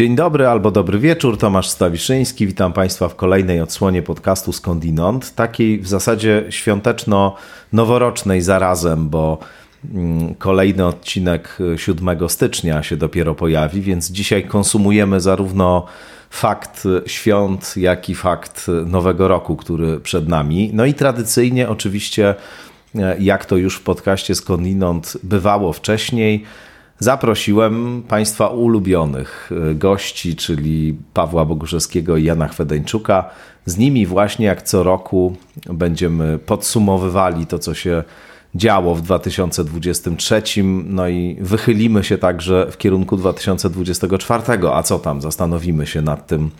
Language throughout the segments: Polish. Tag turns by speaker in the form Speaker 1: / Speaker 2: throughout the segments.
Speaker 1: Dzień dobry albo dobry wieczór, Tomasz Stawiszyński. Witam Państwa w kolejnej odsłonie podcastu Skądinąd. Takiej w zasadzie świąteczno-noworocznej zarazem, bo mm, kolejny odcinek 7 stycznia się dopiero pojawi, więc dzisiaj konsumujemy zarówno fakt świąt, jak i fakt nowego roku, który przed nami. No i tradycyjnie oczywiście, jak to już w podcaście Skądinąd bywało wcześniej, zaprosiłem Państwa ulubionych e, gości, czyli Pawła Boguszewskiego i Jana Chwedeńczuka. Z nimi właśnie jak co roku będziemy podsumowywali to, co się działo w 2023, no i wychylimy się także w kierunku 2024. A co tam? Zastanowimy się nad tym,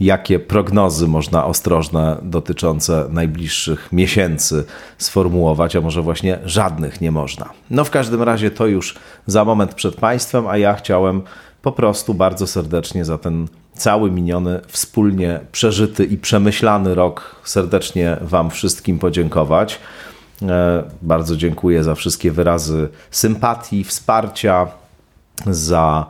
Speaker 1: jakie prognozy można ostrożne dotyczące najbliższych miesięcy sformułować, a może właśnie żadnych nie można. No w każdym razie to już za moment przed Państwem, a ja chciałem po prostu bardzo serdecznie za ten cały miniony, wspólnie przeżyty i przemyślany rok serdecznie Wam wszystkim podziękować. E, bardzo dziękuję za wszystkie wyrazy sympatii, wsparcia, za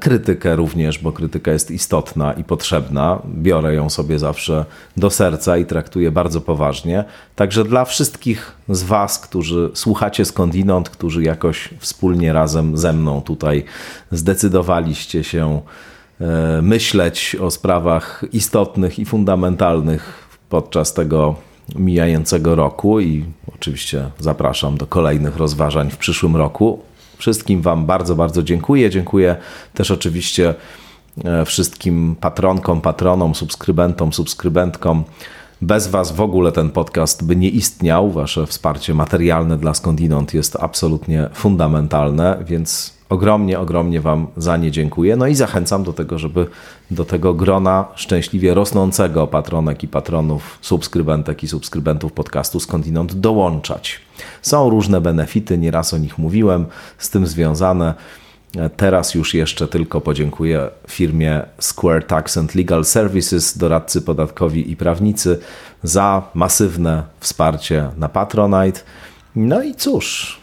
Speaker 1: krytykę również, bo krytyka jest istotna i potrzebna. Biorę ją sobie zawsze do serca i traktuję bardzo poważnie. Także dla wszystkich z Was, którzy słuchacie skądinąd, którzy jakoś wspólnie razem ze mną tutaj zdecydowaliście się e, myśleć o sprawach istotnych i fundamentalnych podczas tego mijającego roku i oczywiście zapraszam do kolejnych rozważań w przyszłym roku. Wszystkim Wam bardzo, bardzo dziękuję. Dziękuję też oczywiście e, wszystkim patronkom, patronom, subskrybentom, subskrybentkom. Bez Was w ogóle ten podcast by nie istniał. Wasze wsparcie materialne dla Skądinąd jest absolutnie fundamentalne, więc ogromnie, ogromnie Wam za nie dziękuję. No i zachęcam do tego, żeby do tego grona szczęśliwie rosnącego patronek i patronów, subskrybentek i subskrybentów podcastu skądinąd dołączać. Są różne benefity, nieraz o nich mówiłem, z tym związane. Teraz już jeszcze tylko podziękuję firmie Square Tax and Legal Services, doradcy podatkowi i prawnicy, za masywne wsparcie na Patronite. No i cóż,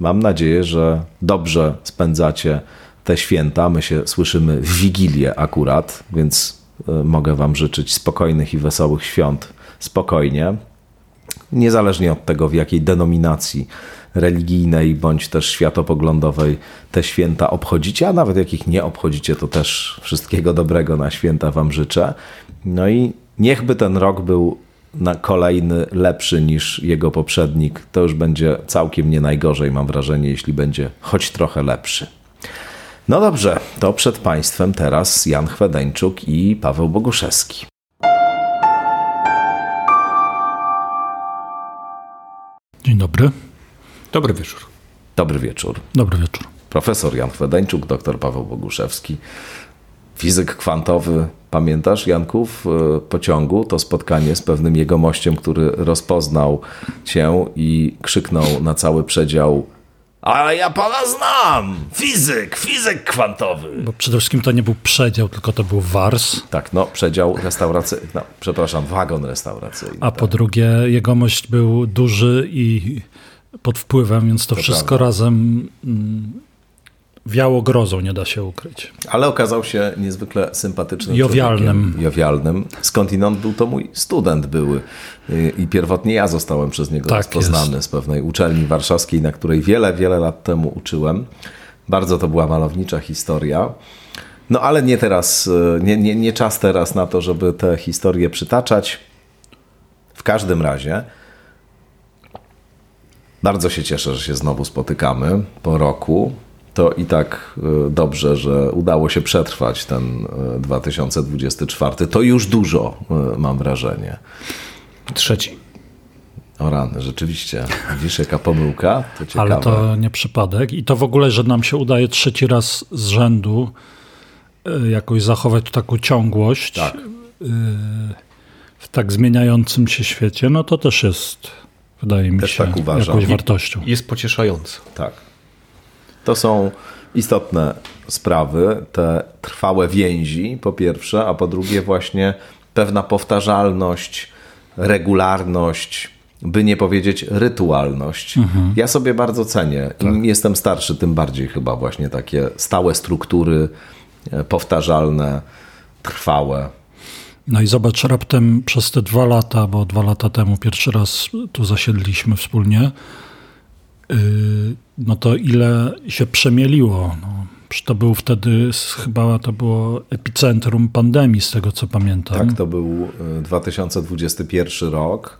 Speaker 1: Mam nadzieję, że dobrze spędzacie te święta. My się słyszymy w Wigilię akurat, więc e, mogę Wam życzyć spokojnych i wesołych świąt spokojnie. Niezależnie od tego, w jakiej denominacji religijnej bądź też światopoglądowej te święta obchodzicie, a nawet jakich nie obchodzicie, to też wszystkiego dobrego na święta Wam życzę. No i niechby ten rok był na kolejny lepszy niż jego poprzednik, to już będzie całkiem nie najgorzej, mam wrażenie, jeśli będzie choć trochę lepszy. No dobrze, to przed Państwem teraz Jan Chwedeńczuk i Paweł Boguszewski.
Speaker 2: Dzień dobry.
Speaker 3: Dobry wieczór.
Speaker 1: Dobry wieczór.
Speaker 2: Dobry wieczór.
Speaker 1: Profesor Jan Chwedeńczuk, doktor Paweł Boguszewski, fizyk kwantowy. Pamiętasz, Janku, w e, pociągu to spotkanie z pewnym jegomościem, który rozpoznał cię i krzyknął na cały przedział ale ja pana znam! Fizyk, fizyk kwantowy!
Speaker 2: Bo przede wszystkim to nie był przedział, tylko to był wars.
Speaker 1: Tak, no, przedział restauracyjny, no, przepraszam, wagon restauracyjny.
Speaker 2: A
Speaker 1: tak.
Speaker 2: po drugie, jegomość był duży i pod wpływem, więc to, to wszystko prawda. razem mm, wiało grozą, nie da się ukryć.
Speaker 1: Ale okazał się niezwykle sympatycznym
Speaker 2: Jowialnym.
Speaker 1: Jowialnym. Skądinąd był to mój student były i pierwotnie ja zostałem przez niego tak rozpoznany jest. z pewnej uczelni warszawskiej, na której wiele, wiele lat temu uczyłem. Bardzo to była malownicza historia. No ale nie teraz, nie, nie, nie czas teraz na to, żeby te historie przytaczać. W każdym razie bardzo się cieszę, że się znowu spotykamy po roku to i tak e, dobrze, że udało się przetrwać ten 2024. E, to już dużo, e, mam wrażenie.
Speaker 3: Trzeci.
Speaker 1: O rany, rzeczywiście. Widzisz, jaka pomyłka? To.
Speaker 2: Ale to nie przypadek. I to w ogóle, że nam się udaje trzeci raz z rzędu jakoś zachować taką ciągłość tak. w tak zmieniającym się świecie, no to też jest, wydaje mi też się, tak jakąś wartością.
Speaker 3: Jest pocieszające.
Speaker 1: Tak. To są istotne sprawy, te trwałe więzi, po pierwsze, a po drugie, właśnie pewna powtarzalność, regularność, by nie powiedzieć rytualność. Mhm. Ja sobie bardzo cenię. Im tak. jestem starszy, tym bardziej chyba właśnie takie stałe struktury, powtarzalne, trwałe.
Speaker 2: No i zobacz, raptem przez te dwa lata, bo dwa lata temu pierwszy raz tu zasiedliśmy wspólnie, yy, no to ile się przemieliło. No, to był wtedy, chyba to było epicentrum pandemii, z tego co pamiętam.
Speaker 1: Tak, to był 2021 y, rok.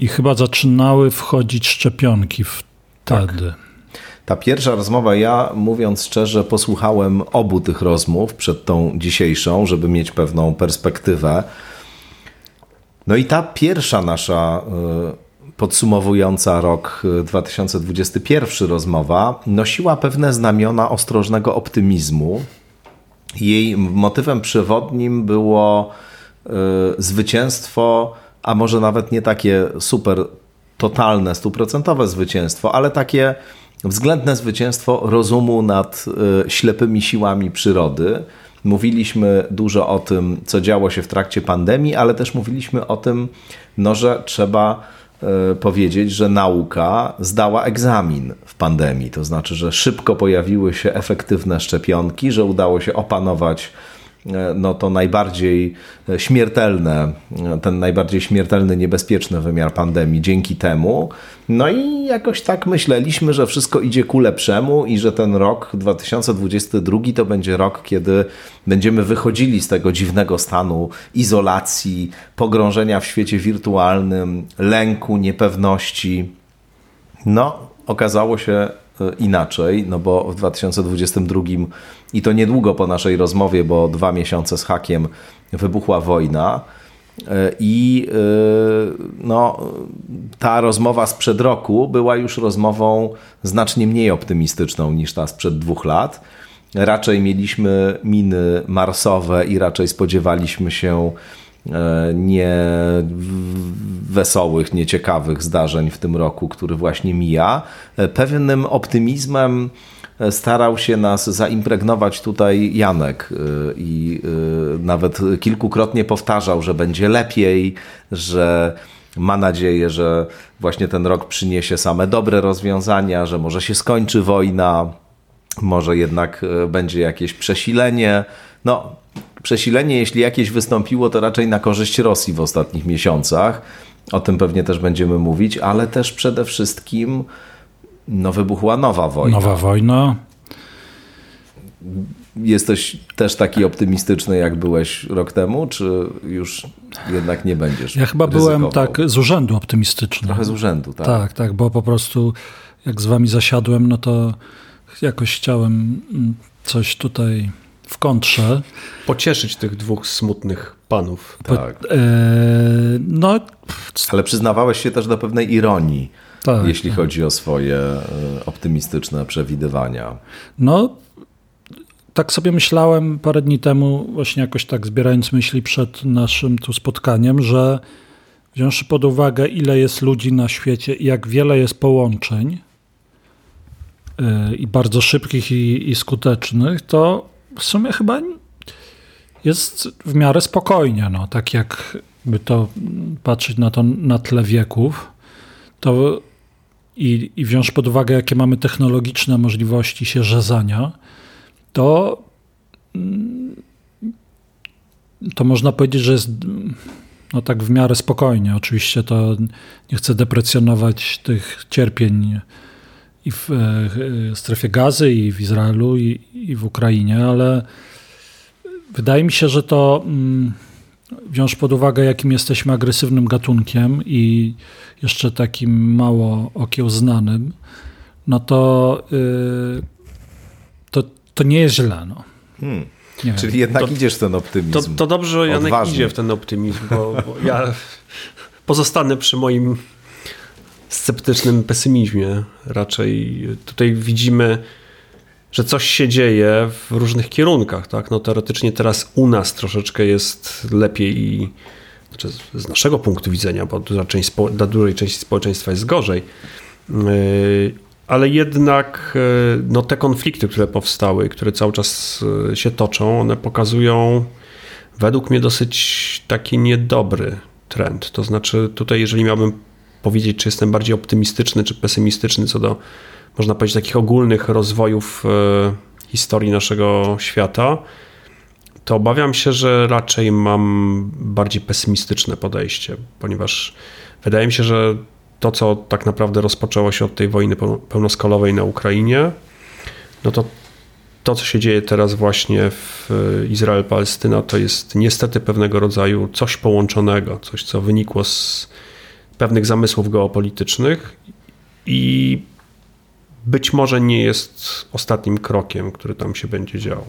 Speaker 2: I chyba zaczynały wchodzić szczepionki wtedy. Tak.
Speaker 1: Ta pierwsza rozmowa, ja mówiąc szczerze, posłuchałem obu tych rozmów przed tą dzisiejszą, żeby mieć pewną perspektywę. No i ta pierwsza nasza y, podsumowująca rok 2021 y, rozmowa nosiła pewne znamiona ostrożnego optymizmu. Jej motywem przewodnim było y, zwycięstwo, a może nawet nie takie super totalne, stuprocentowe zwycięstwo, ale takie względne zwycięstwo rozumu nad e, ślepymi siłami przyrody. Mówiliśmy dużo o tym, co działo się w trakcie pandemii, ale też mówiliśmy o tym, no, że trzeba e, powiedzieć, że nauka zdała egzamin w pandemii. To znaczy, że szybko pojawiły się efektywne szczepionki, że udało się opanować no to najbardziej e, śmiertelne, e, ten najbardziej śmiertelny, niebezpieczny wymiar pandemii dzięki temu. No i jakoś tak myśleliśmy, że wszystko idzie ku lepszemu i że ten rok 2022 to będzie rok, kiedy będziemy wychodzili z tego dziwnego stanu izolacji, pogrążenia w świecie wirtualnym, lęku, niepewności. No, okazało się inaczej, no bo w 2022 i to niedługo po naszej rozmowie, bo dwa miesiące z hakiem wybuchła wojna. E, I e, no, ta rozmowa sprzed roku była już rozmową znacznie mniej optymistyczną niż ta sprzed dwóch lat. Raczej mieliśmy miny marsowe i raczej spodziewaliśmy się nie wesołych, nieciekawych zdarzeń w tym roku, który właśnie mija. Pewnym optymizmem starał się nas zaimpregnować tutaj Janek i nawet kilkukrotnie powtarzał, że będzie lepiej, że ma nadzieję, że właśnie ten rok przyniesie same dobre rozwiązania, że może się skończy wojna, może jednak będzie jakieś przesilenie. No, przesilenie, jeśli jakieś wystąpiło, to raczej na korzyść Rosji w ostatnich miesiącach. O tym pewnie też będziemy mówić, ale też przede wszystkim no wybuchła nowa wojna.
Speaker 2: Nowa wojna.
Speaker 1: Jesteś też taki optymistyczny, jak byłeś rok temu, czy już jednak nie będziesz?
Speaker 2: Ja chyba ryzykował? byłem tak z urzędu optymistyczny.
Speaker 1: Trochę z urzędu, tak.
Speaker 2: Tak, tak, bo po prostu jak z wami zasiadłem, no to jakoś chciałem mm, coś tutaj w kontrze.
Speaker 3: Pocieszyć tych dwóch smutnych panów.
Speaker 1: Po, tak. E, no, Ale przyznawałeś się też do pewnej ironii tak, jeśli tak. chodzi o swoje e, optymistyczne przewidywania.
Speaker 2: No, tak sobie myślałem parę dni temu, właśnie jakoś tak zbierając myśli przed naszym tu spotkaniem, że wziąwszy pod uwagę, ile jest ludzi na świecie i jak wiele jest połączeń, e, i bardzo szybkich i, i skutecznych, to w sumie chyba jest w miarę spokojnie. No, tak jak by to patrzeć na to na tle wieków, to i, i wziąć pod uwagę, jakie mamy technologiczne możliwości się rzezania, to, mm, to można powiedzieć, że jest no tak w miarę spokojnie. Oczywiście to nie chcę deprecjonować tych cierpień i w e, strefie gazy, i w Izraelu, i, i w Ukrainie, ale wydaje mi się, że to mm, wziąć pod uwagę, jakim jesteśmy agresywnym gatunkiem i jeszcze takim mało okiełznanym, no to, yy, to, to nie jest źle. No. Hmm.
Speaker 1: Czyli jednak to, idziesz w ten optymizm.
Speaker 3: To, to dobrze, że Janek idzie w ten optymizm, bo, bo ja pozostanę przy moim sceptycznym pesymizmie. Raczej tutaj widzimy że coś się dzieje w różnych kierunkach. Tak? No, teoretycznie teraz u nas troszeczkę jest lepiej i znaczy z naszego punktu widzenia, bo dla, część, dla dużej części społeczeństwa jest gorzej. Yy, ale jednak yy, no, te konflikty, które powstały, które cały czas yy, się toczą, one pokazują według mnie dosyć taki niedobry trend. To znaczy, tutaj, jeżeli miałbym powiedzieć, czy jestem bardziej optymistyczny, czy pesymistyczny co do można powiedzieć, takich ogólnych rozwojów e, historii naszego świata, to obawiam się, że raczej mam bardziej pesymistyczne podejście, ponieważ wydaje mi się, że to, co tak naprawdę rozpoczęło się od tej wojny pełnoskalowej na Ukrainie, no to to, co się dzieje teraz właśnie w Izrael-Palestyna, to jest niestety pewnego rodzaju coś połączonego, coś, co wynikło z pewnych zamysłów geopolitycznych i być może nie jest ostatnim krokiem, który tam się będzie działo.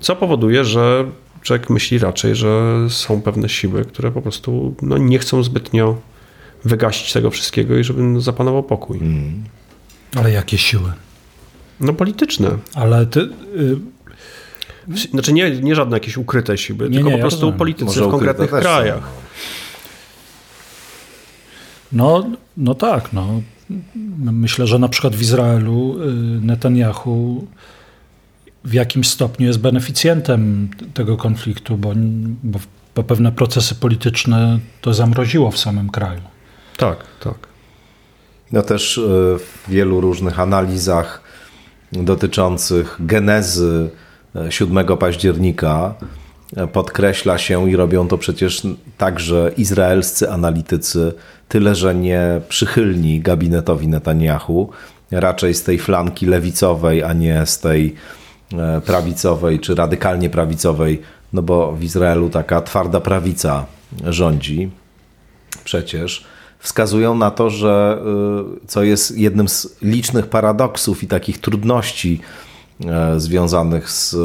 Speaker 3: Co powoduje, że człowiek myśli raczej, że są pewne siły, które po prostu no, nie chcą zbytnio wygasić tego wszystkiego i żeby zapanował pokój. Mm.
Speaker 2: Ale jakie siły?
Speaker 3: No polityczne.
Speaker 2: Ale ty... Y
Speaker 3: znaczy nie, nie żadne jakieś ukryte siły, nie, tylko nie, po prostu ja politycy Może w konkretnych krajach.
Speaker 2: No, no tak, no. Myślę, że na przykład w Izraelu y, Netanyahu w jakimś stopniu jest beneficjentem tego konfliktu, bo, bo, bo pewne procesy polityczne to zamroziło w samym kraju.
Speaker 3: Tak, tak.
Speaker 1: No też y, w wielu różnych analizach dotyczących genezy 7 y, października podkreśla się i robią to przecież także izraelscy analitycy, tyle że nie przychylni gabinetowi Netanyahu, raczej z tej flanki lewicowej, a nie z tej e, prawicowej czy radykalnie prawicowej, no bo w Izraelu taka twarda prawica rządzi przecież, wskazują na to, że e, co jest jednym z licznych paradoksów i takich trudności e, związanych z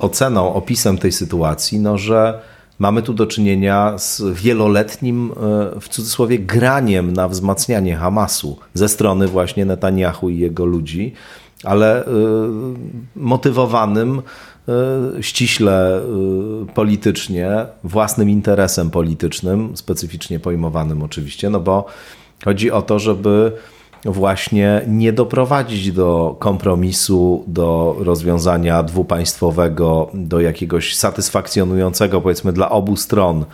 Speaker 1: oceną, opisem tej sytuacji, no że mamy tu do czynienia z wieloletnim, e, w cudzysłowie, graniem na wzmacnianie Hamasu ze strony właśnie Netanyahu i jego ludzi, ale e, motywowanym e, ściśle politycznie, własnym interesem politycznym, specyficznie pojmowanym oczywiście, no bo chodzi o to, żeby właśnie nie doprowadzić do kompromisu, do rozwiązania dwupaństwowego, do jakiegoś satysfakcjonującego, powiedzmy, dla obu stron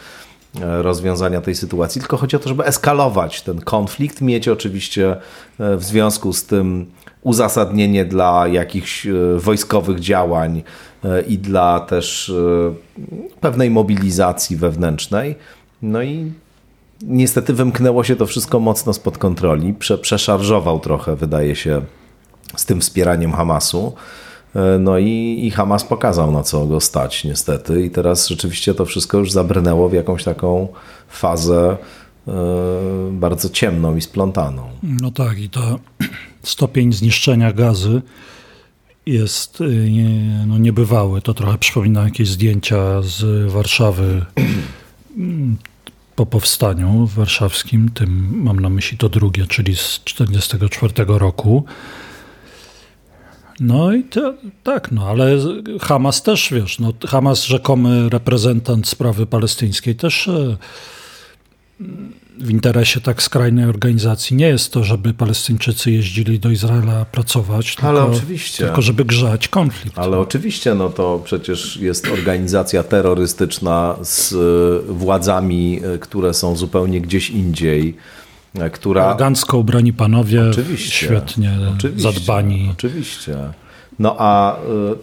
Speaker 1: e, rozwiązania tej sytuacji, tylko chodzi o to, żeby eskalować ten konflikt, mieć oczywiście e, w związku z tym uzasadnienie dla jakichś e, wojskowych działań i dla też pewnej mobilizacji wewnętrznej. No i Niestety wymknęło się to wszystko mocno spod kontroli. Prze, przeszarżował trochę, wydaje się, z tym wspieraniem Hamasu. E, no i, i Hamas pokazał, na co go stać, niestety. I teraz rzeczywiście to wszystko już zabrnęło w jakąś taką fazę e, bardzo ciemną i splątaną.
Speaker 2: No tak, i to stopień zniszczenia gazy jest e, no niebywały. To trochę przypomina jakieś zdjęcia z Warszawy po powstaniu warszawskim, tym mam na myśli to drugie, czyli z 1944 roku. No i to, tak, no ale Hamas też, wiesz, no, Hamas rzekomy reprezentant sprawy palestyńskiej też e, w interesie tak skrajnej organizacji nie jest to, żeby Palestyńczycy jeździli do Izraela pracować,
Speaker 1: Ale
Speaker 2: tylko,
Speaker 1: oczywiście.
Speaker 2: tylko żeby grzać konflikt.
Speaker 1: Ale oczywiście, no to przecież jest organizacja terrorystyczna z e, władzami, e, które są zupełnie gdzieś indziej e, która...
Speaker 2: Elegancko ubrani panowie, oczywiście, świetnie
Speaker 1: oczywiście,
Speaker 2: zadbani.
Speaker 1: Oczywiście. No a y,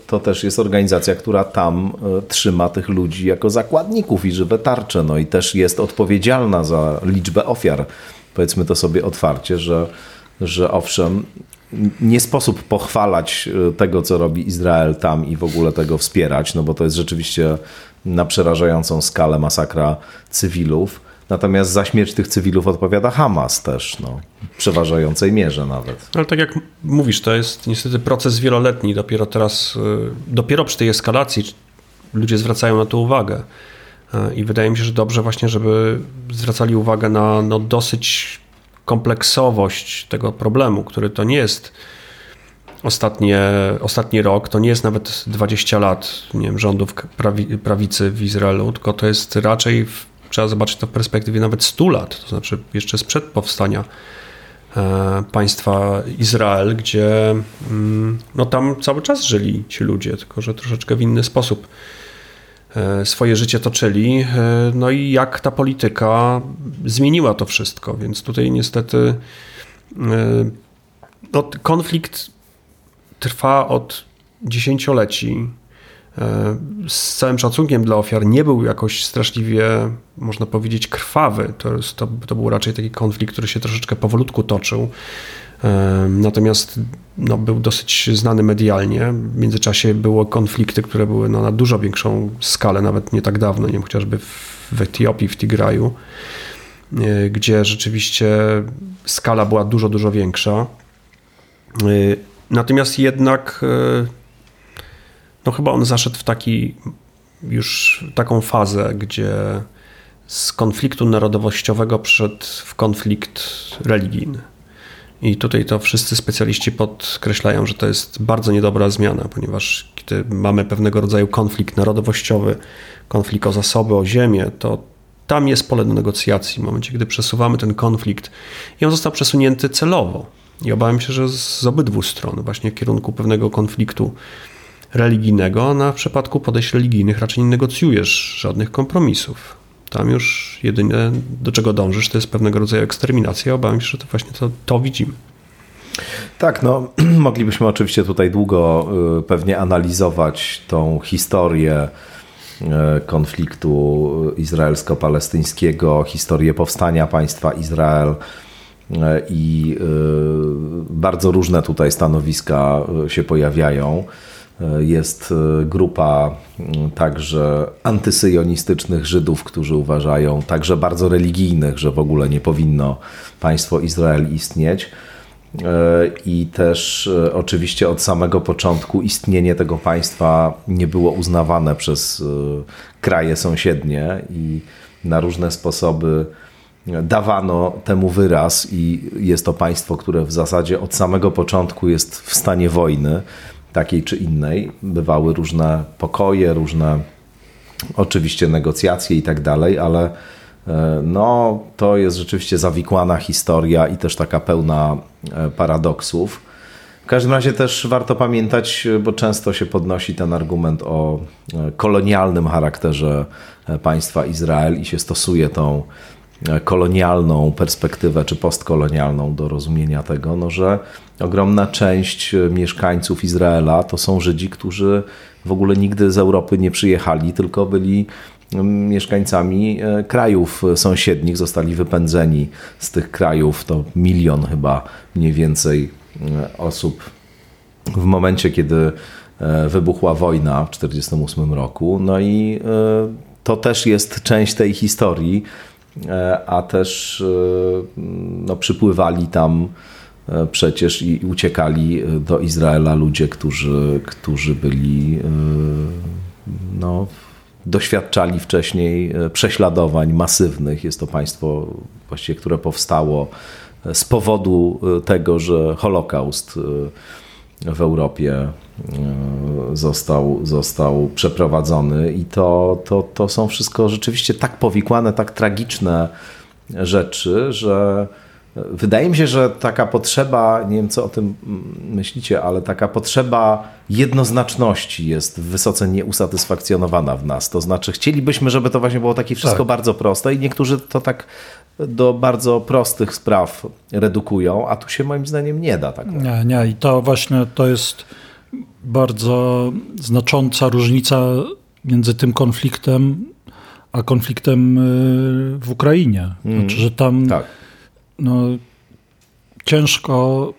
Speaker 1: to też jest organizacja, która tam y, trzyma tych ludzi jako zakładników i żywe tarcze. No i też jest odpowiedzialna za liczbę ofiar. Powiedzmy to sobie otwarcie, że, że owszem, nie sposób pochwalać y, tego, co robi Izrael tam i w ogóle tego wspierać, no bo to jest rzeczywiście na przerażającą skalę masakra cywilów Natomiast za śmierć tych cywilów odpowiada Hamas też, no, w przeważającej mierze nawet.
Speaker 3: Ale tak jak mówisz, to jest niestety proces wieloletni. Dopiero teraz, y, dopiero przy tej eskalacji ludzie zwracają na to uwagę. Y, I wydaje mi się, że dobrze właśnie, żeby zwracali uwagę na no, dosyć kompleksowość tego problemu, który to nie jest ostatnie, ostatni rok, to nie jest nawet 20 lat nie wiem, rządów prawi, prawicy w Izraelu, tylko to jest raczej trzeba zobaczyć to w perspektywie nawet 100 lat, to znaczy jeszcze sprzed powstania e, państwa Izrael, gdzie mm, no tam cały czas żyli ci ludzie, tylko że troszeczkę w inny sposób e, swoje życie toczyli. E, no i jak ta polityka zmieniła to wszystko, więc tutaj niestety no, konflikt trwa od dziesięcioleci z całym szacunkiem dla ofiar nie był jakoś straszliwie, można powiedzieć, krwawy. To, to, to był raczej taki konflikt, który się troszeczkę powolutku toczył. E, natomiast no, był dosyć znany medialnie. W międzyczasie były konflikty, które były no, na dużo większą skalę, nawet nie tak dawno, nie wiem, chociażby w Etiopii, w Tigraju, e, gdzie rzeczywiście skala była dużo, dużo większa. Natomiast jednak no chyba on zaszedł w taki już taką fazę, gdzie z konfliktu narodowościowego przyszedł w konflikt religijny. I tutaj to wszyscy specjaliści podkreślają, że to jest bardzo niedobra zmiana, ponieważ kiedy mamy pewnego rodzaju konflikt narodowościowy, konflikt o zasoby, o ziemię, to tam jest pole do negocjacji. W momencie, gdy przesuwamy ten konflikt i on został przesunięty celowo. I obawiam się, że z obydwu stron, właśnie w kierunku pewnego konfliktu religijnego, na przypadku podejść religijnych raczej nie negocjujesz żadnych kompromisów. Tam już jedyne do czego dążysz to jest pewnego rodzaju eksterminacja. Obawiam się, że to właśnie to, to widzimy.
Speaker 1: Tak, no moglibyśmy oczywiście tutaj długo y, pewnie analizować tą historię y, konfliktu izraelsko-palestyńskiego, historię powstania państwa Izrael y, i bardzo różne tutaj stanowiska się pojawiają. Jest e, grupa także antysyjonistycznych Żydów, którzy uważają, także bardzo religijnych, że w ogóle nie powinno państwo Izrael istnieć. E, I też e, oczywiście od samego początku istnienie tego państwa nie było uznawane przez kraje sąsiednie i na różne sposoby dawano temu wyraz i jest to państwo, które w zasadzie od samego początku jest w stanie wojny takiej czy innej. Bywały różne pokoje, różne oczywiście negocjacje i tak dalej, ale e, no, to jest rzeczywiście zawikłana historia i też taka pełna e, paradoksów. W każdym razie też warto pamiętać, bo często się podnosi ten argument o e, kolonialnym charakterze państwa Izrael i się stosuje tą kolonialną perspektywę czy postkolonialną do rozumienia tego, no, że ogromna część mieszkańców Izraela to są Żydzi, którzy w ogóle nigdy z Europy nie przyjechali, tylko byli mieszkańcami e, krajów sąsiednich, zostali wypędzeni z tych krajów, to milion chyba mniej więcej e, osób w momencie, kiedy e, wybuchła wojna w 1948 roku. No i to też jest część tej historii, a też no, przypływali tam E, przecież i uciekali e, do Izraela ludzie, którzy, którzy byli e, no, doświadczali wcześniej prześladowań masywnych. Jest to państwo właściwie, które powstało z powodu tego, że Holokaust w Europie został, został przeprowadzony i to, to, to są wszystko rzeczywiście tak powikłane, tak tragiczne rzeczy, że Wydaje mi się, że taka potrzeba, nie wiem co o tym myślicie, ale taka potrzeba jednoznaczności jest wysoce nieusatysfakcjonowana w nas. To znaczy, chcielibyśmy, żeby to właśnie było takie wszystko tak. bardzo proste i niektórzy to tak do bardzo prostych spraw redukują, a tu się moim zdaniem nie da tak.
Speaker 2: Nie, nie. I to właśnie to jest bardzo znacząca różnica między tym konfliktem a konfliktem y, w Ukrainie. Mm. Znaczy, że tam. Tak no, ciężko,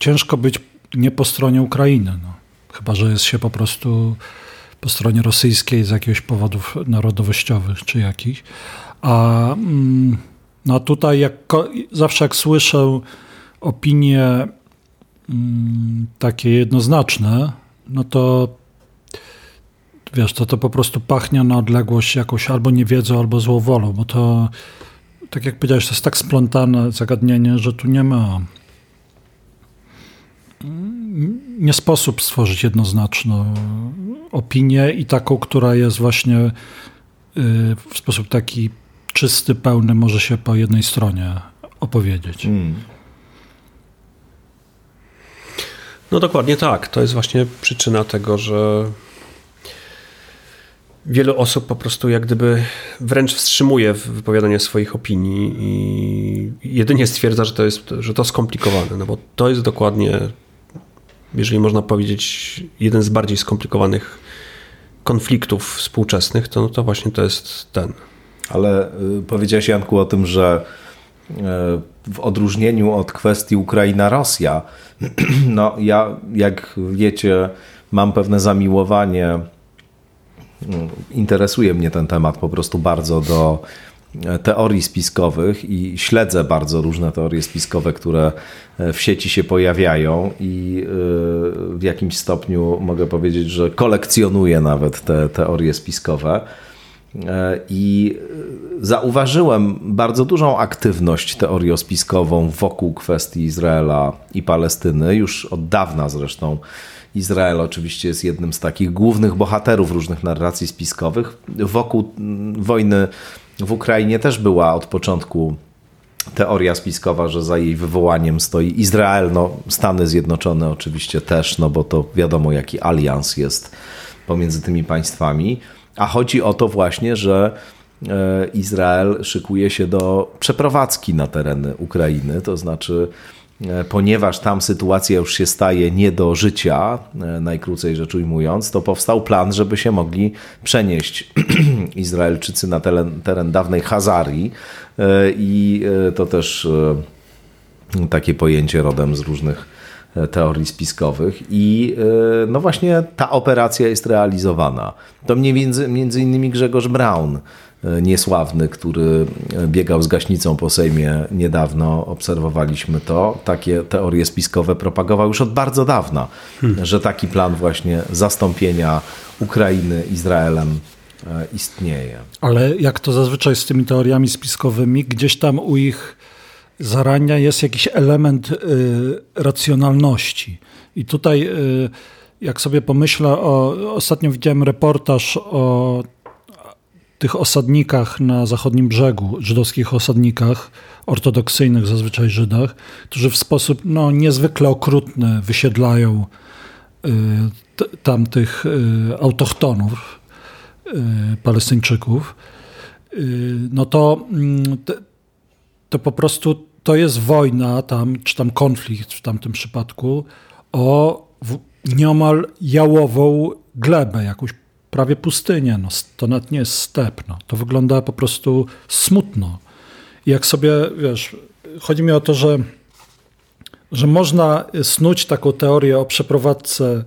Speaker 2: ciężko być nie po stronie Ukrainy. No. Chyba, że jest się po prostu po stronie rosyjskiej z jakiegoś powodów narodowościowych czy jakichś. A mm, no tutaj jak, zawsze jak słyszę opinie mm, takie jednoznaczne, no to wiesz, to to po prostu pachnia na odległość jakąś albo niewiedzą, albo złowolą, bo to tak jak powiedziałeś, to jest tak splątane zagadnienie, że tu nie ma. Nie sposób stworzyć jednoznaczną opinię i taką, która jest właśnie y, w sposób taki czysty, pełny, może się po jednej stronie opowiedzieć. Hmm.
Speaker 3: No dokładnie tak. To jest właśnie przyczyna tego, że wielu osób po prostu jak gdyby wręcz wstrzymuje wypowiadanie swoich opinii i jedynie stwierdza, że to jest że to skomplikowane, no bo to jest dokładnie, jeżeli można powiedzieć, jeden z bardziej skomplikowanych konfliktów współczesnych, to, no to właśnie to jest ten.
Speaker 1: Ale y, powiedziałeś Janku o tym, że y, w odróżnieniu od kwestii Ukraina-Rosja, no ja jak wiecie mam pewne zamiłowanie, y, interesuje mnie ten temat po prostu bardzo do teorii spiskowych i śledzę bardzo różne teorie spiskowe, które w sieci się pojawiają i w jakimś stopniu mogę powiedzieć, że kolekcjonuję nawet te teorie spiskowe. I zauważyłem bardzo dużą aktywność teoriospiskową wokół kwestii Izraela i Palestyny, już od dawna zresztą. Izrael oczywiście jest jednym z takich głównych bohaterów różnych narracji spiskowych. Wokół wojny w Ukrainie też była od początku teoria spiskowa, że za jej wywołaniem stoi Izrael, no Stany Zjednoczone oczywiście też, no bo to wiadomo jaki alians jest pomiędzy tymi państwami. A chodzi o to właśnie, że e, Izrael szykuje się do przeprowadzki na tereny Ukrainy, to znaczy e, ponieważ tam sytuacja już się staje nie do życia, e, najkrócej rzecz ujmując, to powstał plan, żeby się mogli przenieść Izraelczycy na teren, teren dawnej Hazarii. I to też takie pojęcie rodem z różnych teorii spiskowych i e, no właśnie ta operacja jest realizowana. To mnie między, między innymi Grzegorz Braun, e, niesławny, który biegał z gaśnicą po Sejmie niedawno, obserwowaliśmy to. Takie teorie spiskowe propagował już od bardzo dawna, hmm. że taki plan właśnie zastąpienia Ukrainy Izraelem istnieje.
Speaker 2: Ale jak to zazwyczaj z tymi teoriami spiskowymi, gdzieś tam u ich zarania jest jakiś element y, racjonalności. I tutaj, y, jak sobie pomyślę, o, ostatnio widziałem reportaż o tych osadnikach na zachodnim brzegu, żydowskich osadnikach, ortodoksyjnych zazwyczaj Żydach, którzy w sposób no, niezwykle okrutny wysiedlają y, tamtych y, autochtonów, y, Palestyńczyków, y, no to, mm, to po prostu to jest wojna tam, czy tam konflikt w tamtym przypadku o nieomal jałową glebę, jakąś prawie pustynię. No, to nawet nie jest step. No. To wygląda po prostu smutno. I jak sobie, wiesz, chodzi mi o to, że, że można snuć taką teorię o przeprowadzce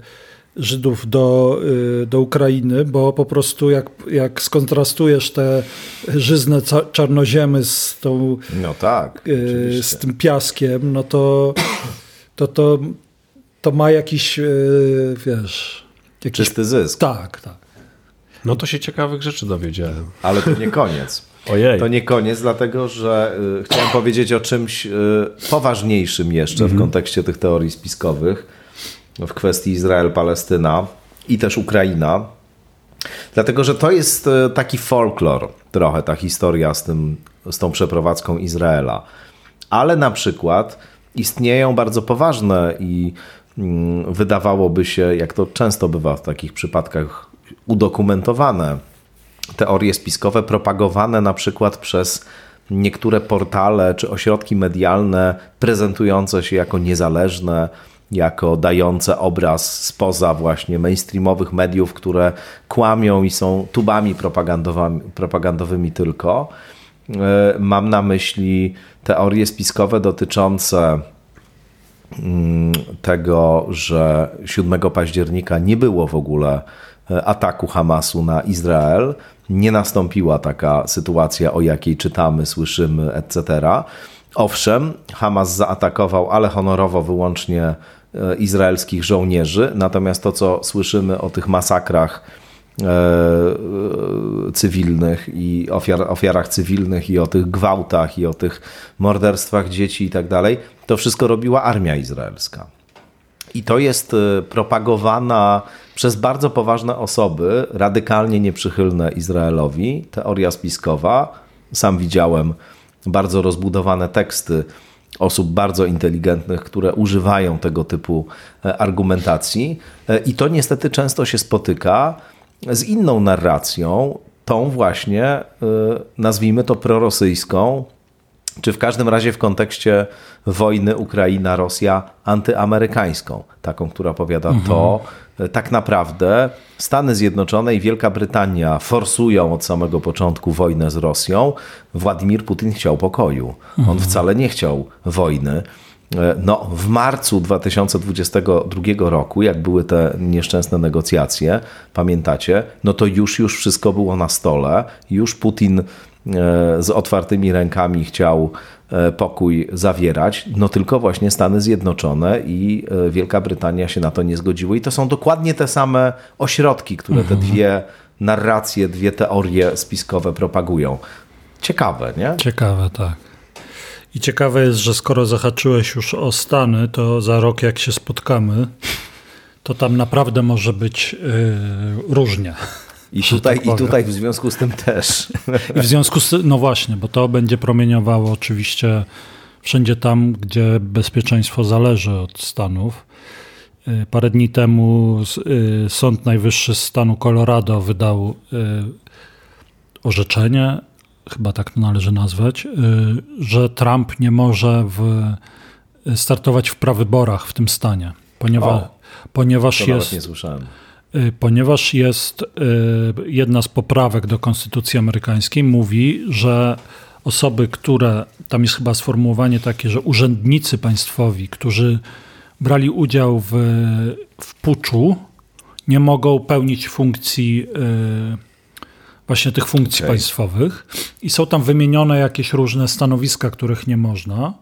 Speaker 2: Żydów do, y, do Ukrainy, bo po prostu jak, jak skontrastujesz te żyzne czarnoziemy z tą
Speaker 1: no tak,
Speaker 2: y, z tym piaskiem, no to to, to, to ma jakiś y, wiesz jakiś,
Speaker 1: czysty zysk.
Speaker 2: Tak, tak.
Speaker 3: No to się ciekawych rzeczy dowiedziałem.
Speaker 1: Ale to nie koniec.
Speaker 3: Ojej.
Speaker 1: To nie koniec, dlatego że y, chciałem powiedzieć o czymś y, poważniejszym jeszcze mhm. w kontekście tych teorii spiskowych w kwestii Izrael-Palestyna i też Ukraina. Dlatego, że to jest e, taki folklor, trochę ta historia z, tym, z tą przeprowadzką Izraela. Ale na przykład istnieją bardzo poważne i mm, wydawałoby się, jak to często bywa w takich przypadkach, udokumentowane teorie spiskowe, propagowane na przykład przez niektóre portale czy ośrodki medialne prezentujące się jako niezależne, jako dające obraz spoza właśnie mainstreamowych mediów, które kłamią i są tubami propagandowymi tylko. E, mam na myśli teorie spiskowe dotyczące mm, tego, że 7 października nie było w ogóle e, ataku Hamasu na Izrael. Nie nastąpiła taka sytuacja, o jakiej czytamy, słyszymy, etc. Owszem, Hamas zaatakował, ale honorowo wyłącznie izraelskich żołnierzy. Natomiast to, co słyszymy o tych masakrach e, e, cywilnych i ofiar, ofiarach cywilnych i o tych gwałtach i o tych morderstwach dzieci i tak dalej, to wszystko robiła armia izraelska. I to jest propagowana przez bardzo poważne osoby, radykalnie nieprzychylne Izraelowi, teoria spiskowa. Sam widziałem bardzo rozbudowane teksty osób bardzo inteligentnych, które używają tego typu e, argumentacji. E, I to niestety często się spotyka z inną narracją, tą właśnie, e, nazwijmy to prorosyjską, czy w każdym razie w kontekście wojny Ukraina-Rosja antyamerykańską, taką, która powiada mhm. to tak naprawdę Stany Zjednoczone i Wielka Brytania forsują od samego początku wojnę z Rosją. Władimir Putin chciał pokoju. On mhm. wcale nie chciał wojny. E, no, w marcu 2022 roku, jak były te nieszczęsne negocjacje, pamiętacie, no to już, już wszystko było na stole. Już Putin e, z otwartymi rękami chciał e, pokój zawierać, no tylko właśnie Stany Zjednoczone i Wielka Brytania się na to nie zgodziły. I to są dokładnie te same ośrodki, które te mhm. dwie narracje, dwie teorie spiskowe propagują. Ciekawe, nie?
Speaker 2: Ciekawe, tak. I ciekawe jest, że skoro zahaczyłeś już o Stany, to za rok jak się spotkamy, to tam naprawdę może być yy, różnie.
Speaker 1: I tutaj, tak I tutaj w związku z tym też.
Speaker 2: I w związku z tym, no właśnie, bo to będzie promieniowało oczywiście wszędzie tam, gdzie bezpieczeństwo zależy od Stanów. Y, parę dni temu y, Sąd Najwyższy stanu Colorado wydał y, orzeczenie, chyba tak to należy nazwać, że Trump nie może w, startować w prawyborach w tym stanie, ponieważ, o, ponieważ jest.
Speaker 1: Nie słyszałem.
Speaker 2: Y, ponieważ jest jedna z poprawek do Konstytucji Amerykańskiej, mówi, że osoby, które, tam jest chyba sformułowanie takie, że urzędnicy państwowi, którzy brali udział w, w puczu, nie mogą pełnić funkcji właśnie tych funkcji okay. państwowych i są tam wymienione jakieś różne stanowiska, których nie można.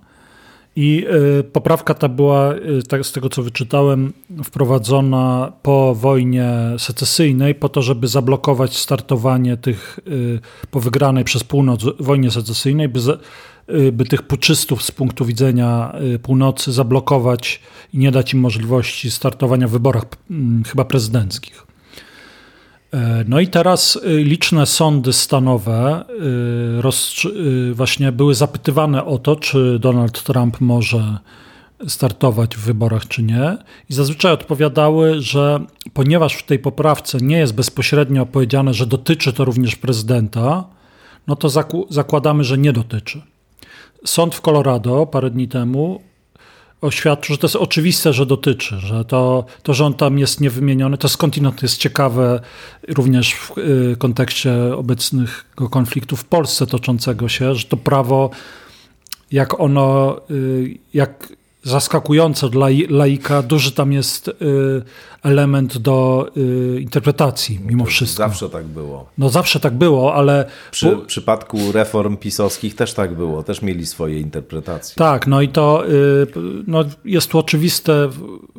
Speaker 2: I y, poprawka ta była, y, tak z tego co wyczytałem, wprowadzona po wojnie secesyjnej, po to, żeby zablokować startowanie tych, y, po wygranej przez północ wojnie secesyjnej, by, by tych puczystów z punktu widzenia północy zablokować i nie dać im możliwości startowania w wyborach chyba prezydenckich. E, no i teraz y, liczne sądy stanowe y, y, właśnie były zapytywane o to, czy Donald Trump może startować w wyborach, czy nie. I zazwyczaj odpowiadały, że ponieważ w tej poprawce nie jest bezpośrednio powiedziane, że dotyczy to również prezydenta, no to zakładamy, że nie dotyczy. Sąd w Colorado parę dni temu oświadczył, że to jest oczywiste, że dotyczy, że to, to że on tam jest niewymieniony, to skądinąd jest ciekawe również w y, kontekście obecnego konfliktu w Polsce toczącego się, że to prawo, jak ono, y, jak zaskakujące dla laika, duży tam jest y, element do y, interpretacji mimo wszystko.
Speaker 1: Zawsze tak było.
Speaker 2: No zawsze tak było, ale...
Speaker 1: Przy w przypadku reform pisowskich też tak było, też mieli swoje interpretacje.
Speaker 2: Tak, no i to y, no jest to oczywiste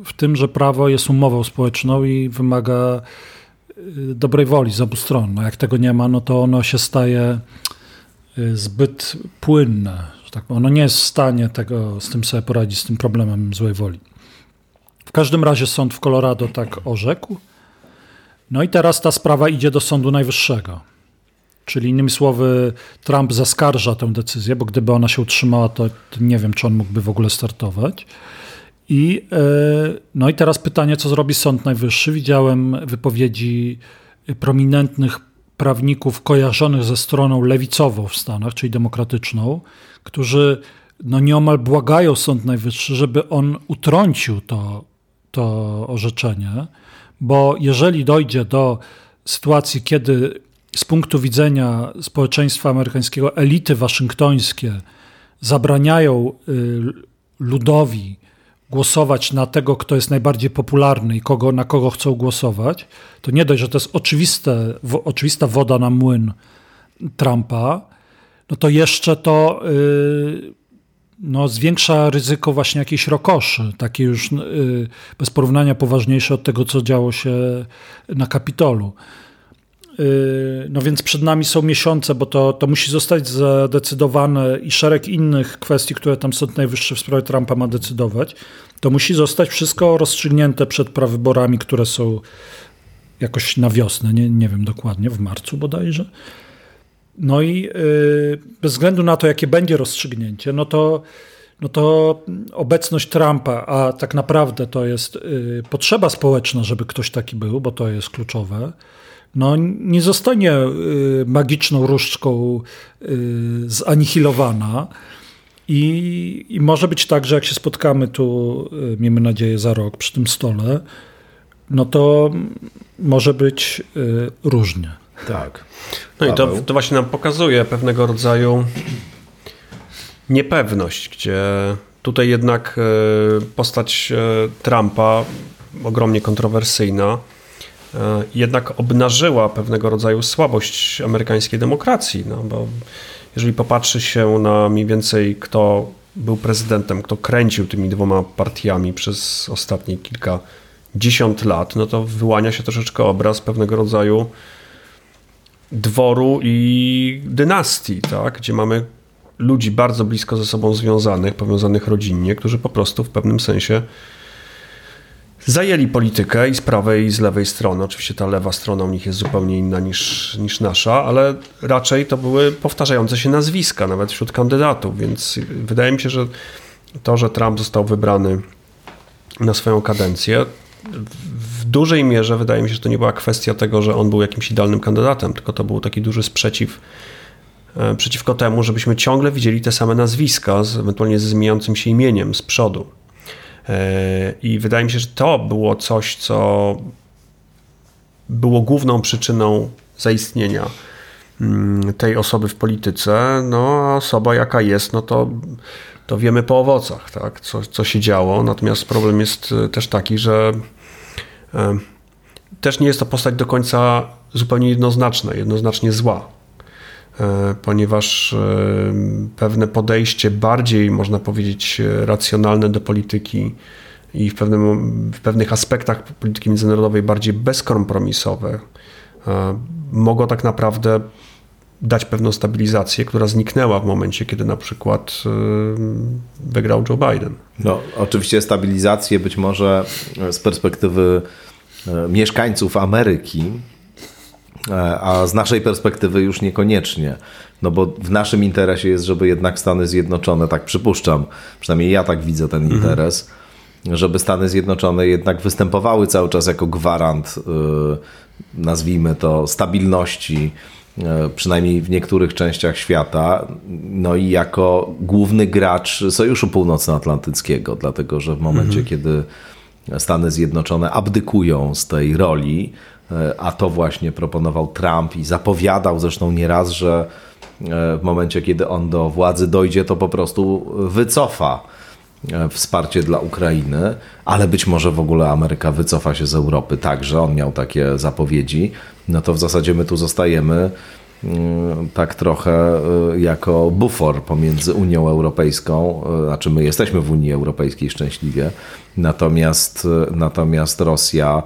Speaker 2: w tym, że prawo jest umową społeczną i wymaga dobrej woli z obu stron. No jak tego nie ma, no to ono się staje zbyt płynne, tak, ono nie jest w stanie tego, z tym sobie poradzić, z tym problemem złej woli. W każdym razie sąd w Colorado tak orzekł. No i teraz ta sprawa idzie do Sądu Najwyższego. Czyli innymi słowy, Trump zaskarża tę decyzję, bo gdyby ona się utrzymała, to nie wiem, czy on mógłby w ogóle startować. I, e, no i teraz pytanie, co zrobi Sąd Najwyższy. Widziałem wypowiedzi prominentnych prawników kojarzonych ze stroną lewicową w Stanach, czyli demokratyczną, którzy no nieomal błagają Sąd Najwyższy, żeby on utrącił to, to orzeczenie, bo jeżeli dojdzie do sytuacji, kiedy z punktu widzenia społeczeństwa amerykańskiego elity waszyngtońskie zabraniają y, ludowi głosować na tego, kto jest najbardziej popularny i kogo, na kogo chcą głosować, to nie dość, że to jest oczywiste, oczywista woda na młyn Trumpa, no to jeszcze to yy, no, zwiększa ryzyko właśnie jakiejś rokoszy, takie już yy, bez porównania poważniejsze od tego, co działo się na Kapitolu. Yy, no więc przed nami są miesiące, bo to, to musi zostać zadecydowane i szereg innych kwestii, które tam Sąd Najwyższy w sprawie Trumpa ma decydować. To musi zostać wszystko rozstrzygnięte przed prawyborami, które są jakoś na wiosnę, nie, nie wiem dokładnie, w marcu bodajże. No i yy, bez względu na to, jakie będzie rozstrzygnięcie, no to, no to obecność Trumpa, a tak naprawdę to jest yy, potrzeba społeczna, żeby ktoś taki był, bo to jest kluczowe, no nie zostanie yy, magiczną różdżką zanihilowana. I, I może być tak, że jak się spotkamy tu, miejmy nadzieję, za rok przy tym stole, no to może być różnie.
Speaker 1: Tak.
Speaker 3: No i to, to właśnie nam pokazuje pewnego rodzaju niepewność, gdzie tutaj jednak postać Trumpa, ogromnie kontrowersyjna, E, jednak obnażyła pewnego rodzaju słabość amerykańskiej demokracji. No, bo jeżeli popatrzy się na mniej więcej, kto był prezydentem, kto kręcił tymi dwoma partiami przez ostatnie kilka dziesiąt lat, no to wyłania się troszeczkę obraz pewnego rodzaju dworu i dynastii, tak? gdzie mamy ludzi bardzo blisko ze sobą związanych, powiązanych rodzinnie, którzy po prostu w pewnym sensie zajęli politykę i z prawej i z lewej strony. Oczywiście ta lewa strona u nich jest zupełnie inna niż, niż nasza, ale raczej to były powtarzające się nazwiska, nawet wśród kandydatów, więc wydaje mi się, że to, że Trump został wybrany na swoją kadencję, w dużej mierze wydaje mi się, że to nie była kwestia tego, że on był jakimś idealnym kandydatem, tylko to był taki duży sprzeciw e, przeciwko temu, żebyśmy ciągle widzieli te same nazwiska, z, ewentualnie ze zmieniającym się imieniem z przodu. E, I wydaje mi się, że to było coś, co było główną przyczyną zaistnienia mm, tej osoby w polityce. No, a osoba jaka jest, no to, to wiemy po owocach, tak? co, co się działo. Natomiast problem jest e, też taki, że e, też nie jest to postać do końca zupełnie jednoznaczna, jednoznacznie zła. E, ponieważ pewne podejście bardziej, można powiedzieć, racjonalne do polityki i w, pewnym, w pewnych aspektach polityki międzynarodowej bardziej bezkompromisowe mogą tak naprawdę dać pewną stabilizację, która zniknęła w momencie, kiedy na przykład wygrał Joe Biden.
Speaker 1: No, oczywiście stabilizację być może z perspektywy mieszkańców Ameryki E, a z naszej perspektywy już niekoniecznie. No bo w naszym interesie jest, żeby jednak Stany Zjednoczone, tak przypuszczam, przynajmniej ja tak widzę ten mhm. interes, żeby Stany Zjednoczone jednak występowały cały czas jako gwarant, e, nazwijmy to, stabilności, przynajmniej w niektórych częściach świata, no i jako główny gracz Sojuszu Północnoatlantyckiego, dlatego że w momencie, mhm. kiedy Stany Zjednoczone abdykują z tej roli, E, a to właśnie proponował Trump i zapowiadał zresztą nieraz, że e, w momencie, kiedy on do władzy dojdzie, to po prostu wycofa e, wsparcie dla Ukrainy, ale być może w ogóle Ameryka wycofa się z Europy także. On miał takie zapowiedzi. No to w zasadzie my tu zostajemy Mm, tak trochę y, jako bufor pomiędzy Unią Europejską, y, znaczy my jesteśmy w Unii Europejskiej szczęśliwie, natomiast, natomiast Rosja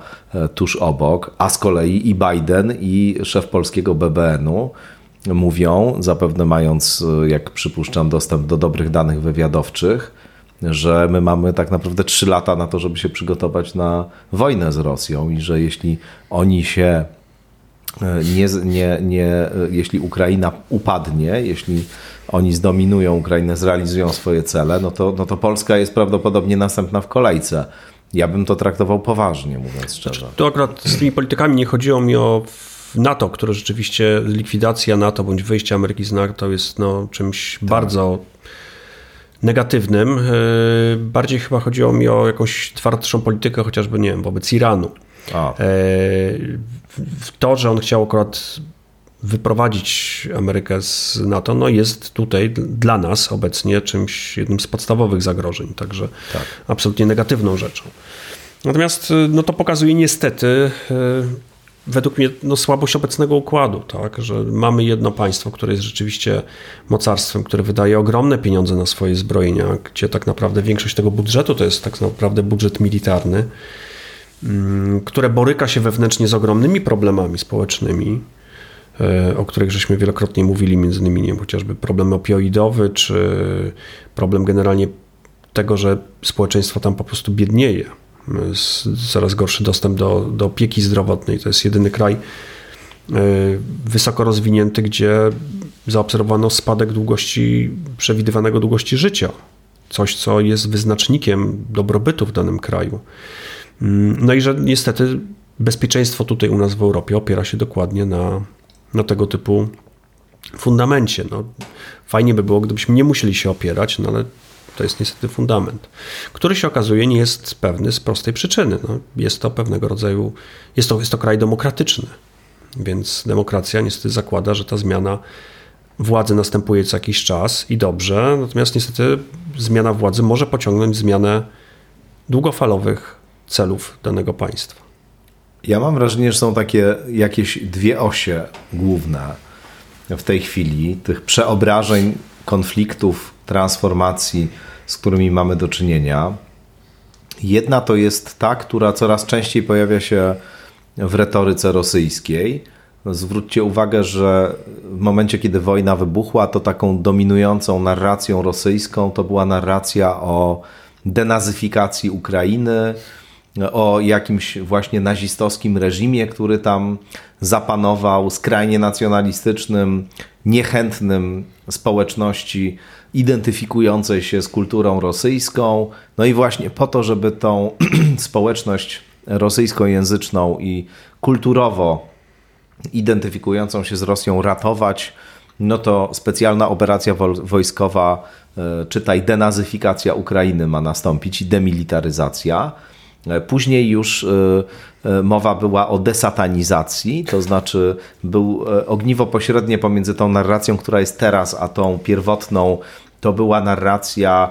Speaker 1: tuż obok, a z kolei i Biden i szef polskiego BBN-u mówią, zapewne mając, jak przypuszczam, dostęp do dobrych danych wywiadowczych, że my mamy tak naprawdę trzy lata na to, żeby się przygotować na wojnę z Rosją i że jeśli oni się nie, nie, nie, jeśli Ukraina upadnie, jeśli oni zdominują Ukrainę, zrealizują swoje cele, no to, no to Polska jest prawdopodobnie następna w kolejce. Ja bym to traktował poważnie, mówiąc szczerze.
Speaker 3: To akurat z tymi politykami nie chodziło mi o NATO, które rzeczywiście likwidacja NATO bądź wyjście Ameryki z NATO jest no, czymś tak. bardzo negatywnym. E, bardziej chyba chodziło mi o jakąś twardszą politykę, chociażby, nie wiem, wobec Iranu. A. E, to, że on chciał akurat wyprowadzić Amerykę z NATO, no jest tutaj dla nas obecnie czymś, jednym z podstawowych zagrożeń, także tak. absolutnie negatywną rzeczą. Natomiast no to pokazuje niestety e, według mnie no, słabość obecnego układu, tak? że mamy jedno państwo, które jest rzeczywiście mocarstwem, które wydaje ogromne pieniądze na swoje zbrojenia, gdzie tak naprawdę większość tego budżetu to jest tak naprawdę budżet militarny, Mm, które boryka się wewnętrznie z ogromnymi problemami społecznymi, e, o których żeśmy wielokrotnie mówili, między innymi nie chociażby problem opioidowy, czy problem generalnie tego, że społeczeństwo tam po prostu biednieje. Coraz gorszy dostęp do, do opieki zdrowotnej. To jest jedyny kraj e, wysoko rozwinięty, gdzie zaobserwowano spadek długości, przewidywanego długości życia. Coś, co jest wyznacznikiem dobrobytu w danym kraju. Mm, no i że niestety bezpieczeństwo tutaj u nas w Europie opiera się dokładnie na, na tego typu fundamencie. No, fajnie by było, gdybyśmy nie musieli się opierać, no ale To jest niestety fundament, który się okazuje nie jest pewny z prostej przyczyny. No, jest to pewnego rodzaju, jest to, jest to kraj demokratyczny, więc demokracja niestety zakłada, że ta zmiana władzy następuje co jakiś czas i dobrze, natomiast niestety zmiana władzy może pociągnąć zmianę długofalowych celów danego państwa.
Speaker 1: Ja mam wrażenie, że są takie jakieś dwie osie główne w tej chwili, tych przeobrażeń, konfliktów, transformacji, z którymi mamy do czynienia. Jedna to jest ta, która coraz częściej pojawia się w retoryce rosyjskiej. Zwróćcie uwagę, że w momencie, kiedy wojna wybuchła, to taką dominującą narracją rosyjską to była narracja o denazyfikacji Ukrainy, o jakimś właśnie nazistowskim reżimie, który tam zapanował, skrajnie nacjonalistycznym, niechętnym społeczności identyfikującej się z kulturą rosyjską. No i właśnie po to, żeby tą społeczność rosyjskojęzyczną i kulturowo identyfikującą się z Rosją ratować, no to specjalna operacja wojskowa, e, czytaj denazyfikacja Ukrainy ma nastąpić i demilitaryzacja. E, później już e, mowa była o desatanizacji, to znaczy był ogniwo pośrednie pomiędzy tą narracją, która jest teraz, a tą pierwotną. To była narracja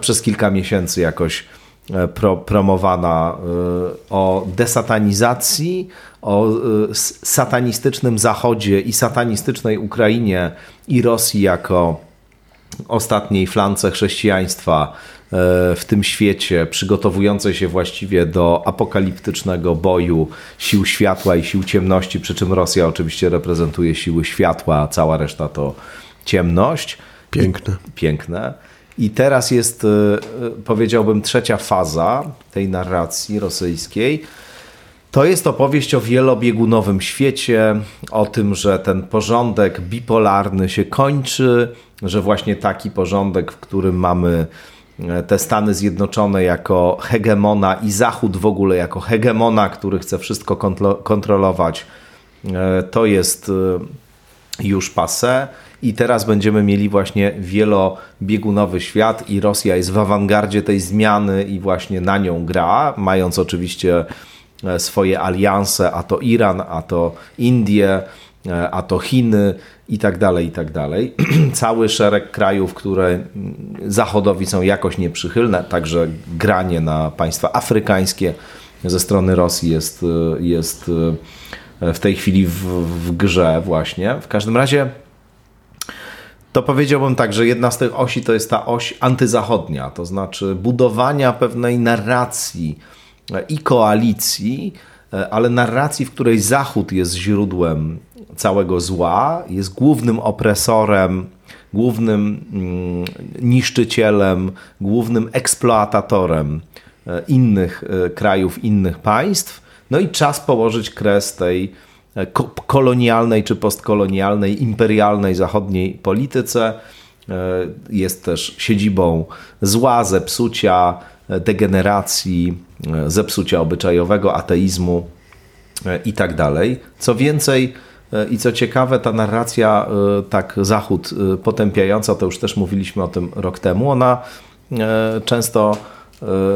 Speaker 1: przez kilka miesięcy jakoś pro, promowana o desatanizacji, o satanistycznym Zachodzie i satanistycznej Ukrainie i Rosji jako ostatniej flance chrześcijaństwa e, w tym świecie, przygotowującej się właściwie do apokaliptycznego boju sił światła i sił ciemności, przy czym Rosja oczywiście reprezentuje siły światła, a cała reszta to ciemność.
Speaker 3: Piękne.
Speaker 1: Piękne. I teraz jest, e, e, powiedziałbym, trzecia faza tej narracji rosyjskiej to jest opowieść o wielobiegunowym świecie, o tym, że ten porządek bipolarny się kończy, że właśnie taki porządek, w którym mamy e, te Stany Zjednoczone jako hegemona i Zachód w ogóle jako hegemona, który chce wszystko kontrolować, to jest już passe. I teraz będziemy mieli właśnie wielobiegunowy świat, i Rosja jest w awangardzie tej zmiany i właśnie na nią gra, mając oczywiście E, swoje alianse, a to Iran, a to Indie, e, a to Chiny i tak dalej, i tak dalej. Cały szereg krajów, które mm, Zachodowi są jakoś nieprzychylne, także granie na państwa afrykańskie ze strony Rosji jest, e, jest w tej chwili w, w grze właśnie. W każdym razie to powiedziałbym tak, że jedna z tych osi to jest ta oś antyzachodnia, to znaczy budowania pewnej narracji, i koalicji, e, ale narracji, w której Zachód jest źródłem całego zła, jest głównym opresorem, głównym mm, niszczycielem, głównym eksploatatorem e, innych e, krajów, innych państw. No i czas położyć kres tej kolonialnej czy postkolonialnej, imperialnej zachodniej polityce. Jest też siedzibą zła, zepsucia, degeneracji, e, zepsucia obyczajowego, ateizmu e, i tak dalej. Co więcej, e, i co ciekawe, ta narracja, tak Zachód potępiająca, to już też mówiliśmy o tym rok temu, ona często E,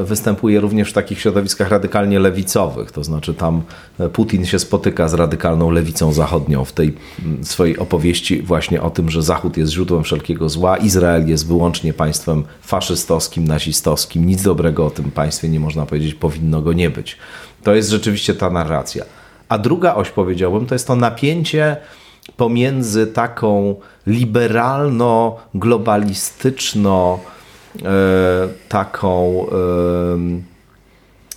Speaker 1: występuje również w takich środowiskach radykalnie lewicowych. To znaczy, tam e, Putin się spotyka z radykalną lewicą zachodnią w tej swojej opowieści, właśnie o tym, że Zachód jest źródłem wszelkiego zła, Izrael jest wyłącznie państwem faszystowskim, nazistowskim. Nic dobrego o tym państwie nie można powiedzieć, powinno go nie być. To jest rzeczywiście ta narracja. A druga oś, powiedziałbym, to jest to napięcie pomiędzy taką liberalno-globalistyczno- E, taką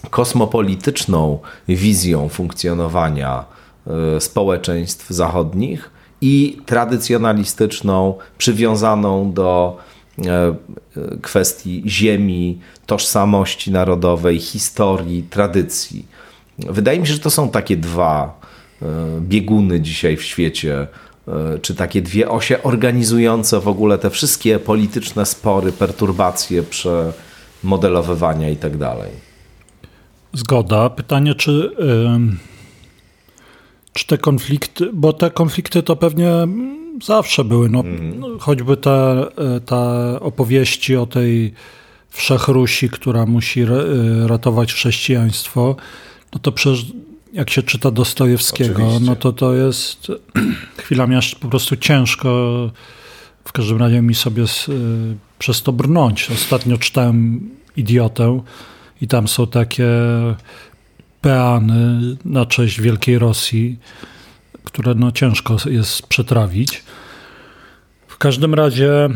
Speaker 1: kosmopolityczną wizją funkcjonowania e, społeczeństw zachodnich i tradycjonalistyczną, przywiązaną do e, kwestii ziemi, tożsamości narodowej, historii, tradycji. Wydaje mi się, że to są takie dwa bieguny dzisiaj w świecie E, czy takie dwie osie organizujące w ogóle te wszystkie polityczne spory, perturbacje, przemodelowywania i tak dalej.
Speaker 2: Zgoda. Pytanie, czy, czy te konflikty, bo te konflikty to pewnie Zawsze były. No, mm. choćby te, te opowieści o tej wszechrusi, która musi ratować chrześcijaństwo, no to przecież jak się czyta Dostojewskiego, Oczywiście. no to to jest chwilami aż po prostu ciężko w każdym razie mi sobie z, y, przez to brnąć. Ostatnio czytałem Idiotę i tam są takie peany na cześć Wielkiej Rosji, które no ciężko jest przetrawić. W każdym razie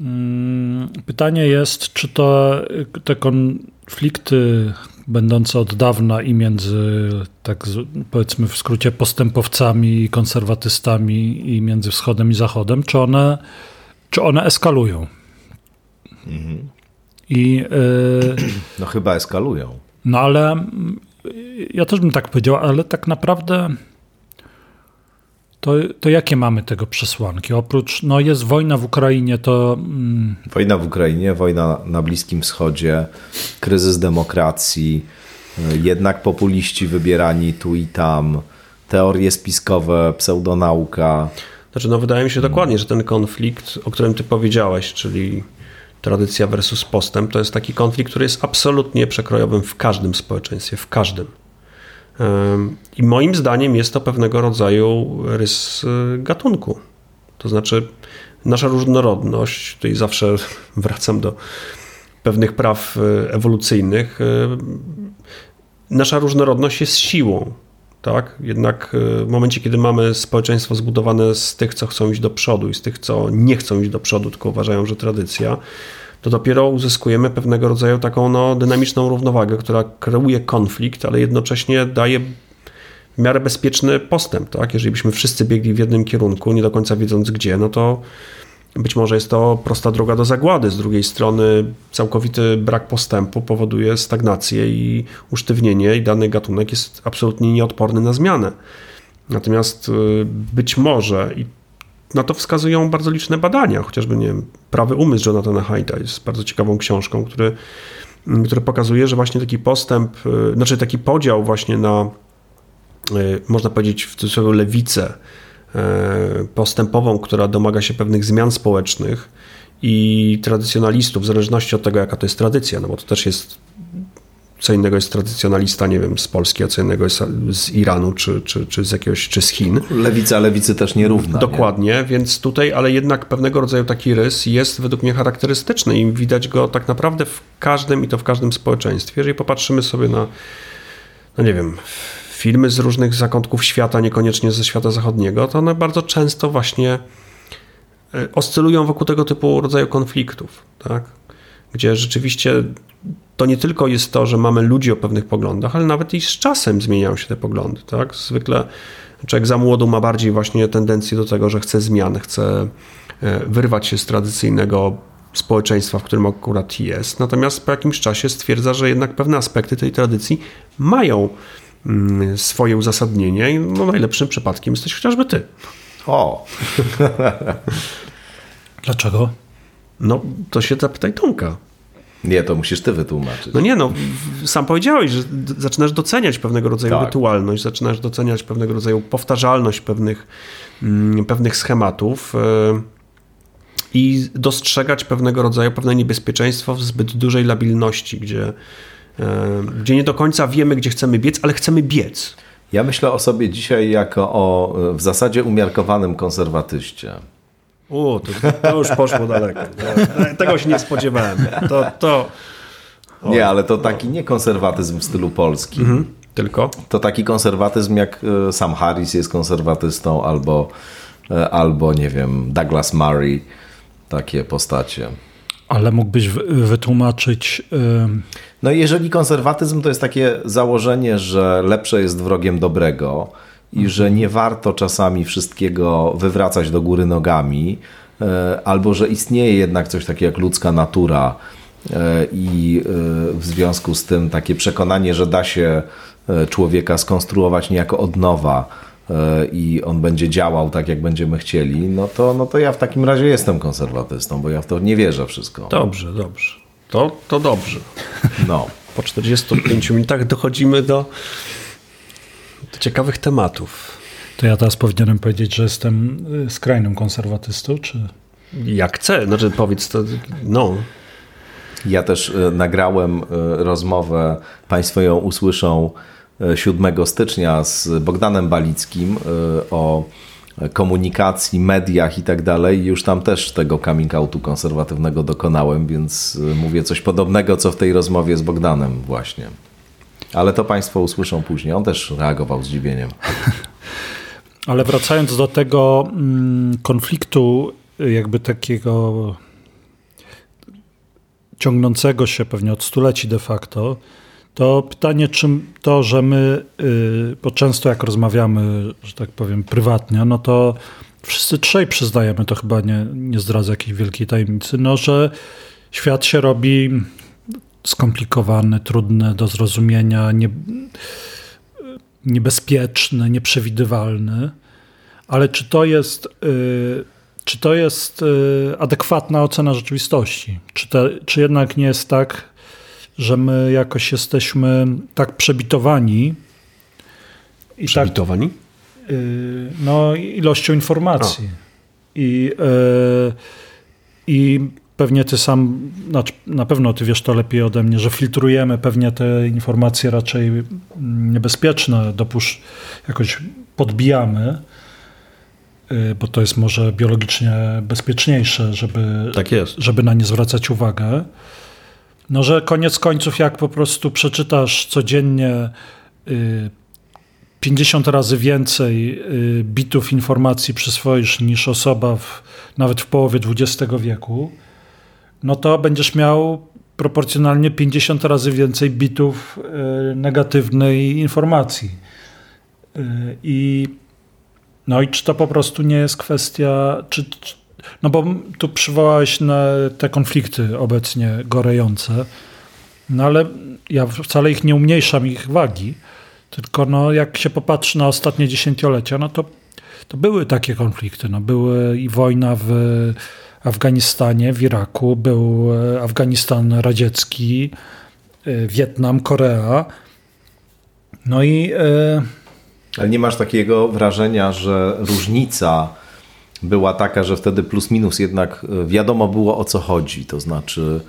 Speaker 2: mm, pytanie jest, czy to te konflikty będące od dawna i między, tak powiedzmy w skrócie, postępowcami i konserwatystami i między wschodem i zachodem, czy one, czy one eskalują? Mhm.
Speaker 1: I, yy, no chyba eskalują.
Speaker 2: No ale ja też bym tak powiedział, ale tak naprawdę to, to jakie mamy tego przesłanki? Oprócz, no jest wojna w Ukrainie, to...
Speaker 1: Mm... Wojna w Ukrainie, wojna na Bliskim Wschodzie, kryzys demokracji, jednak populiści wybierani tu i tam, teorie spiskowe, pseudonauka.
Speaker 3: Znaczy, no wydaje mi się dokładnie, że ten konflikt, o którym ty powiedziałeś, czyli tradycja versus postęp, to jest taki konflikt, który jest absolutnie przekrojowym w każdym społeczeństwie, w każdym. I moim zdaniem jest to pewnego rodzaju rys y, gatunku. To znaczy, nasza różnorodność, tutaj zawsze wracam do pewnych praw y, ewolucyjnych, y, nasza różnorodność jest siłą. Tak? Jednak w momencie, kiedy mamy społeczeństwo zbudowane z tych, co chcą iść do przodu i z tych, co nie chcą iść do przodu, tylko uważają, że tradycja, to dopiero uzyskujemy pewnego rodzaju taką no, dynamiczną równowagę, która kreuje konflikt, ale jednocześnie daje w miarę bezpieczny postęp. Tak? Jeżeli byśmy wszyscy biegli w jednym kierunku, nie do końca wiedząc gdzie, no to być może jest to prosta droga do zagłady. Z drugiej strony całkowity brak postępu powoduje stagnację i usztywnienie i dany gatunek jest absolutnie nieodporny na zmianę. Natomiast y, być może, i na to wskazują bardzo liczne badania, chociażby nie wiem, Prawy umysł Jonathana Haidta jest bardzo ciekawą książką, który, mm, który pokazuje, że właśnie taki postęp, y, znaczy taki podział właśnie na, y, można powiedzieć w cudzysłowie lewicę y, postępową, która domaga się pewnych zmian społecznych i tradycjonalistów, w zależności od tego, jaka to jest tradycja, no bo to też jest co innego jest tradycjonalista, nie wiem, z Polski, a co innego jest z Iranu, czy, czy, czy z jakiegoś, czy z Chin.
Speaker 1: Lewica lewicy też nierówna.
Speaker 3: Dokładnie, nie? więc tutaj, ale jednak pewnego rodzaju taki rys jest według mnie charakterystyczny i widać go tak naprawdę w każdym i to w każdym społeczeństwie. Jeżeli popatrzymy sobie na, no nie wiem, filmy z różnych zakątków świata, niekoniecznie ze świata zachodniego, to one bardzo często właśnie e, oscylują wokół tego typu rodzaju konfliktów, tak? gdzie rzeczywiście to nie tylko jest to, że mamy ludzi o pewnych poglądach, ale nawet i z czasem zmieniają się te poglądy. Tak? Zwykle człowiek za młodu ma bardziej właśnie tendencję do tego, że chce zmian, chce e, wyrwać się z tradycyjnego społeczeństwa, w którym akurat jest. Natomiast po jakimś czasie stwierdza, że jednak pewne aspekty tej tradycji mają mm, swoje uzasadnienie i no, najlepszym przypadkiem jesteś chociażby ty.
Speaker 1: O!
Speaker 2: Dlaczego?
Speaker 3: No, to się zapytaj Tomka.
Speaker 1: Nie, to musisz ty wytłumaczyć.
Speaker 3: No nie, no sam powiedziałeś, że zaczynasz doceniać pewnego rodzaju tak. rytualność, zaczynasz doceniać pewnego rodzaju powtarzalność pewnych, mm, pewnych schematów e, i dostrzegać pewnego rodzaju pewne niebezpieczeństwo w zbyt dużej labilności, gdzie, e, gdzie nie do końca wiemy, gdzie chcemy biec, ale chcemy biec.
Speaker 1: Ja myślę o sobie dzisiaj jako o w zasadzie umiarkowanym konserwatyście.
Speaker 3: O, to, to już poszło daleko. Tego się nie spodziewałem. To, to...
Speaker 1: Nie, ale to taki nie konserwatyzm w stylu polskim. Mhm,
Speaker 3: tylko?
Speaker 1: To taki konserwatyzm jak e, Sam Harris jest konserwatystą albo, e, albo nie wiem, Douglas Murray. Takie postacie.
Speaker 2: Ale mógłbyś wytłumaczyć.
Speaker 1: No, jeżeli konserwatyzm to jest takie założenie, że lepsze jest wrogiem dobrego, i że nie warto czasami wszystkiego wywracać do góry nogami, e, albo że istnieje jednak coś takiego jak ludzka natura e, i e, w związku z tym takie przekonanie, że da się człowieka skonstruować niejako od nowa i on będzie działał tak, jak będziemy chcieli, no to, no to ja w takim razie jestem konserwatystą, bo ja w to nie wierzę wszystko.
Speaker 3: Dobrze, dobrze. To, to dobrze. No. Po 45 minutach dochodzimy do do ciekawych tematów.
Speaker 2: To ja teraz powinienem powiedzieć, że jestem y, skrajnym konserwatystą, czy...
Speaker 3: Jak chcę, znaczy powiedz to, no.
Speaker 1: Ja też y, nagrałem y, rozmowę, Państwo ją usłyszą 7 stycznia z Bogdanem Balickim o komunikacji, mediach i tak dalej. Już tam też tego coming outu konserwatywnego dokonałem, więc mówię coś podobnego, co w tej rozmowie z Bogdanem właśnie. Ale to Państwo usłyszą później. On też reagował zdziwieniem.
Speaker 2: Ale wracając do tego mm, konfliktu, jakby takiego ciągnącego się pewnie od stuleci de facto, to pytanie, czym to, że my, y, bo często jak rozmawiamy, że tak powiem, prywatnie, no to wszyscy trzej przyznajemy, to chyba nie, nie zdradza jakiejś wielkiej tajemnicy, no że świat się robi skomplikowany, trudny do zrozumienia, nie, niebezpieczny, nieprzewidywalny. Ale czy to jest, y, czy to jest y, adekwatna ocena rzeczywistości? Czy, te, czy jednak nie jest tak, że my jakoś jesteśmy tak przebitowani?
Speaker 3: I tak, przebitowani?
Speaker 2: Tak, no, ilością informacji. I, I pewnie ty sam, znaczy, na pewno ty wiesz to lepiej ode mnie, że filtrujemy pewnie te informacje raczej niebezpieczne, dopusz, jakoś podbijamy, y, bo to jest może biologicznie bezpieczniejsze, żeby,
Speaker 3: tak
Speaker 2: żeby na nie zwracać uwagę. No, że koniec końców, jak po prostu przeczytasz codziennie 50 y, razy więcej y, bitów informacji przyswoisz niż osoba w, nawet w połowie XX wieku, no to będziesz miał proporcjonalnie 50 razy więcej bitów e, negatywnej informacji. E, I no i czy to po prostu nie jest kwestia, czy, no bo tu przywołałeś na te konflikty obecnie gorejące, no ale ja wcale ich nie umniejszam, ich wagi, tylko no jak się popatrzy na ostatnie dziesięciolecia, no to, to były takie konflikty, no były i wojna w Afganistanie, w Iraku, był e, Afganistan radziecki, e, Wietnam, Korea. No i. E,
Speaker 1: Ale nie masz takiego wrażenia, że różnica była taka, że wtedy plus minus jednak wiadomo było o co chodzi. To znaczy,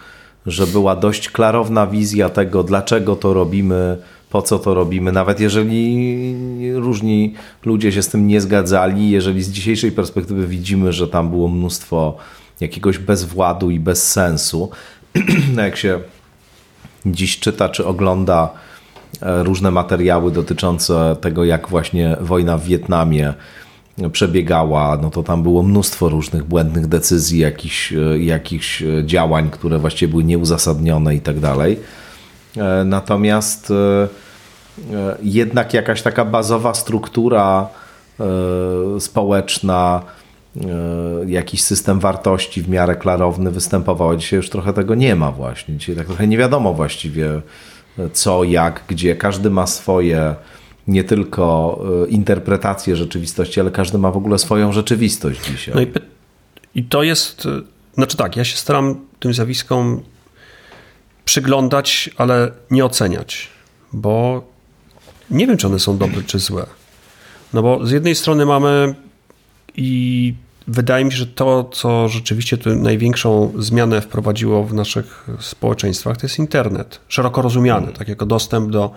Speaker 1: że była dość klarowna wizja tego, dlaczego to robimy, po co to robimy, nawet jeżeli różni ludzie się z tym nie zgadzali, jeżeli z dzisiejszej perspektywy widzimy, że tam było mnóstwo jakiegoś bezwładu i bez sensu. Jak się dziś czyta czy ogląda e, różne materiały dotyczące tego, jak właśnie wojna w Wietnamie przebiegała, no to tam było mnóstwo różnych błędnych decyzji, jakichś, e, jakichś e, działań, które właściwie były nieuzasadnione i tak dalej. Natomiast jednak jakaś taka bazowa struktura społeczna, jakiś system wartości w miarę klarowny występował. Dzisiaj już trochę tego nie ma właśnie. Dzisiaj tak trochę nie wiadomo właściwie e, co, jak, gdzie. Każdy ma swoje nie tylko e, interpretacje rzeczywistości, ale każdy ma w ogóle swoją rzeczywistość dzisiaj.
Speaker 3: No i, i to jest, znaczy tak, ja się staram tym zjawiskom przyglądać, ale nie oceniać, bo nie wiem, czy one są dobre, czy złe. No bo z jednej strony mamy i wydaje mi się, że to, co rzeczywiście tu największą zmianę wprowadziło w naszych społeczeństwach, to jest internet. Szeroko rozumiany, tak jako dostęp do,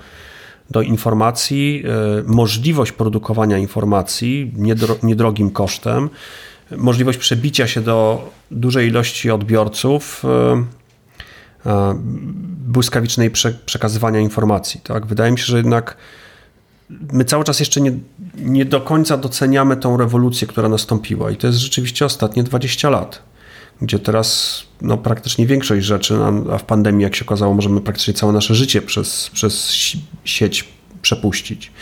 Speaker 3: do informacji, e, możliwość produkowania informacji niedro, niedrogim kosztem, możliwość przebicia się do dużej ilości odbiorców, e, e, błyskawicznej przekazywania informacji. Tak? Wydaje mi się, że jednak my cały czas jeszcze nie, nie do końca doceniamy tą rewolucję, która nastąpiła. I to jest rzeczywiście ostatnie 20 lat, gdzie teraz no, praktycznie większość rzeczy, a w pandemii, jak się okazało, możemy praktycznie całe nasze życie przez, przez sieć przepuścić.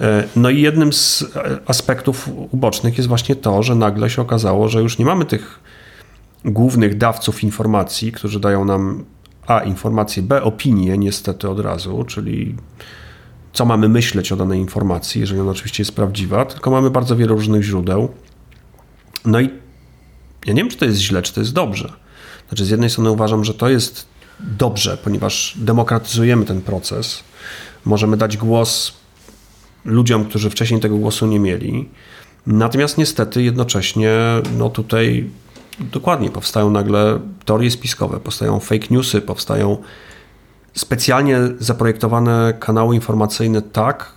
Speaker 3: E, no i jednym z aspektów ubocznych jest właśnie to, że nagle się okazało, że już nie mamy tych głównych dawców informacji, którzy dają nam A informacje, B opinie, niestety od razu, czyli co mamy myśleć o danej informacji, jeżeli ona oczywiście jest prawdziwa, tylko mamy bardzo wiele różnych źródeł. No i ja nie wiem, czy to jest źle, czy to jest dobrze. Znaczy, z jednej strony uważam, że to jest dobrze, ponieważ demokratyzujemy ten proces. Możemy dać głos ludziom, którzy wcześniej tego głosu nie mieli. Natomiast niestety jednocześnie no tutaj dokładnie powstają nagle teorie spiskowe, powstają fake newsy, powstają specjalnie zaprojektowane kanały informacyjne tak,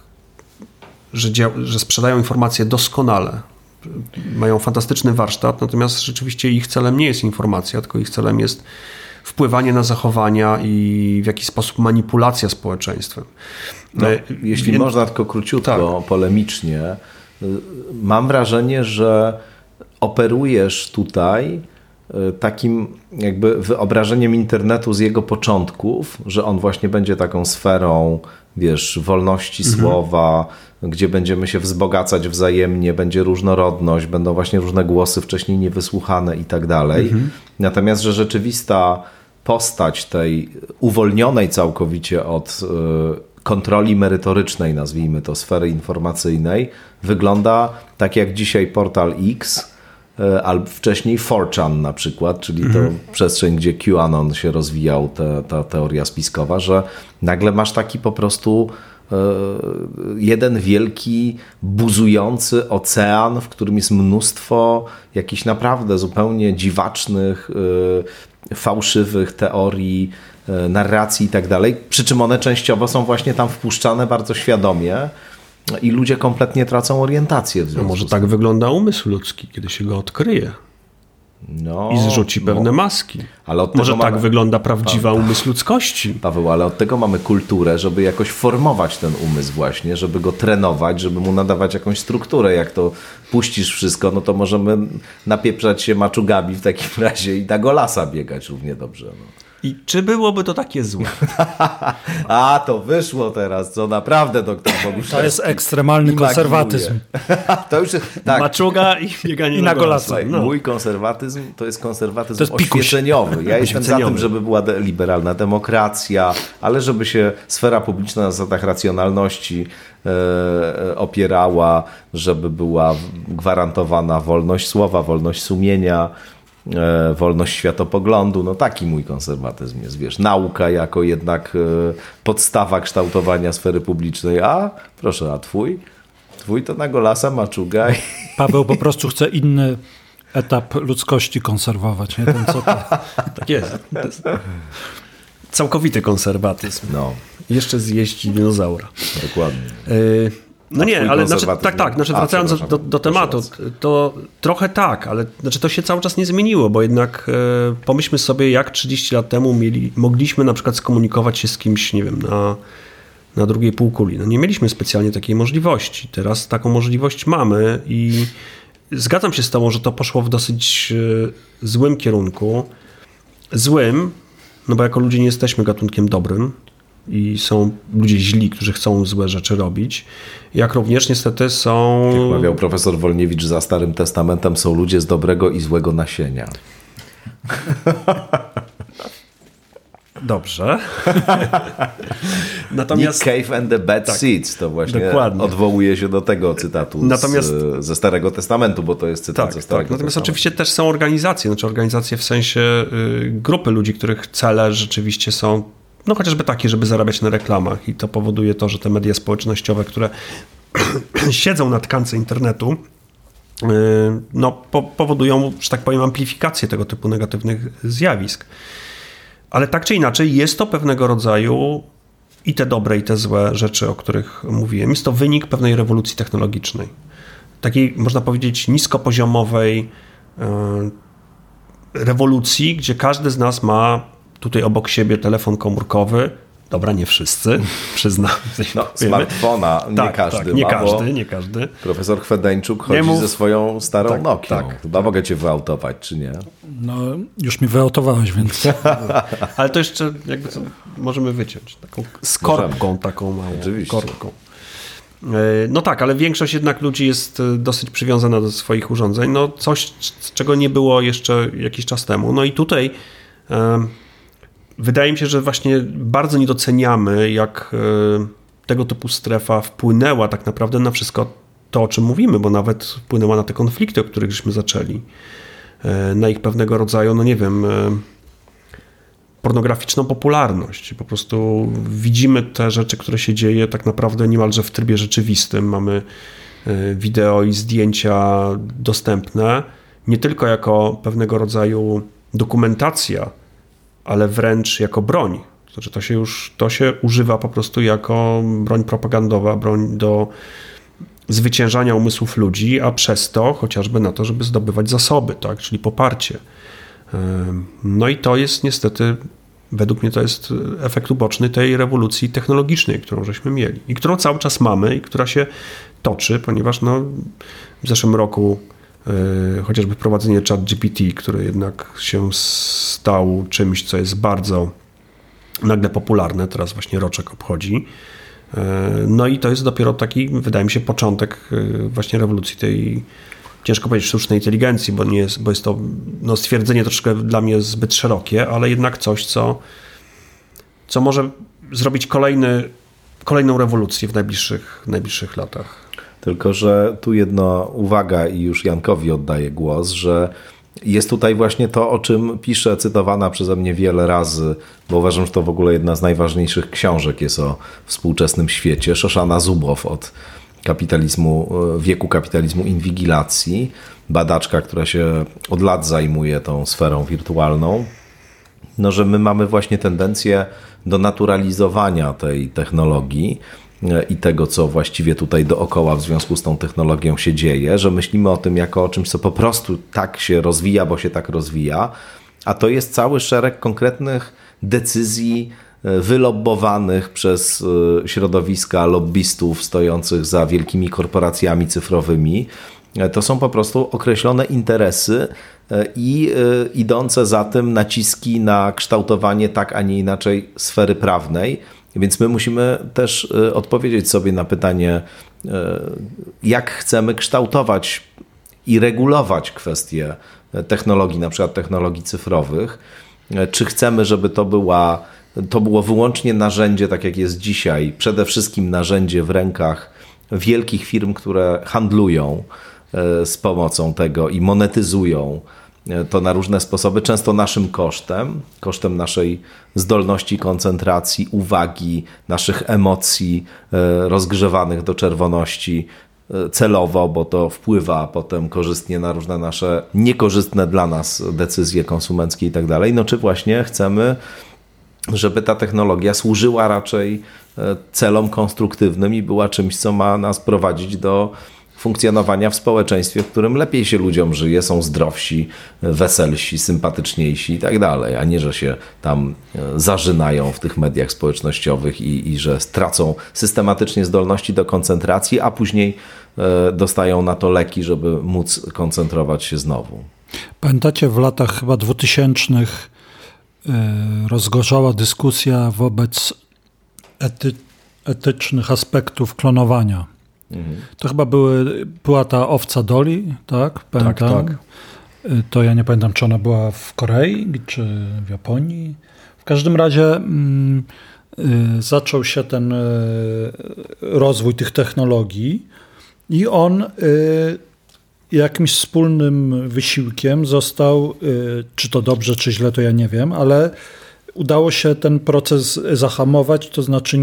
Speaker 3: że, że sprzedają informacje doskonale. Mają fantastyczny warsztat, natomiast rzeczywiście ich celem nie jest informacja, tylko ich celem jest wpływanie na zachowania i w jakiś sposób manipulacja społeczeństwem.
Speaker 1: No, e, jeśli Więc... można tylko króciutko, tak. polemicznie, y, mam wrażenie, że operujesz tutaj takim jakby wyobrażeniem internetu z jego początków, że on właśnie będzie taką sferą, wiesz, wolności mhm. słowa, gdzie będziemy się wzbogacać wzajemnie, będzie różnorodność, będą właśnie różne głosy wcześniej niewysłuchane i tak dalej. Mhm. Natomiast, że rzeczywista postać tej uwolnionej całkowicie od y, kontroli merytorycznej, nazwijmy to, sfery informacyjnej, wygląda tak jak dzisiaj portal X, albo wcześniej 4chan na przykład, czyli mhm. to przestrzeń, gdzie QAnon się rozwijał, te, ta teoria spiskowa, że nagle masz taki po prostu E, jeden wielki, buzujący ocean, w którym jest mnóstwo jakichś naprawdę zupełnie dziwacznych, e, fałszywych teorii, e, narracji i tak dalej. Przy czym one częściowo są właśnie tam wpuszczane bardzo świadomie. I ludzie kompletnie tracą orientację w związku
Speaker 3: no Może tak wygląda umysł ludzki, kiedy się go odkryje. No, I zrzuci pewne no. maski. Ale Może tak wygląda prawdziwa pa... umysł ludzkości.
Speaker 1: Paweł, ale od tego mamy kulturę, żeby jakoś formować ten umysł właśnie, żeby go trenować, żeby mu nadawać jakąś strukturę. Jak to puścisz wszystko, no to możemy napieprzać się maczugami w takim razie i na golasa biegać równie dobrze. No.
Speaker 3: I czy byłoby to takie złe?
Speaker 1: A, to wyszło teraz, co naprawdę doktor Bogusz.
Speaker 2: To jest ekstremalny konserwatyzm.
Speaker 3: to już jest, tak. Maczuga i bieganie I na, golasa.
Speaker 1: No. Mój konserwatyzm to jest konserwatyzm to jest oświeceniowy. Ja jestem za tym, żeby była de liberalna demokracja, ale żeby się sfera publiczna na zasadach racjonalności e, opierała, żeby była gwarantowana wolność słowa, wolność sumienia, E, wolność światopoglądu, no taki mój konserwatyzm jest, wiesz, nauka jako jednak e, podstawa kształtowania sfery publicznej, a proszę, a twój? Twój to na golasa maczuga. I...
Speaker 2: Paweł po prostu chce inny etap ludzkości konserwować, nie ten co to.
Speaker 3: Tak jest. Całkowity konserwatyzm. No. Jeszcze zjeść dinozaura.
Speaker 1: Dokładnie. Y
Speaker 3: no nie, ale znaczy, tak, tak, znaczy wracając do, do tematu, to trochę tak, ale znaczy to się cały czas nie zmieniło, bo jednak e, pomyślmy sobie, jak 30 lat temu mieli, mogliśmy na przykład skomunikować się z kimś, nie wiem, na, na drugiej półkuli. No nie mieliśmy specjalnie takiej możliwości. Teraz taką możliwość mamy i zgadzam się z tobą, że to poszło w dosyć e, złym kierunku. Złym, no bo jako ludzie nie jesteśmy gatunkiem dobrym, i są ludzie źli, którzy chcą złe rzeczy robić, jak również niestety są...
Speaker 1: Jak mawiał profesor Wolniewicz za Starym Testamentem, są ludzie z dobrego i złego nasienia.
Speaker 3: Dobrze.
Speaker 1: Natomiast Nick Cave and the Bad tak, Seeds to właśnie dokładnie. odwołuje się do tego cytatu Natomiast, z, ze Starego Testamentu, bo to jest cytat tak, ze Starego tak.
Speaker 3: Natomiast Testamentu. oczywiście też są organizacje, znaczy organizacje w sensie y, grupy ludzi, których cele rzeczywiście są no chociażby takie, żeby zarabiać na reklamach i to powoduje to, że te media społecznościowe, które siedzą na tkance internetu, y, no, po, powodują, że tak powiem, amplifikację tego typu negatywnych zjawisk. Ale tak czy inaczej, jest to pewnego rodzaju i te dobre, i te złe rzeczy, o których mówiłem. Jest to wynik pewnej rewolucji technologicznej. Takiej, można powiedzieć, niskopoziomowej y, rewolucji, gdzie każdy z nas ma tutaj obok siebie telefon komórkowy. Dobra, nie wszyscy, przyznam.
Speaker 1: No, smartfona nie tak, każdy
Speaker 3: tak, nie ma, każdy, nie każdy.
Speaker 1: Profesor Chwedeńczuk chodzi mów... ze swoją starą tak, Nokią. Tak, Chyba tak. mogę cię wyautować, czy nie?
Speaker 2: No, już mi wyautowałeś, więc...
Speaker 3: Ale to jeszcze jakby co, możemy wyciąć. Taką możemy. taką małą. Oczywiście. Korbką. E, no tak, ale większość jednak ludzi jest e, dosyć przywiązana do swoich urządzeń. No coś, czego nie było jeszcze jakiś czas temu. No i tutaj Wydaje mi się, że właśnie bardzo nie doceniamy, jak e, tego typu strefa wpłynęła tak naprawdę na wszystko to, o czym mówimy, bo nawet wpłynęła na te konflikty, o których żeśmy zaczęli. E, na ich pewnego rodzaju, no nie wiem, e, pornograficzną popularność. Po prostu widzimy te rzeczy, które się dzieje tak naprawdę niemalże w trybie rzeczywistym. Mamy wideo i zdjęcia dostępne nie tylko jako pewnego rodzaju dokumentacja, ale wręcz jako broń. Znaczy to się już to się używa po prostu jako broń propagandowa, broń do zwyciężania umysłów ludzi, a przez to chociażby na to, żeby zdobywać zasoby, tak, czyli poparcie. No i to jest niestety, według mnie to jest efekt uboczny tej rewolucji technologicznej, którą żeśmy mieli i którą cały czas mamy i która się toczy, ponieważ no, w zeszłym roku chociażby wprowadzenie chat GPT, który jednak się stał czymś, co jest bardzo nagle popularne, teraz właśnie roczek obchodzi. E, no i to jest dopiero taki, wydaje mi się, początek e, właśnie rewolucji tej ciężko powiedzieć sztucznej inteligencji, bo, nie jest, bo jest to no, stwierdzenie troszkę dla mnie zbyt szerokie, ale jednak coś, co, co może zrobić kolejny, kolejną rewolucję w najbliższych, najbliższych latach.
Speaker 1: Tylko, że tu jedna uwaga i już Jankowi oddaję głos, że jest tutaj właśnie to, o czym pisze cytowana przeze mnie wiele razy, bo uważam, że to w ogóle jedna z najważniejszych książek jest o współczesnym świecie. Szoszana Zubow od kapitalizmu, e, wieku kapitalizmu inwigilacji, badaczka, która się od lat zajmuje tą sferą wirtualną, no, że my mamy właśnie tendencję do naturalizowania tej technologii i tego, co właściwie tutaj dookoła w związku z tą technologią się dzieje, że myślimy o tym jako o czymś, co po prostu tak się rozwija, bo się tak rozwija, a to jest cały szereg konkretnych decyzji, wylobbowanych przez e, środowiska lobbystów stojących za wielkimi korporacjami cyfrowymi. E, to są po prostu określone interesy e, i idące za tym naciski na kształtowanie tak, a nie inaczej sfery prawnej. Więc my musimy też odpowiedzieć sobie na pytanie, jak chcemy kształtować i regulować kwestie technologii, na przykład technologii cyfrowych. Czy chcemy, żeby to była to było wyłącznie narzędzie, tak jak jest dzisiaj, przede wszystkim narzędzie w rękach wielkich firm, które handlują e, z pomocą tego i monetyzują e, to na różne sposoby, często naszym kosztem, kosztem naszej zdolności koncentracji, uwagi, naszych emocji e, rozgrzewanych do czerwoności celowo, bo to wpływa potem korzystnie na różne nasze niekorzystne dla nas decyzje konsumenckie i tak dalej. No czy właśnie chcemy żeby ta technologia służyła raczej e, celom konstruktywnym i była czymś, co ma nas prowadzić do funkcjonowania w społeczeństwie, w którym lepiej się ludziom żyje, są zdrowsi, weselsi, sympatyczniejsi i tak dalej, a nie, że się tam e, zażynają w tych mediach społecznościowych i, i że tracą systematycznie zdolności do koncentracji, a później e, dostają na to leki, żeby móc koncentrować się znowu.
Speaker 2: Pamiętacie w latach chyba dwutysięcznych E, rozgorzała dyskusja wobec ety, etycznych aspektów klonowania. Mhm. To chyba były, była ta owca Doli, tak? Pamiętam. Tak, tak. To ja nie pamiętam, czy ona była w Korei, czy w Japonii. W każdym razie mm, y, zaczął się ten y, rozwój tych technologii i on y, jakimś wspólnym wysiłkiem został, czy to dobrze, czy źle, to ja nie wiem, ale udało się ten proces zahamować, to znaczy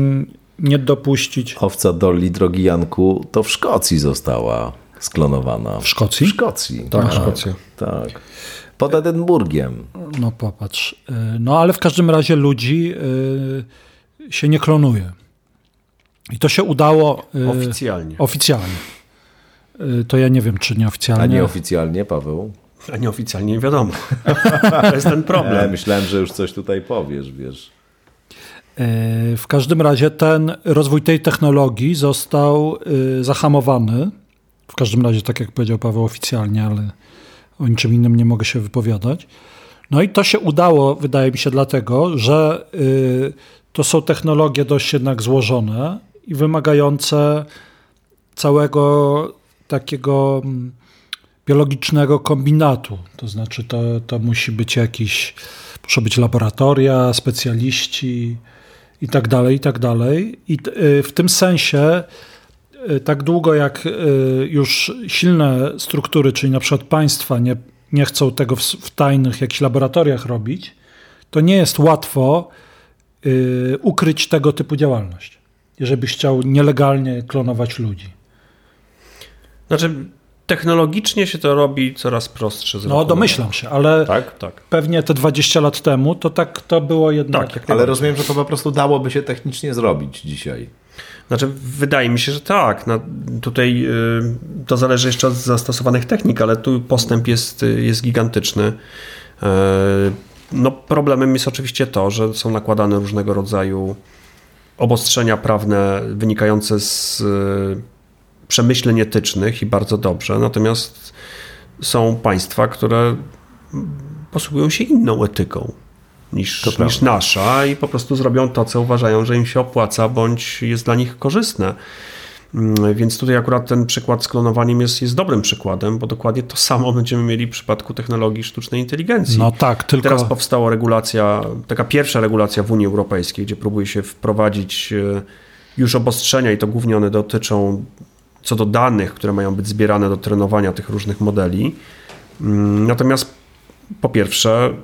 Speaker 2: nie dopuścić.
Speaker 1: Owca Dolly, drogi Janku, to w Szkocji została sklonowana.
Speaker 2: W Szkocji?
Speaker 1: W Szkocji.
Speaker 3: Tak, tak Szkocja.
Speaker 1: Tak. Pod Edynburgiem.
Speaker 2: No popatrz. Y, no ale w każdym razie ludzi y, się nie klonuje. I to się udało.
Speaker 3: Oficjalnie.
Speaker 2: Oficjalnie. Y, to ja nie wiem, czy nieoficjalnie.
Speaker 1: A nieoficjalnie, Paweł?
Speaker 3: A nieoficjalnie nie wiadomo. to jest ten problem. Ja
Speaker 1: myślałem, że już coś tutaj powiesz, wiesz.
Speaker 2: Y, w każdym razie ten rozwój tej technologii został y, zahamowany. W każdym razie, tak jak powiedział Paweł oficjalnie, ale o niczym innym nie mogę się wypowiadać. No i to się udało, wydaje mi się, dlatego, że to są technologie dość jednak złożone i wymagające całego takiego mm, biologicznego kombinatu. To znaczy, to, to musi być jakiś, muszą być laboratoria, specjaliści i tak dalej, i tak dalej. I y, w tym sensie, y, tak długo jak y, już silne struktury, czyli na przykład państwa, nie, nie chcą tego w, w tajnych jakichś laboratoriach robić, to nie jest łatwo ukryć tego typu działalność, jeżeli byś chciał nielegalnie klonować ludzi.
Speaker 3: Znaczy, technologicznie się to robi coraz prostsze.
Speaker 2: No domyślam się, ale tak, tak. pewnie te 20 lat temu to tak to było jednak.
Speaker 1: Tak, ale rozumiem, że to po prostu dałoby się technicznie zrobić dzisiaj.
Speaker 3: Znaczy, wydaje mi się, że tak. No, tutaj y, to zależy jeszcze od zastosowanych technik, ale tu postęp jest, y, jest gigantyczny. Y, no, problemem jest oczywiście to, że są nakładane różnego rodzaju obostrzenia prawne wynikające z przemyśleń etycznych i bardzo dobrze. Natomiast są państwa, które posługują się inną etyką niż, niż nasza i po prostu zrobią to, co uważają, że im się opłaca bądź jest dla nich korzystne. Mm, więc tutaj akurat ten przykład z klonowaniem jest, jest dobrym przykładem, bo dokładnie to samo będziemy mieli w przypadku technologii sztucznej inteligencji.
Speaker 2: No tak, tylko...
Speaker 3: Teraz powstała regulacja, taka pierwsza regulacja w Unii Europejskiej, gdzie próbuje się wprowadzić e, już obostrzenia i to głównie one dotyczą co do danych, które mają być zbierane do trenowania tych różnych modeli. Mm, natomiast po pierwsze,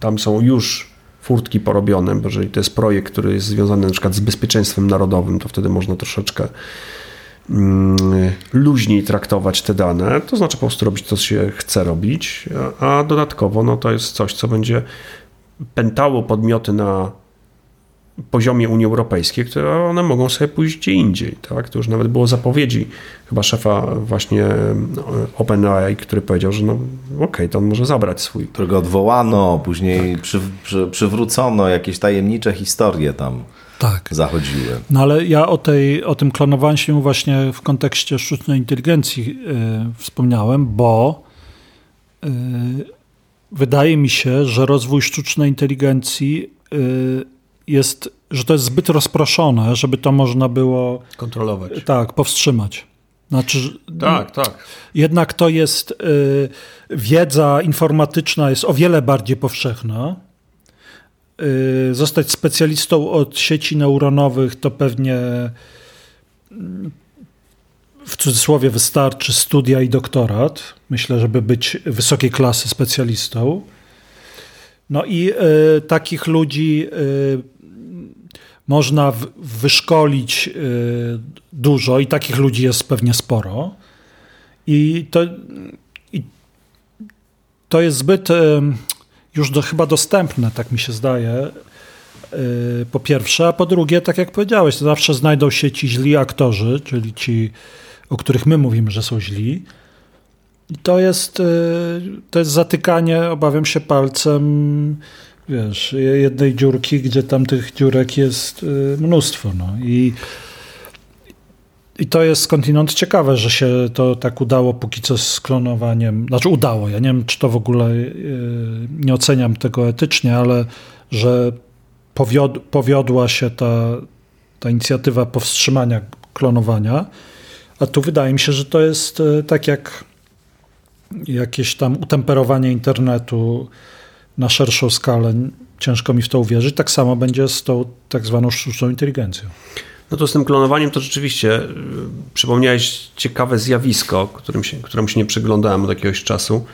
Speaker 3: tam są już furtki porobione, bo jeżeli to jest projekt, który jest związany na przykład z bezpieczeństwem narodowym, to wtedy można troszeczkę mm, luźniej traktować te dane, to znaczy po prostu robić to, co się chce robić, a dodatkowo no, to jest coś, co będzie pętało podmioty na poziomie Unii Europejskiej, które one mogą sobie pójść gdzie indziej. Tak? To już nawet było zapowiedzi chyba szefa właśnie no, OpenAI, który powiedział, że no okej, okay, to on może zabrać swój.
Speaker 1: Którego odwołano, później tak. przy, przy, przywrócono, jakieś tajemnicze historie tam tak. zachodziły.
Speaker 2: No ale ja o, tej, o tym klonowaniu się właśnie w kontekście sztucznej inteligencji yy, wspomniałem, bo yy, wydaje mi się, że rozwój sztucznej inteligencji yy, jest, że to jest zbyt rozproszone, żeby to można było
Speaker 3: kontrolować.
Speaker 2: Tak, powstrzymać. Znaczy,
Speaker 3: tak, tak.
Speaker 2: Jednak to jest y, wiedza informatyczna jest o wiele bardziej powszechna. Y, zostać specjalistą od sieci neuronowych to pewnie mm, w cudzysłowie wystarczy studia i doktorat. Myślę, żeby być wysokiej klasy specjalistą. No i y, takich ludzi y, można wyszkolić y, dużo i takich ludzi jest pewnie sporo. I to, i to jest zbyt y, już do, chyba dostępne, tak mi się zdaje. Y, po pierwsze, a po drugie, tak jak powiedziałeś, zawsze znajdą się ci źli aktorzy, czyli ci, o których my mówimy, że są źli. I to jest, to jest zatykanie, obawiam się, palcem wiesz, jednej dziurki, gdzie tam tych dziurek jest y, mnóstwo. No. I, I to jest skądinąd ciekawe, że się to tak udało póki co z klonowaniem. Znaczy udało, ja nie wiem, czy to w ogóle y, nie oceniam tego etycznie, ale że powiod, powiodła się ta, ta inicjatywa powstrzymania klonowania. A tu wydaje mi się, że to jest y, tak jak jakieś tam utemperowanie internetu na szerszą skalę, ciężko mi w to uwierzyć. Tak samo będzie z tą tak zwaną sztuczną inteligencją.
Speaker 3: No to z tym klonowaniem to rzeczywiście y, przypomniałeś ciekawe zjawisko, którym się, któremu się nie przyglądałem od jakiegoś czasu.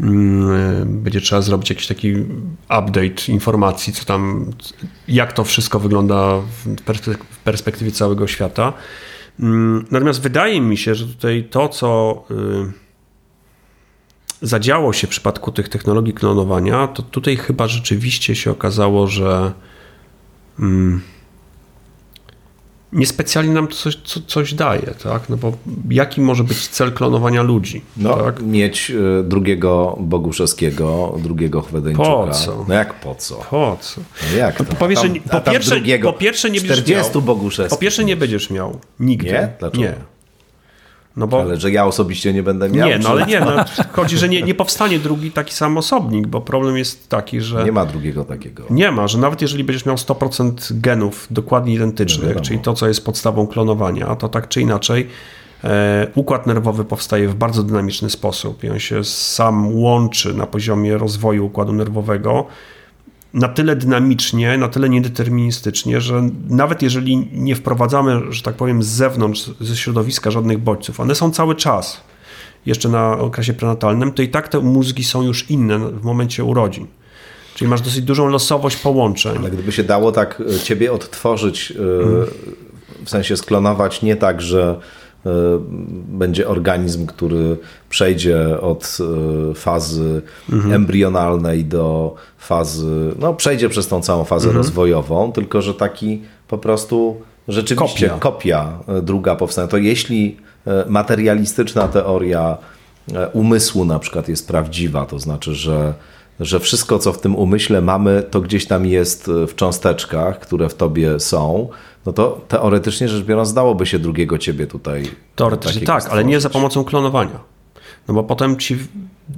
Speaker 3: Mm, będzie trzeba zrobić jakiś taki update informacji, co tam, jak to wszystko wygląda w perspektywie całego świata. Mm, natomiast wydaje mi się, że tutaj to, co y, zadziało się w przypadku tych technologii klonowania, to tutaj chyba rzeczywiście się okazało, że mm, niespecjalnie nam to coś, co, coś daje, tak? No bo jaki może być cel klonowania ludzi?
Speaker 1: No,
Speaker 3: tak?
Speaker 1: mieć y, drugiego Boguszewskiego, drugiego Chwedeńczuka.
Speaker 3: Po co?
Speaker 1: No jak po co?
Speaker 3: Po co?
Speaker 1: No jak to?
Speaker 3: Po, pierwsze, tam, po, pierwsze, po pierwsze nie będziesz
Speaker 1: 40 miał.
Speaker 3: Po pierwsze nie będziesz miał. Nigdy.
Speaker 1: Nie? Dlaczego?
Speaker 3: Nie.
Speaker 1: No bo... Ale że ja osobiście nie będę miał?
Speaker 3: Nie, no ale nie. No, chodzi, że nie, nie powstanie drugi taki sam osobnik, bo problem jest taki, że...
Speaker 1: Nie ma drugiego takiego.
Speaker 3: Nie ma, że nawet jeżeli będziesz miał 100% genów dokładnie identycznych, no, czyli to, co jest podstawą klonowania, to tak czy inaczej e, układ nerwowy powstaje w bardzo dynamiczny sposób i on się sam łączy na poziomie rozwoju układu nerwowego na tyle dynamicznie, na tyle niedeterministycznie, że nawet jeżeli nie wprowadzamy, że tak powiem, z zewnątrz, ze środowiska żadnych bodźców, one są cały czas jeszcze na okresie prenatalnym, to i tak te mózgi są już inne w momencie urodzin. Czyli masz dosyć dużą losowość połączeń.
Speaker 1: Ale gdyby się dało tak e, ciebie odtworzyć, hmm. w sensie sklonować nie tak, że e, będzie organizm, który przejdzie od fazy mhm. embrionalnej do fazy, no przejdzie przez tą całą fazę mhm. rozwojową, tylko że taki po prostu rzeczywiście kopia, kopia druga powstanie. To jeśli materialistyczna teoria umysłu na przykład jest prawdziwa, to znaczy, że że wszystko, co w tym umyśle mamy, to gdzieś tam jest e, w cząsteczkach, które w tobie są, no to teoretycznie rzecz biorąc, zdałoby się drugiego ciebie tutaj.
Speaker 3: Teoretycznie tak, stworzyć. ale nie za pomocą klonowania. No bo potem ci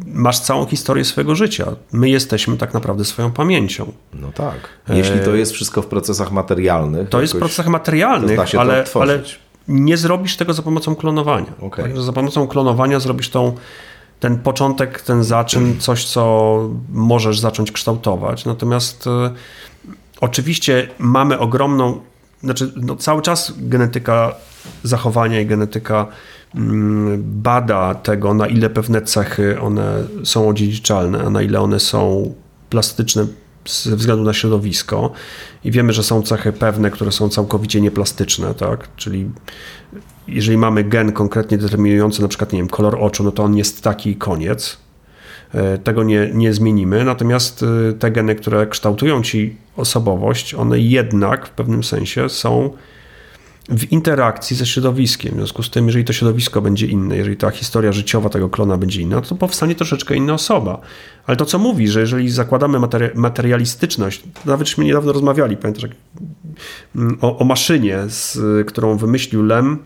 Speaker 3: masz całą historię swojego życia. My jesteśmy tak naprawdę swoją pamięcią.
Speaker 1: No tak. Jeśli to jest wszystko w procesach materialnych.
Speaker 3: To jest w procesach materialnych, ale, ale nie zrobisz tego za pomocą klonowania. Okay. Także za pomocą klonowania zrobisz tą ten początek, ten zaczyn, coś, co możesz zacząć kształtować. Natomiast y, oczywiście mamy ogromną, znaczy no, cały czas genetyka zachowania i genetyka mm, bada tego, na ile pewne cechy one są odziedziczalne, a na ile one są plastyczne ze względu na środowisko. I wiemy, że są cechy pewne, które są całkowicie nieplastyczne, tak? Czyli jeżeli mamy gen konkretnie determinujący na przykład, nie wiem, kolor oczu, no to on jest taki koniec. E, tego nie, nie zmienimy, natomiast e, te geny, które kształtują ci osobowość, one jednak w pewnym sensie są w interakcji ze środowiskiem. W związku z tym, jeżeli to środowisko będzie inne, jeżeli ta historia życiowa tego klona będzie inna, to powstanie troszeczkę inna osoba. Ale to, co mówi, że jeżeli zakładamy materi materialistyczność, nawetśmy niedawno rozmawiali, pamiętasz, mm, o, o maszynie, z, którą wymyślił Lem,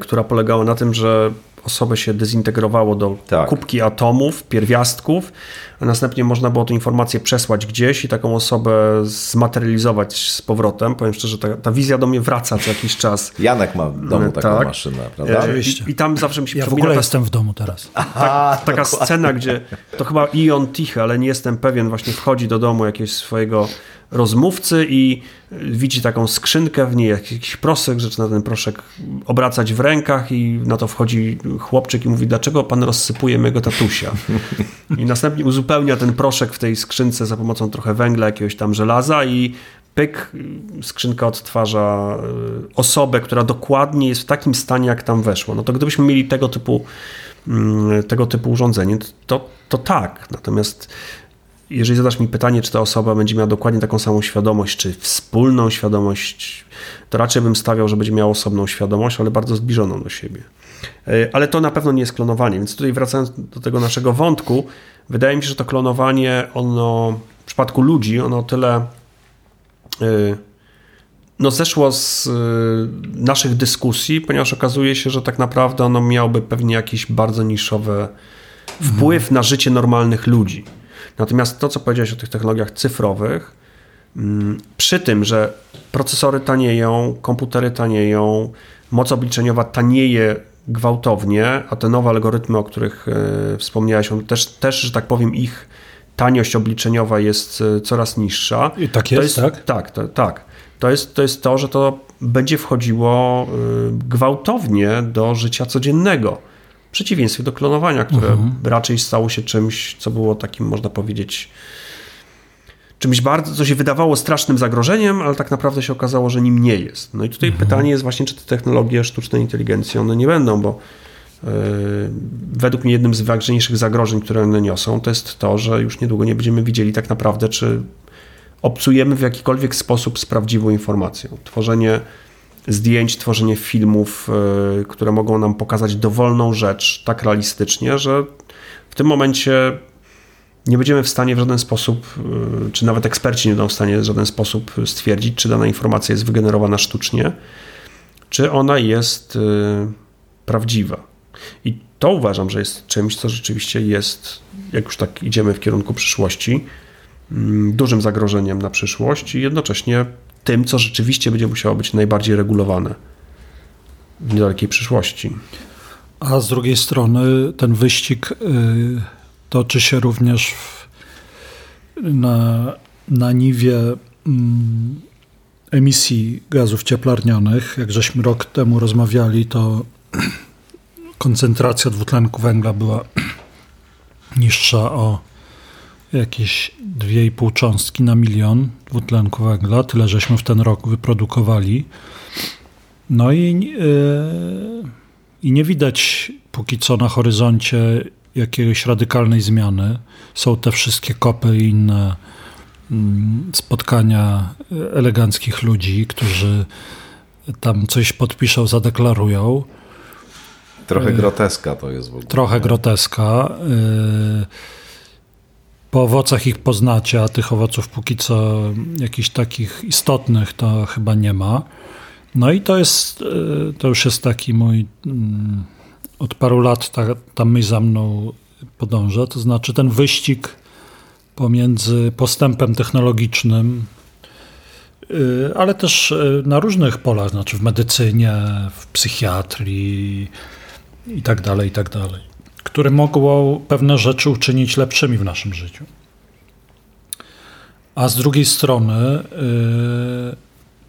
Speaker 3: która polegała na tym, że osobę się dezintegrowało do tak. kubki atomów, pierwiastków, a następnie można było tę informację przesłać gdzieś i taką osobę zmaterializować z powrotem. Powiem szczerze, ta, ta wizja do mnie wraca co jakiś czas.
Speaker 1: Janek ma w domu taką tak. maszynę, prawda?
Speaker 3: E, I, I, tam zawsze mi się
Speaker 2: ja przypomina... w ogóle ta, jestem w domu teraz.
Speaker 3: Aha, ta, taka scena, gdzie to chyba Ion Tichy, ale nie jestem pewien, właśnie wchodzi do domu jakiegoś swojego rozmówcy i widzi taką skrzynkę, w niej jakiś proszek, zaczyna ten proszek obracać w rękach i na to wchodzi chłopczyk i mówi, dlaczego pan rozsypuje mego tatusia? I następnie uzupełnia ten proszek w tej skrzynce za pomocą trochę węgla, jakiegoś tam żelaza i pyk, skrzynka odtwarza e, osobę, która dokładnie jest w takim stanie, jak tam weszło. No to gdybyśmy mieli tego typu mm, tego typu urządzenie, to, to tak. Natomiast jeżeli zadasz mi pytanie, czy ta osoba będzie miała dokładnie taką samą świadomość, czy wspólną świadomość, to raczej bym stawiał, że będzie miała osobną świadomość, ale bardzo zbliżoną do siebie. E, ale to na pewno nie jest klonowanie, więc tutaj wracając do tego naszego wątku, wydaje mi się, że to klonowanie, ono w przypadku ludzi, ono tyle e, no zeszło z e, naszych dyskusji, ponieważ okazuje się, że tak naprawdę ono miałoby pewnie jakiś bardzo niszowy wpływ na życie normalnych ludzi. Natomiast to, co powiedziałeś o tych technologiach cyfrowych, mm, przy tym, że procesory tanieją, komputery tanieją, moc obliczeniowa tanieje gwałtownie, a te nowe algorytmy, o których e, wspomniałeś, on też, też, że tak powiem, ich taniość obliczeniowa jest e, coraz niższa.
Speaker 2: I tak jest,
Speaker 3: jest
Speaker 2: tak?
Speaker 3: Tak, to, tak. To jest, to jest to, że to będzie wchodziło e, gwałtownie do życia codziennego przeciwieństwie do klonowania, które mhm. raczej stało się czymś, co było takim, można powiedzieć, czymś bardzo, co się wydawało strasznym zagrożeniem, ale tak naprawdę się okazało, że nim nie jest. No i tutaj mhm. pytanie jest właśnie, czy te technologie sztucznej inteligencji one nie będą, bo yy, według mnie jednym z ważniejszych zagrożeń, które one niosą, to jest to, że już niedługo nie będziemy widzieli tak naprawdę, czy obcujemy w jakikolwiek sposób z prawdziwą informacją. Tworzenie zdjęć, tworzenie filmów, e, które mogą nam pokazać dowolną rzecz tak realistycznie, że w tym momencie nie będziemy w stanie w żaden sposób, e, czy nawet eksperci nie będą w stanie w żaden sposób stwierdzić, czy dana informacja jest wygenerowana sztucznie, czy ona jest e, prawdziwa. I to uważam, że jest czymś, co rzeczywiście jest, jak już tak idziemy w kierunku przyszłości, mm, dużym zagrożeniem na przyszłość i jednocześnie tym, co rzeczywiście będzie musiało być najbardziej regulowane w niedalekiej przyszłości.
Speaker 2: A z drugiej strony ten wyścig y, toczy się również w, na, na niwie mm, emisji gazów cieplarnianych. Jak żeśmy rok temu rozmawiali, to koncentracja dwutlenku węgla była niższa o jakieś 2,5 cząstki na milion dwutlenku węgla, tyle żeśmy w ten rok wyprodukowali. No i, yy, i nie widać póki co na horyzoncie jakiejś radykalnej zmiany. Są te wszystkie kopy i inne mm, spotkania eleganckich ludzi, którzy tam coś podpiszą, zadeklarują.
Speaker 1: Trochę y, groteska to jest w ogóle.
Speaker 2: Trochę groteska. Y, po owocach ich poznacie, a tych owoców póki co jakichś takich istotnych to chyba nie ma. No i to jest, y, to już jest taki mój, mm, od paru lat ta, ta myśl za mną podąża, to znaczy ten wyścig pomiędzy postępem technologicznym, y, ale też y, na różnych polach, znaczy w medycynie, w psychiatrii i tak dalej, i tak dalej, które mogło pewne rzeczy uczynić lepszymi w naszym życiu. A z drugiej strony,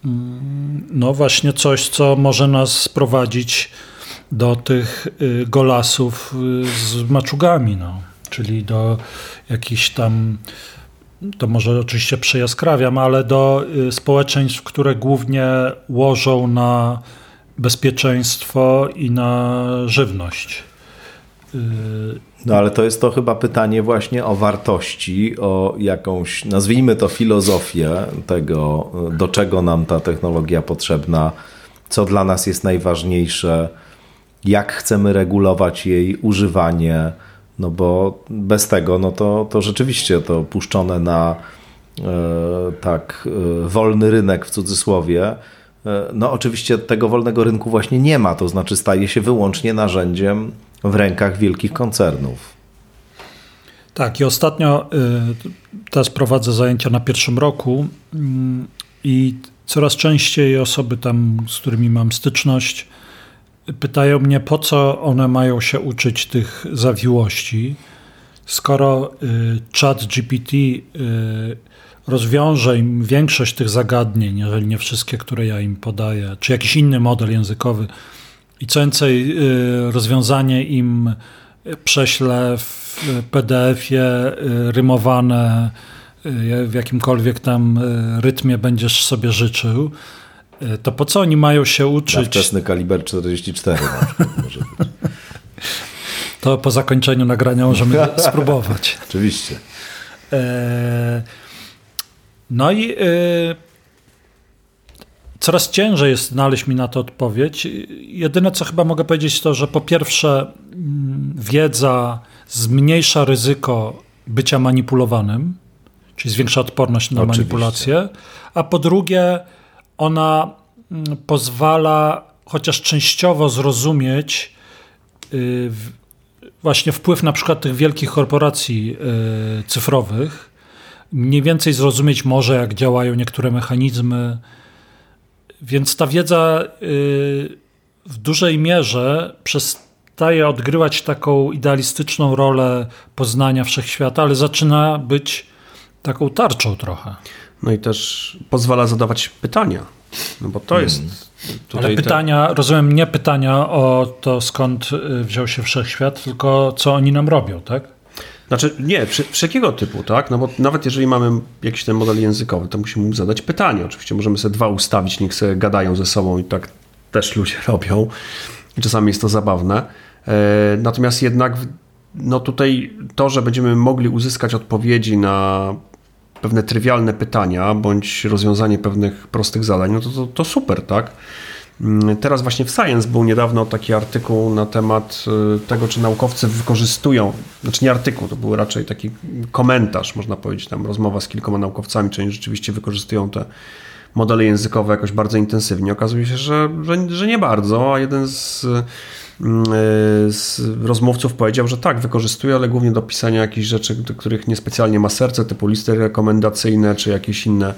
Speaker 2: mm, no właśnie coś, co może nas sprowadzić do tych y, golasów y, z maczugami, no. czyli do jakichś tam, to może oczywiście przejaskrawiam, ale do społeczeństw, które głównie łożą na bezpieczeństwo i na żywność.
Speaker 1: No ale to jest to chyba pytanie właśnie o wartości, o jakąś, nazwijmy to filozofię tego, do czego nam ta technologia potrzebna, co dla nas jest najważniejsze, jak chcemy regulować jej używanie, no bo bez tego, no to, to rzeczywiście to puszczone na e, tak e, wolny rynek w cudzysłowie, e, no oczywiście tego wolnego rynku właśnie nie ma, to znaczy staje się wyłącznie narzędziem w rękach wielkich koncernów.
Speaker 2: Tak, i ostatnio teraz prowadzę zajęcia na pierwszym roku mm, i coraz częściej osoby tam, z którymi mam styczność, pytają mnie, po co one mają się uczyć tych zawiłości, skoro y, chat GPT y, rozwiąże im większość tych zagadnień, jeżeli nie wszystkie, które ja im podaję, czy jakiś inny model językowy i co więcej, y, rozwiązanie im prześlę w PDF-ie rymowane w jakimkolwiek tam rytmie będziesz sobie życzył, to po co oni mają się uczyć? Na
Speaker 1: wczesny kaliber 44 na przykład może być.
Speaker 2: To po zakończeniu nagrania możemy spróbować.
Speaker 1: Oczywiście. E,
Speaker 2: no i coraz ciężej jest znaleźć mi na to odpowiedź. Jedyne, co chyba mogę powiedzieć, to, że po pierwsze mm, wiedza zmniejsza ryzyko bycia manipulowanym, czyli zwiększa odporność na Oczywiście. manipulację, a po drugie ona mm, pozwala chociaż częściowo zrozumieć y, właśnie wpływ na przykład tych wielkich korporacji y, cyfrowych, mniej więcej zrozumieć może, jak działają niektóre mechanizmy. Więc ta wiedza y, w dużej mierze przestaje odgrywać taką idealistyczną rolę poznania wszechświata, ale zaczyna być taką tarczą trochę.
Speaker 3: No i też pozwala zadawać pytania. No bo to jest.
Speaker 2: Hmm. Ale pytania, te... rozumiem, nie pytania o to, skąd y, wziął się wszechświat, tylko co oni nam robią, tak?
Speaker 3: Znaczy, nie, wszelkiego typu, tak? No bo nawet jeżeli mamy jakiś ten model językowy, to musimy zadać pytanie. Oczywiście możemy sobie dwa ustawić, niech sobie gadają ze sobą i tak też ludzie robią. I czasami jest to zabawne. E, natomiast jednak, no tutaj to, że będziemy mogli uzyskać odpowiedzi na pewne trywialne pytania bądź rozwiązanie pewnych prostych zadań, no to, to, to super, tak? Mm, teraz właśnie w Science był niedawno taki artykuł na temat y, tego, czy naukowcy wykorzystują, znaczy nie artykuł, to był raczej taki komentarz, można powiedzieć, tam rozmowa z kilkoma naukowcami, czy oni rzeczywiście wykorzystują te modele językowe jakoś bardzo intensywnie. Okazuje się, że, że, że nie bardzo, a jeden z z rozmówców powiedział, że tak, wykorzystuje, ale głównie do pisania jakichś rzeczy, do których niespecjalnie ma serce, typu listy rekomendacyjne, czy jakieś inne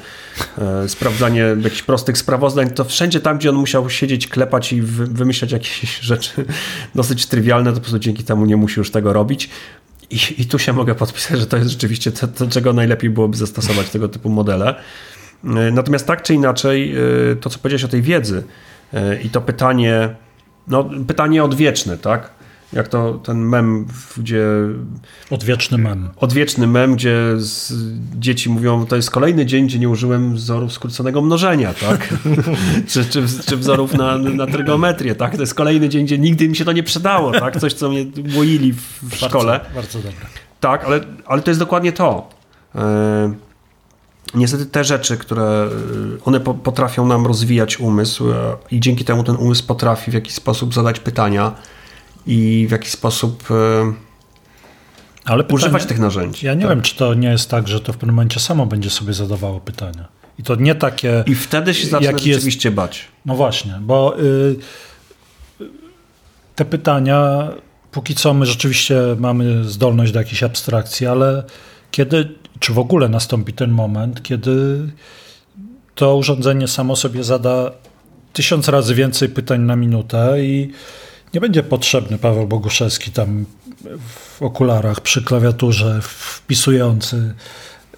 Speaker 3: e, sprawdzanie jakichś prostych sprawozdań, to wszędzie tam, gdzie on musiał siedzieć, klepać i wymyślać jakieś rzeczy dosyć trywialne, to po prostu dzięki temu nie musi już tego robić. I, I, tu się mogę podpisać, że to jest rzeczywiście to, to, czego najlepiej byłoby zastosować tego typu modele. E, natomiast tak czy inaczej, to co powiedziałeś o tej wiedzy i to pytanie, no, pytanie odwieczne, tak? jak to ten mem, gdzie...
Speaker 2: Odwieczny mem.
Speaker 3: Odwieczny mem, gdzie dzieci mówią, to jest kolejny dzień, gdzie nie użyłem wzorów skróconego mnożenia, tak? czy, czy, czy, wzorów na, na trygometrię, tak? To jest kolejny dzień, gdzie nigdy mi się to nie przydało, tak? Coś, co mnie łoili w, w
Speaker 2: bardzo,
Speaker 3: szkole.
Speaker 2: Bardzo dobre.
Speaker 3: Tak, ale, ale to jest dokładnie to. Yy, niestety te rzeczy, które e, one potrafią nam rozwijać umysł i dzięki temu ten umysł potrafi w jakiś sposób zadać pytania, i w jaki sposób e, Ale pytanie, używać tych narzędzi.
Speaker 2: Ja nie tak. wiem, czy to nie jest tak, że to w pewnym momencie samo będzie sobie zadawało pytania. I to nie takie.
Speaker 3: I wtedy się zaczyna rzeczywiście jest, bać.
Speaker 2: No właśnie, bo y, te pytania, póki co my rzeczywiście mamy zdolność do jakiejś abstrakcji, ale kiedy, czy w ogóle nastąpi ten moment, kiedy to urządzenie samo sobie zada tysiąc razy więcej pytań na minutę i nie będzie potrzebny Paweł Boguszewski tam w okularach przy klawiaturze wpisujący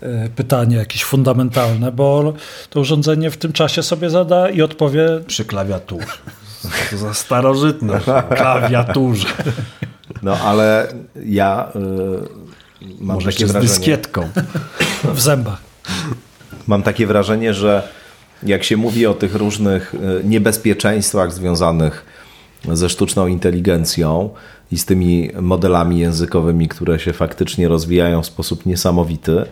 Speaker 2: e, pytanie jakieś fundamentalne, bo to urządzenie w tym czasie sobie zada i odpowie...
Speaker 3: Przy klawiaturze. To za starożytne. Klawiaturze.
Speaker 1: No ale ja
Speaker 3: y, mam Może takie wrażenie... z dyskietką.
Speaker 2: W zębach.
Speaker 1: Mam takie wrażenie, że jak się mówi o tych różnych y, niebezpieczeństwach związanych ze sztuczną inteligencją i z tymi modelami językowymi, które się faktycznie rozwijają w sposób niesamowity.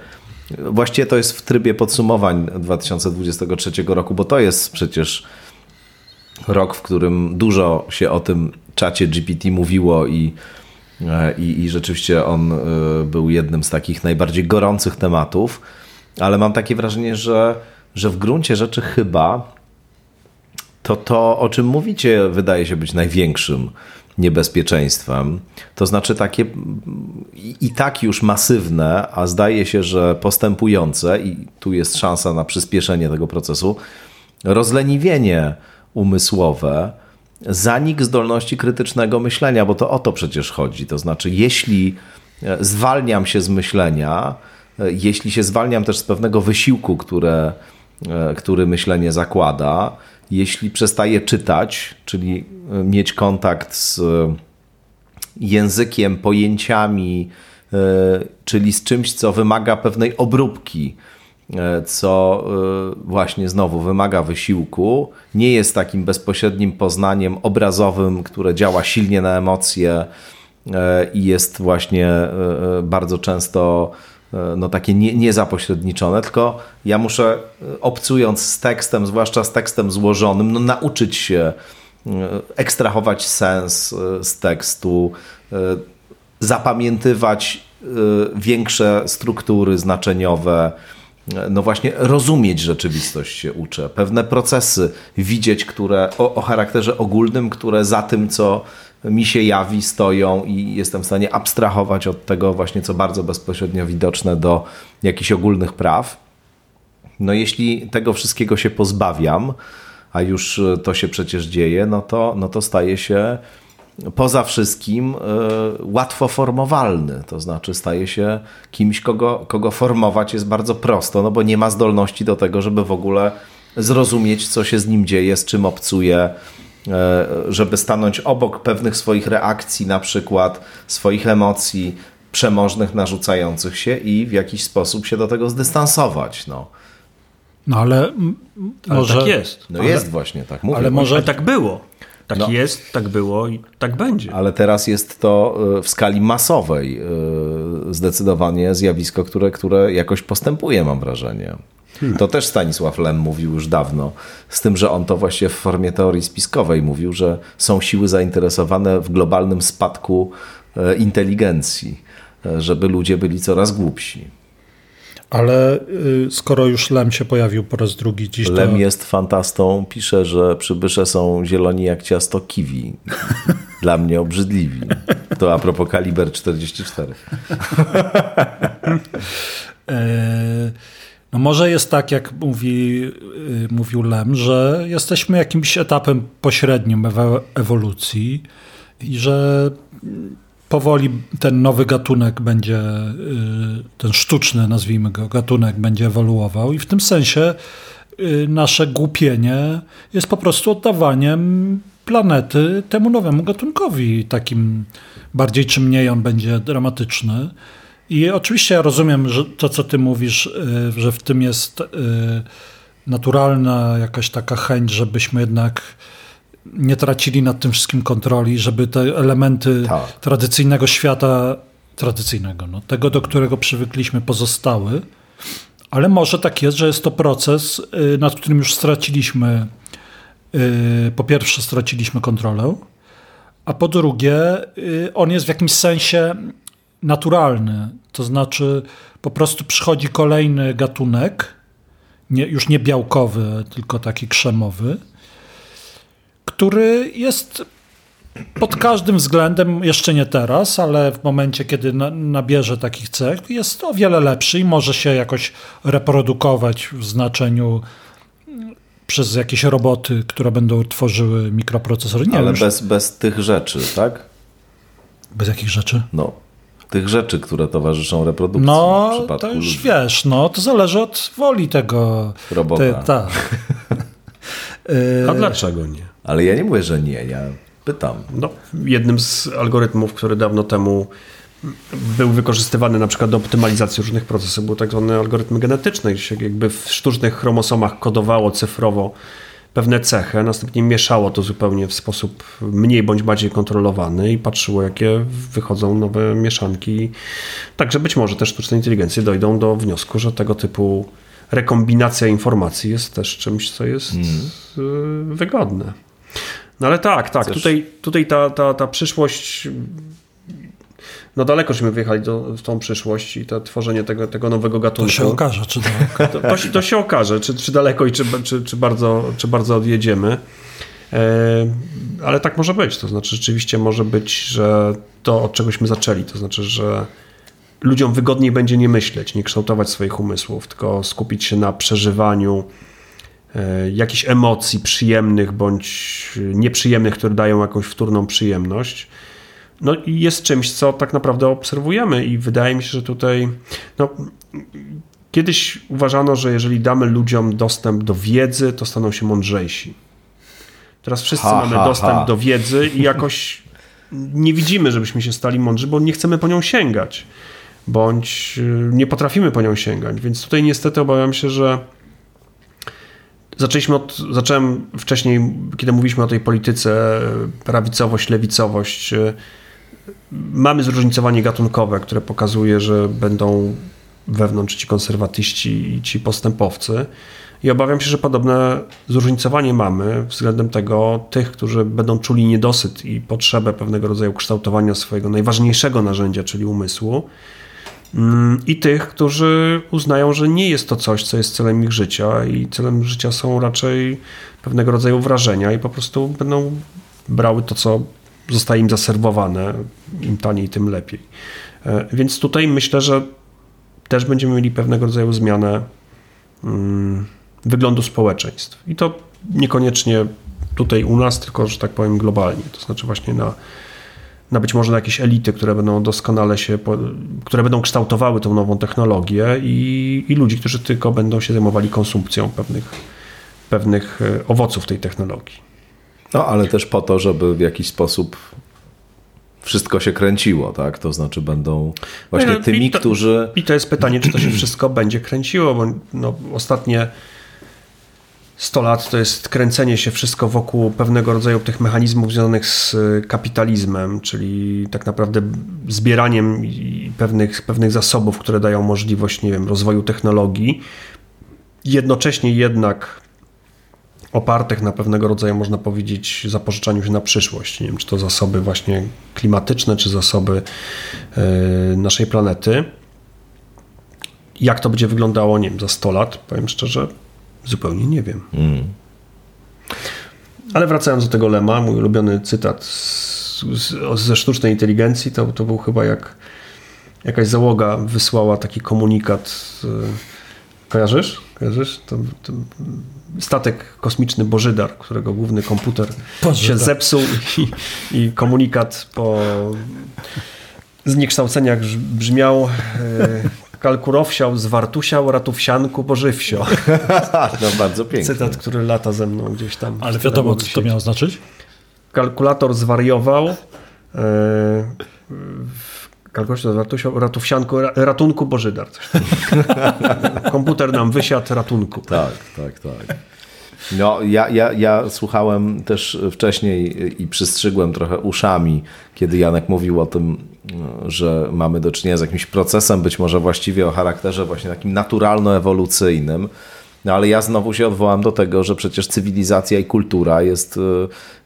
Speaker 1: Właściwie to jest w trybie podsumowań 2023 roku, bo to jest przecież rok, w którym dużo się o tym czacie GPT mówiło i, i, i rzeczywiście on e, był jednym z takich najbardziej gorących tematów, ale mam takie wrażenie, że, że w gruncie rzeczy chyba to to, o czym mówicie, wydaje się być największym niebezpieczeństwem. To znaczy takie i, i, tak już masywne, a zdaje się, że postępujące, i tu jest szansa na przyspieszenie tego procesu, rozleniwienie umysłowe, zanik zdolności krytycznego myślenia, bo to o to przecież chodzi. To znaczy, jeśli e, zwalniam się z myślenia, e, jeśli się zwalniam też z pewnego wysiłku, które, e, który myślenie zakłada, jeśli przestaje czytać, czyli mieć kontakt z językiem, pojęciami, czyli z czymś, co wymaga pewnej obróbki, co właśnie znowu wymaga wysiłku, nie jest takim bezpośrednim poznaniem obrazowym, które działa silnie na emocje i jest właśnie bardzo często E, no takie nie, niezapośredniczone, tylko ja muszę e, obcując z tekstem, zwłaszcza z tekstem złożonym, no nauczyć się e, ekstrahować sens z tekstu, zapamiętywać większe struktury znaczeniowe, no właśnie rozumieć rzeczywistość się uczę, pewne procesy widzieć, które o, o charakterze ogólnym, które za tym, co mi się jawi, stoją i jestem w stanie abstrahować od tego właśnie, co bardzo bezpośrednio widoczne do jakichś ogólnych praw. No jeśli tego wszystkiego się pozbawiam, a już to się przecież dzieje, no to, no to staje się poza wszystkim y, łatwo formowalny, to znaczy staje się kimś, kogo, kogo formować jest bardzo prosto, no bo nie ma zdolności do tego, żeby w ogóle zrozumieć, co się z nim dzieje, z czym obcuje, E, żeby stanąć obok pewnych swoich reakcji, na przykład swoich emocji przemożnych, narzucających się i w jakiś sposób się do tego zdystansować. No.
Speaker 2: No ale,
Speaker 3: ale może... tak jest.
Speaker 1: No ale, jest właśnie, tak mówię.
Speaker 3: Ale może tak było. Tak no. jest, tak było i tak będzie.
Speaker 1: Ale teraz jest to e, w skali masowej e, zdecydowanie zjawisko, które, które jakoś postępuje, mam wrażenie. Hmm. To też Stanisław Lem mówił już dawno, z tym, że on to właśnie w formie teorii spiskowej mówił, że są siły zainteresowane w globalnym spadku e, inteligencji, żeby ludzie byli coraz głupsi.
Speaker 2: Ale y, skoro już Lem się pojawił po raz drugi dziś.
Speaker 1: Lem to... jest fantastą, pisze, że przybysze są zieloni jak ciasto kiwi. Dla mnie obrzydliwi. To a propos kaliber 44.
Speaker 2: e no może jest tak, jak mówi, y, mówił Lem, że jesteśmy jakimś etapem pośrednim ewolucji i że powoli ten nowy gatunek będzie, y, ten sztuczny, nazwijmy go, gatunek będzie ewoluował i w tym sensie y, nasze głupienie jest po prostu oddawaniem planety temu nowemu gatunkowi, takim bardziej czy mniej on będzie dramatyczny. I oczywiście ja rozumiem, że to, co ty mówisz, y, że w tym jest naturalna jakaś taka chęć, żebyśmy jednak nie tracili nad tym wszystkim kontroli, żeby te elementy tak. tradycyjnego świata, tradycyjnego, no, tego, do którego przywykliśmy, pozostały. Ale może tak jest, że jest to proces, y, nad którym już straciliśmy, po pierwsze straciliśmy kontrolę, a po drugie on jest w jakimś sensie naturalny. To znaczy, po prostu przychodzi kolejny gatunek, nie, już nie białkowy, tylko taki krzemowy, który jest pod każdym względem, jeszcze nie teraz, ale w momencie, kiedy na, nabierze takich cech, jest o wiele lepszy i może się jakoś reprodukować w znaczeniu przez jakieś roboty, które będą tworzyły mikroprocesory.
Speaker 1: Nie ale bez, bez tych rzeczy, tak?
Speaker 2: Bez jakich rzeczy?
Speaker 1: No, tych rzeczy, które towarzyszą reprodukcji.
Speaker 2: No, to już ludzi. wiesz, no, to zależy od woli tego
Speaker 1: robota. Te,
Speaker 2: tak.
Speaker 3: A dlaczego nie?
Speaker 1: Ale ja nie mówię, że nie, ja pytam.
Speaker 3: No, jednym z algorytmów, który dawno temu był wykorzystywany na przykład do optymalizacji różnych procesów, był tak zwany algorytm genetyczny, gdzie się jakby w sztucznych chromosomach kodowało cyfrowo pewne cechy, następnie mieszało to zupełnie w sposób mniej bądź bardziej kontrolowany i patrzyło, jakie wychodzą nowe mieszanki. Także być może te sztuczne inteligencje dojdą do wniosku, że tego typu rekombinacja informacji jest też czymś, co jest mm. wygodne. No ale tak, tak, tutaj, tutaj ta, ta, ta przyszłość no daleko żeśmy wyjechali do, w tą przyszłość i to tworzenie tego, tego nowego gatunku.
Speaker 2: To się okaże, czy
Speaker 3: daleko. To, to, to się okaże, czy, czy daleko i czy, czy, czy, bardzo, czy bardzo odjedziemy. E, ale tak może być. To znaczy, rzeczywiście może być, że to od czegośmy zaczęli. To znaczy, że ludziom wygodniej będzie nie myśleć, nie kształtować swoich umysłów, tylko skupić się na przeżywaniu jakichś emocji przyjemnych bądź nieprzyjemnych, które dają jakąś wtórną przyjemność no i jest czymś, co tak naprawdę obserwujemy i wydaje mi się, że tutaj no, kiedyś uważano, że jeżeli damy ludziom dostęp do wiedzy, to staną się mądrzejsi. Teraz wszyscy ha, mamy ha, dostęp ha. do wiedzy i jakoś nie widzimy, żebyśmy się stali mądrzy, bo nie chcemy po nią sięgać, bądź y, nie potrafimy po nią sięgać. Więc tutaj niestety obawiam się, że Zaczęliśmy od, zacząłem wcześniej, kiedy mówiliśmy o tej polityce prawicowość, lewicowość, y, mamy zróżnicowanie gatunkowe, które pokazuje, że będą wewnątrz ci konserwatyści i ci postępowcy. I obawiam się, że podobne zróżnicowanie mamy względem tego tych, którzy będą czuli niedosyt i potrzebę pewnego rodzaju kształtowania swojego najważniejszego narzędzia, czyli umysłu, i tych, którzy uznają, że nie jest to coś, co jest celem ich życia i celem życia są raczej pewnego rodzaju wrażenia i po prostu będą brały to, co zostaje im zaserwowane, im taniej, tym lepiej. E, więc tutaj myślę, że też będziemy mieli pewnego rodzaju zmianę mm, wyglądu społeczeństw. I to niekoniecznie tutaj u nas, tylko, że tak powiem, globalnie. To znaczy właśnie na, na być może na jakieś elity, które będą doskonale się, które będą kształtowały tą nową technologię i, i ludzi, którzy tylko będą się zajmowali konsumpcją pewnych, pewnych e, owoców tej technologii.
Speaker 1: No, ale też po to, żeby w jakiś sposób wszystko się kręciło, tak? To znaczy będą właśnie no, tymi,
Speaker 3: I to,
Speaker 1: którzy...
Speaker 3: I to jest pytanie, czy to się wszystko będzie kręciło, bo no, ostatnie 100 lat to jest kręcenie się wszystko wokół pewnego rodzaju tych mechanizmów związanych z kapitalizmem, czyli tak naprawdę zbieraniem pewnych, pewnych zasobów, które dają możliwość, nie wiem, rozwoju technologii. Jednocześnie jednak opartych na pewnego rodzaju, można powiedzieć, zapożyczaniu się na przyszłość. Nie wiem, czy to zasoby właśnie klimatyczne, czy zasoby e, naszej planety. Jak to będzie wyglądało, nie wiem, za 100 lat, powiem szczerze, zupełnie nie wiem. Mm. Ale wracając do tego Lema, mój ulubiony cytat z, z, ze sztucznej inteligencji, to, to był chyba jak jakaś załoga wysłała taki komunikat. E, kojarzysz? Kojarzysz? To, to statek kosmiczny Bożydar, którego główny komputer Bożydar. się zepsuł i, i, komunikat po zniekształceniach brzmiał e, kalkurowsiał, zwartusiał, ratówsianku, bożywsio.
Speaker 1: No bardzo pięknie.
Speaker 3: Cytat, który lata ze mną gdzieś tam.
Speaker 2: Ale wiadomo, co to miało znaczyć?
Speaker 3: kalkulator zwariował. E, kalkulator ratowsianku, ratunku Bożydar. Komputer nam wysiadł ratunku.
Speaker 1: Tak, tak, tak. No, ja, ja, ja słuchałem też wcześniej i przystrzygłem trochę uszami, kiedy Janek mówił o tym, że mamy do czynienia z jakimś procesem, być może właściwie o charakterze właśnie takim naturalno-ewolucyjnym. No ale ja znowu się odwołam do tego, że przecież cywilizacja i kultura jest,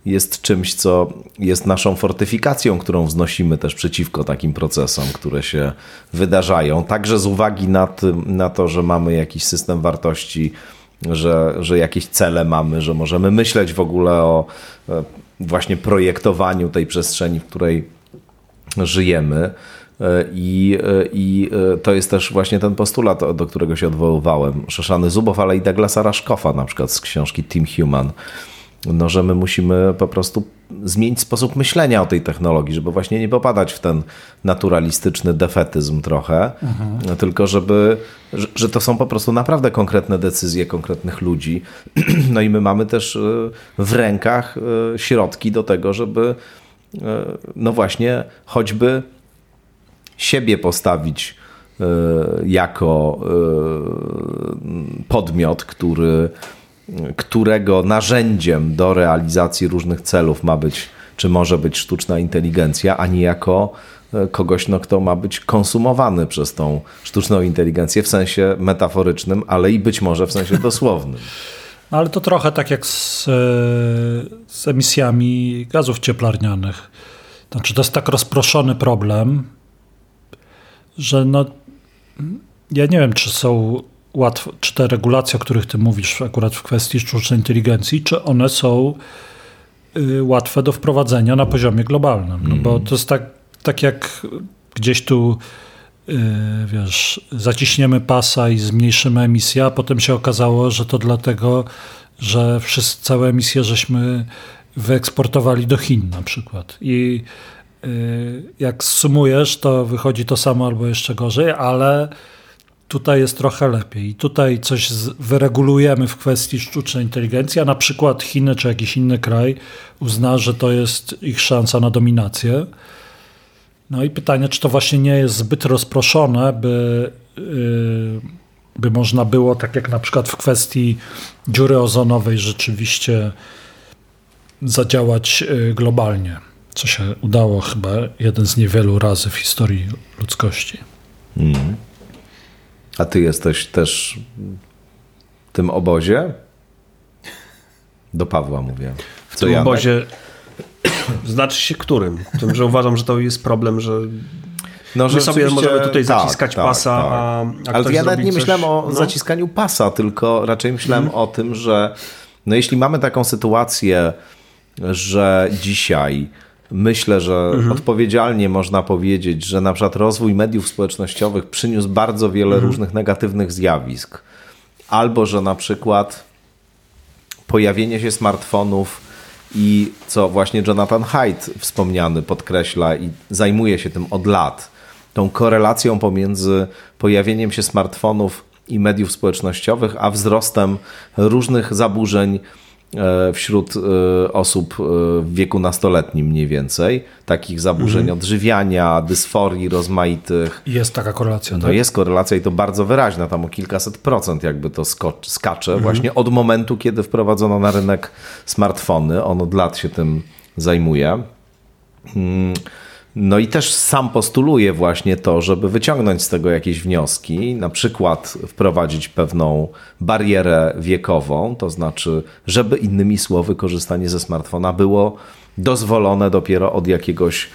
Speaker 1: jest czymś, co jest naszą fortyfikacją, którą wznosimy też przeciwko takim procesom, które się wydarzają. Także z uwagi na, tym, na to, że mamy jakiś system wartości, że, że jakieś cele mamy, że możemy myśleć w ogóle o e, właśnie projektowaniu tej przestrzeni, w której żyjemy. E, I, e, I to jest też właśnie ten postulat, do którego się odwoływałem. Szoszany Zubow, ale i Douglasa Raszkowa na przykład z książki Team Human no, że my musimy po prostu zmienić sposób myślenia o tej technologii, żeby właśnie nie popadać w ten naturalistyczny defetyzm trochę, mhm. tylko żeby, że, to są po prostu naprawdę konkretne decyzje konkretnych ludzi. No i my mamy też e, w rękach e, środki do tego, żeby e, no właśnie choćby siebie postawić jako podmiot, który którego narzędziem do realizacji różnych celów ma być, czy może być sztuczna inteligencja, a nie jako e, kogoś, no, kto ma być konsumowany przez tą sztuczną inteligencję w sensie metaforycznym, ale i być może w sensie dosłownym.
Speaker 2: No, ale to trochę tak jak z, e, z emisjami gazów cieplarnianych. Znaczy, to jest tak rozproszony problem, że no, ja nie wiem, czy są łatwo, czy te regulacje, o których ty mówisz akurat w kwestii sztucznej inteligencji, czy one są y, łatwe do wprowadzenia na poziomie globalnym. No bo to jest tak, tak jak gdzieś tu wiesz, zaciśniemy pasa i zmniejszymy emisję, a potem się okazało, że to dlatego, że wszyscy, całe emisje żeśmy wyeksportowali do Chin na przykład. I y, jak sumujesz, to wychodzi to samo albo jeszcze gorzej, ale tutaj jest trochę lepiej. I tutaj coś wyregulujemy w kwestii sztucznej inteligencji, a na przykład Chiny czy jakiś inny kraj uzna, że to jest ich szansa na dominację. No i pytanie, czy to właśnie nie jest zbyt rozproszone, by, yy, by można było, tak jak na przykład w kwestii dziury ozonowej, rzeczywiście zadziałać yy, globalnie, co się udało chyba jeden z niewielu razy w historii ludzkości. Mm.
Speaker 1: A ty jesteś też w tym obozie? Do Pawła mówię.
Speaker 3: W tym Janek? obozie znaczy się którym? Tym, że uważam, że to jest problem, że no, że My sobie możemy tutaj tak, zaciskać tak, pasa, tak. a, a
Speaker 1: Ale ja nawet nie coś... myślałem o no? zaciskaniu pasa, tylko raczej myślałem hmm. o tym, że no jeśli mamy taką sytuację, że dzisiaj Myślę, że mhm. odpowiedzialnie można powiedzieć, że na przykład rozwój mediów społecznościowych przyniósł bardzo wiele mhm. różnych negatywnych zjawisk. Albo, że na przykład pojawienie się smartfonów i co właśnie Jonathan Haidt wspomniany podkreśla i zajmuje się tym od lat, tą korelacją pomiędzy pojawieniem się smartfonów i mediów społecznościowych, a wzrostem różnych zaburzeń wśród e, osób e, w wieku nastoletnim mniej więcej, takich zaburzeń mhm. odżywiania, dysforii rozmaitych.
Speaker 2: Jest taka korelacja.
Speaker 1: No tak? jest korelacja i to bardzo wyraźna, tam o kilkaset procent jakby to skacze mhm. właśnie od momentu, kiedy wprowadzono na rynek smartfony. On od lat się tym zajmuje. Hmm. No i też sam postuluje właśnie to, żeby wyciągnąć z tego jakieś wnioski, na przykład wprowadzić pewną barierę wiekową, to znaczy, żeby innymi słowy korzystanie ze smartfona było dozwolone dopiero od jakiegoś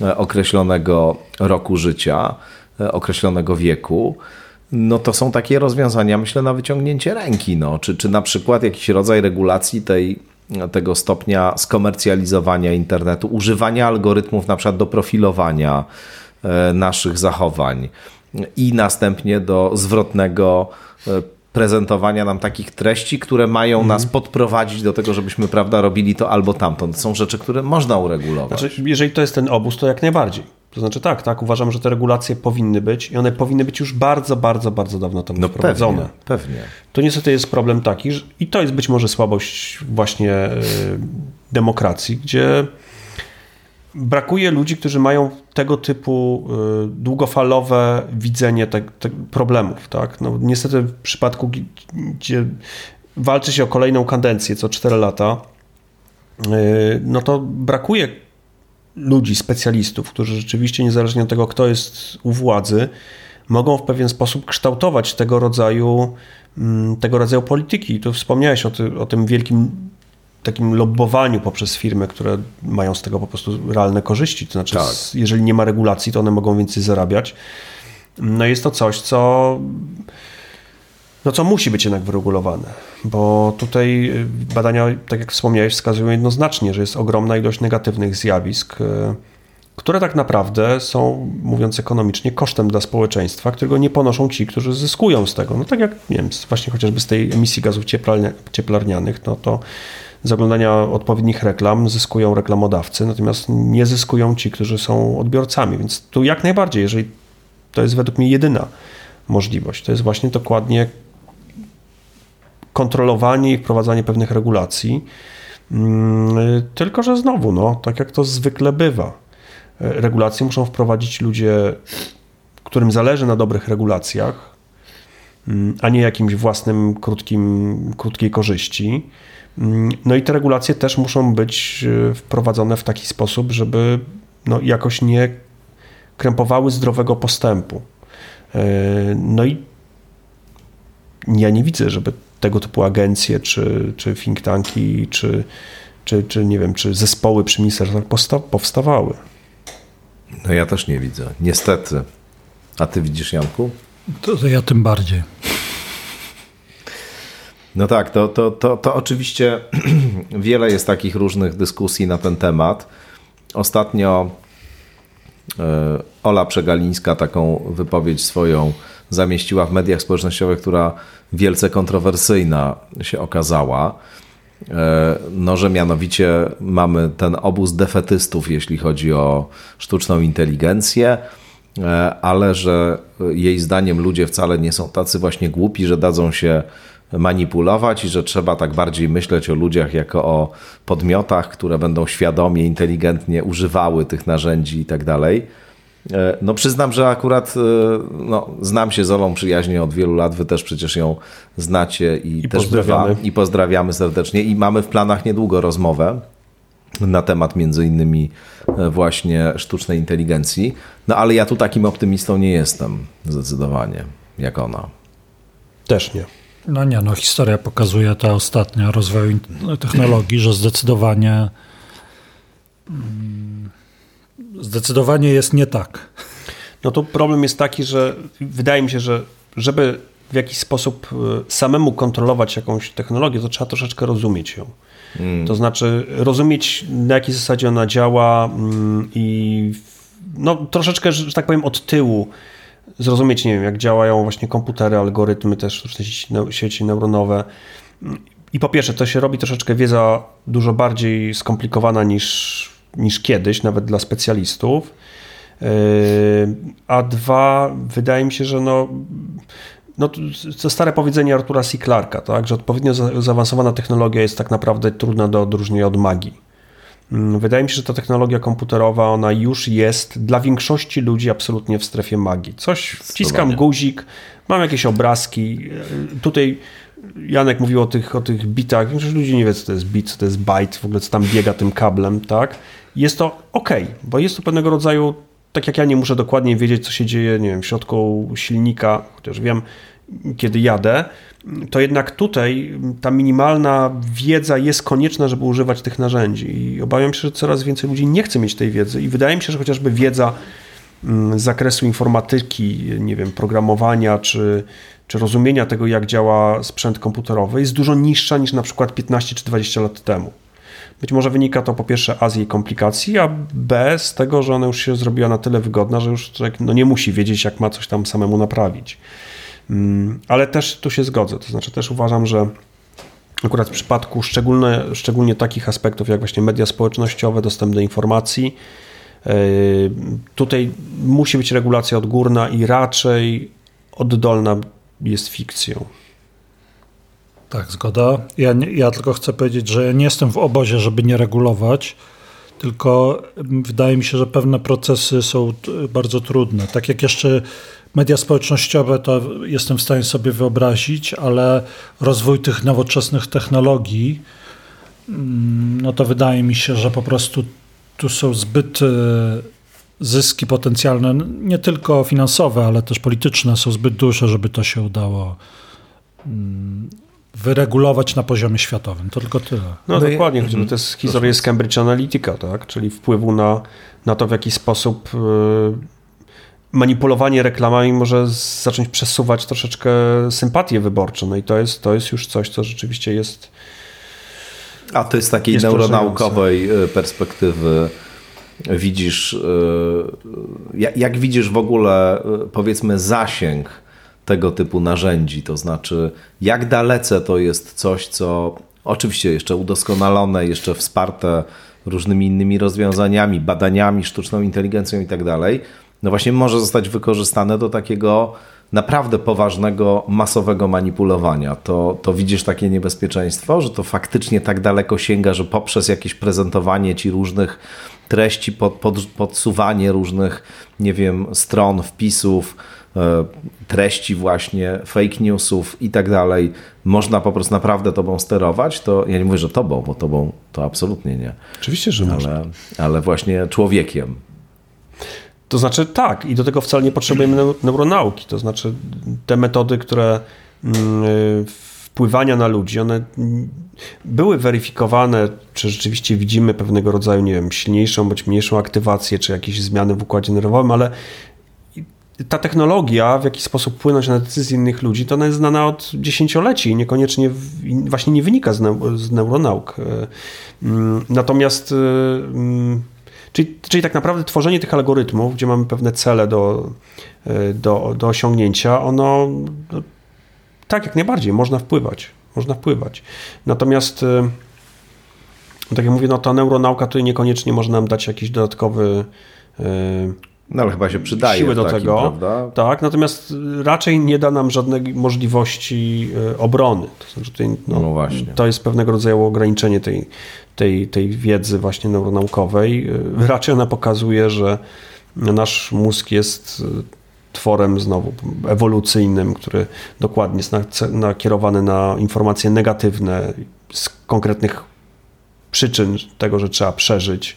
Speaker 1: e, określonego roku życia, e, określonego wieku. No to są takie rozwiązania, myślę, na wyciągnięcie ręki. No. Czy, czy na przykład jakiś rodzaj regulacji tej tego stopnia skomercjalizowania internetu, używania algorytmów na przykład do profilowania e, naszych zachowań i następnie do zwrotnego e, prezentowania nam takich treści, które mają mhm. nas podprowadzić do tego, żebyśmy prawda, robili to albo tamto. To są rzeczy, które można uregulować.
Speaker 3: Znaczy, jeżeli to jest ten obóz, to jak najbardziej. To znaczy tak, tak, uważam, że te regulacje powinny być i one powinny być już bardzo, bardzo, bardzo dawno temu no wprowadzone.
Speaker 1: Pewnie, pewnie.
Speaker 3: To niestety jest problem taki, że, i to jest być może słabość właśnie y, demokracji, gdzie brakuje ludzi, którzy mają tego typu y, długofalowe widzenie te, te problemów. Tak? No, niestety w przypadku, gdzie walczy się o kolejną kadencję co 4 lata, y, no to brakuje ludzi, specjalistów, którzy rzeczywiście, niezależnie od tego, kto jest u władzy, mogą w pewien sposób kształtować tego rodzaju, mm, tego rodzaju polityki. Tu wspomniałeś o, ty, o tym wielkim takim lobbowaniu poprzez firmy, które mają z tego po prostu realne korzyści. To znaczy, tak. jeżeli nie ma regulacji, to one mogą więcej zarabiać. No jest to coś, co, no co musi być jednak wyregulowane, bo tutaj y, badania, tak jak wspomniałeś, wskazują jednoznacznie, że jest ogromna ilość negatywnych zjawisk, y, które tak naprawdę są, mówiąc ekonomicznie, kosztem dla społeczeństwa, którego nie ponoszą ci, którzy zyskują z tego. No tak jak, nie wiem, właśnie chociażby z tej emisji gazów cieplarnianych, no to z oglądania odpowiednich reklam zyskują reklamodawcy, natomiast nie zyskują ci, którzy są odbiorcami. Więc tu jak najbardziej, jeżeli to jest według mnie jedyna możliwość, to jest właśnie dokładnie kontrolowanie i wprowadzanie pewnych regulacji. Mm, tylko, że znowu, no, tak jak to zwykle bywa, regulacje muszą wprowadzić ludzie, którym zależy na dobrych regulacjach, mm, a nie jakimś własnym krótkim, krótkiej korzyści. Mm, no i te regulacje też muszą być e, wprowadzone w taki sposób, żeby no, jakoś nie krępowały zdrowego postępu. E, no i ja nie widzę, żeby tego typu agencje, czy, czy think tanki, czy, czy, czy nie wiem, czy zespoły przy ministerstwach powstawały.
Speaker 1: No ja też nie widzę, niestety. A ty widzisz, Janku?
Speaker 2: To, to ja tym bardziej.
Speaker 1: No tak, to, to, to, to oczywiście wiele jest takich różnych dyskusji na ten temat. Ostatnio e, Ola Przegalińska taką wypowiedź swoją zamieściła w mediach społecznościowych, która wielce kontrowersyjna się okazała. E, no, że mianowicie mamy ten obóz defetystów, jeśli chodzi o sztuczną inteligencję, e, ale że jej zdaniem ludzie wcale nie są tacy właśnie głupi, że dadzą się manipulować i że trzeba tak bardziej myśleć o ludziach jako o podmiotach, które będą świadomie, inteligentnie używały tych narzędzi i tak dalej. E, no przyznam, że akurat e, no, znam się z Olą przyjaźnie od wielu lat, wy też przecież ją znacie i,
Speaker 3: I
Speaker 1: też
Speaker 3: pozdrawiamy.
Speaker 1: i pozdrawiamy serdecznie i mamy w planach niedługo rozmowę na temat między innymi e, właśnie sztucznej inteligencji. No ale ja tu takim optymistą nie jestem zdecydowanie, jak ona.
Speaker 3: Też nie.
Speaker 2: No nie, no historia pokazuje ta ostatnia rozwoju technologii, że zdecydowanie mm, zdecydowanie jest nie tak.
Speaker 3: No to problem jest taki, że wydaje mi się, że żeby w jakiś sposób e, samemu kontrolować jakąś technologię, to trzeba troszeczkę rozumieć ją. Hmm. To znaczy rozumieć, na jakiej zasadzie ona działa mm, i no, troszeczkę, że tak powiem, od tyłu zrozumieć, nie wiem, jak działają właśnie komputery, algorytmy, też sztuczne sieci neuronowe. I po pierwsze, to się robi troszeczkę wiedza dużo bardziej skomplikowana niż, niż kiedyś, nawet dla specjalistów. Yy, a dwa, wydaje mi się, że no, no, to stare powiedzenie Artura C. Clarka, tak, że odpowiednio zaawansowana technologia jest tak naprawdę trudna do odróżnienia od magii. Mm, wydaje mi się, że ta technologia komputerowa, ona już jest dla większości ludzi absolutnie w strefie magii. Coś, wciskam guzik, mam jakieś obrazki. Tutaj Janek mówił o tych, o tych bitach. Większość ludzi nie wie, co to jest bit, co to jest byte, w ogóle co tam biega tym kablem, tak? Jest to ok, bo jest to pewnego rodzaju, tak jak ja nie muszę dokładnie wiedzieć, co się dzieje, nie wiem, w środku silnika, chociaż wiem, kiedy jadę, to jednak tutaj ta minimalna wiedza jest konieczna, żeby używać tych narzędzi. I obawiam się, że coraz więcej ludzi nie chce mieć tej wiedzy. I wydaje mi się, że chociażby wiedza mm, z zakresu informatyki, nie wiem, programowania czy, czy rozumienia tego, jak działa sprzęt komputerowy, jest dużo niższa niż na przykład 15 czy 20 lat temu. Być może wynika to po pierwsze A z jej komplikacji, a B z tego, że ona już się zrobiła na tyle wygodna, że już człowiek no, nie musi wiedzieć, jak ma coś tam samemu naprawić. Mm, ale też tu się zgodzę. To znaczy też uważam, że akurat w przypadku szczególnie, szczególnie takich aspektów jak właśnie media społecznościowe, dostęp do informacji, Tutaj musi być regulacja odgórna i raczej oddolna jest fikcją.
Speaker 2: Tak, zgoda. Ja, nie, ja tylko chcę powiedzieć, że nie jestem w obozie, żeby nie regulować, tylko wydaje mi się, że pewne procesy są bardzo trudne. Tak jak jeszcze media społecznościowe, to jestem w stanie sobie wyobrazić, ale rozwój tych nowoczesnych technologii, mm, no to wydaje mi się, że po prostu tu są zbyt e, zyski potencjalne, nie tylko finansowe, ale też polityczne, są zbyt duże, żeby to się udało mm, wyregulować na poziomie światowym. To tylko tyle.
Speaker 3: No, no dokładnie, i... to jest historia z Cambridge Analytica, tak? czyli wpływu na, na to, w jaki sposób e, manipulowanie reklamami może zacząć przesuwać troszeczkę sympatię wyborczą. No i to jest, to jest już coś, co rzeczywiście jest.
Speaker 1: A to jest takiej jest neuronaukowej e, perspektywy widzisz, e, jak widzisz w ogóle powiedzmy zasięg tego typu narzędzi, to znaczy jak dalece to jest coś, co oczywiście jeszcze udoskonalone, jeszcze wsparte różnymi innymi rozwiązaniami, badaniami, sztuczną inteligencją i tak dalej, no właśnie może zostać wykorzystane do takiego naprawdę poważnego, masowego manipulowania. To, to widzisz takie niebezpieczeństwo, że to faktycznie tak daleko sięga, że poprzez jakieś prezentowanie ci różnych treści, pod, pod, podsuwanie różnych, nie wiem, stron, wpisów, treści właśnie, fake newsów i tak dalej, można po prostu naprawdę tobą sterować, to ja nie mówię, że tobą, bo tobą to absolutnie nie.
Speaker 3: Oczywiście, że ale, można.
Speaker 1: Ale właśnie człowiekiem.
Speaker 3: To znaczy tak i do tego wcale nie potrzebujemy neuronauki, to znaczy te metody, które mm, wpływania na ludzi, one były weryfikowane, czy rzeczywiście widzimy pewnego rodzaju, nie wiem, silniejszą bądź mniejszą aktywację, czy jakieś zmiany w układzie nerwowym, ale ta technologia, w jaki sposób płynąć na decyzje innych ludzi, to ona jest znana od dziesięcioleci i niekoniecznie właśnie nie wynika z, neu, z neuronauk. E, mm, natomiast, e, mm, czyli, czyli tak naprawdę tworzenie tych algorytmów, gdzie mamy pewne cele do, e, do, do osiągnięcia, ono no, tak jak najbardziej można wpływać. Można wpływać. Natomiast tak jak mówię, no ta neuronauka tutaj niekoniecznie może nam dać jakiś dodatkowy
Speaker 1: no ale chyba się przydaje.
Speaker 3: Siły do takim, tego. Prawda? Tak, natomiast raczej nie da nam żadnej możliwości e, obrony. To, znaczy tutaj, no, no właśnie. to jest pewnego rodzaju ograniczenie tej, tej, tej wiedzy właśnie neuronaukowej. E, raczej ona pokazuje, że nasz mózg jest e, tworem znowu ewolucyjnym, który dokładnie jest nakierowany na informacje negatywne z konkretnych przyczyn tego, że trzeba przeżyć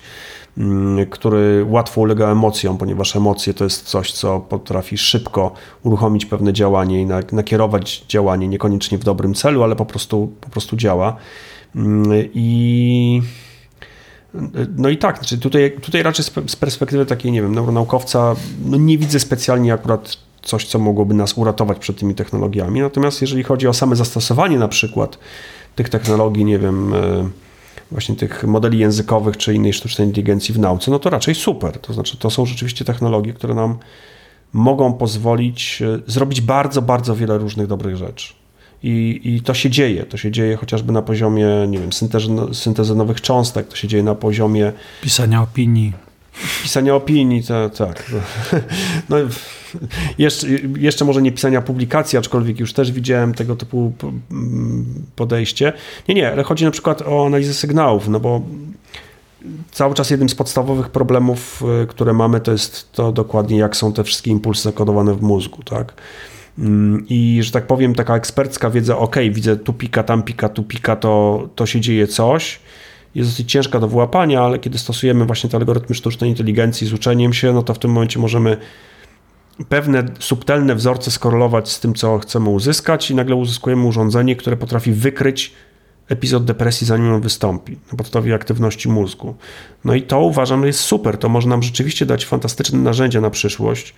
Speaker 3: który łatwo ulega emocjom, ponieważ emocje to jest coś, co potrafi szybko uruchomić pewne działanie i nakierować działanie niekoniecznie w dobrym celu, ale po prostu, po prostu działa. Mm, I no i tak, znaczy tutaj, tutaj raczej z perspektywy takiej, nie wiem, neuronaukowca, no nie widzę specjalnie akurat coś, co mogłoby nas uratować przed tymi technologiami. Natomiast jeżeli chodzi o same zastosowanie na przykład tych technologii, nie wiem, e, właśnie tych modeli językowych czy innej sztucznej inteligencji w nauce, no to raczej super. To znaczy, to są rzeczywiście technologie, które nam mogą pozwolić e, zrobić bardzo, bardzo wiele różnych dobrych rzeczy. I, I to się dzieje. To się dzieje chociażby na poziomie, nie wiem, syntezy, syntezy nowych cząstek, to się dzieje na poziomie
Speaker 2: pisania opinii.
Speaker 3: Pisania opinii, tak. tak. No, jeszcze, jeszcze może nie pisania publikacji, aczkolwiek już też widziałem tego typu podejście. Nie, nie, ale chodzi na przykład o analizę sygnałów, no bo cały czas jednym z podstawowych problemów, y, które mamy, to jest to dokładnie, jak są te wszystkie impulsy zakodowane w mózgu, tak? Mm, I że tak powiem, taka ekspercka wiedza, ok, widzę tu pika, tam pika, tu pika, to, to się dzieje coś jest dosyć ciężka do wyłapania, ale kiedy stosujemy właśnie te algorytmy sztucznej inteligencji z uczeniem się, no to w tym momencie możemy pewne subtelne wzorce skorelować z tym, co chcemy uzyskać i nagle uzyskujemy urządzenie, które potrafi wykryć epizod depresji, zanim on wystąpi, na podstawie aktywności mózgu. No i to uważam jest super, to może nam rzeczywiście dać fantastyczne narzędzia na przyszłość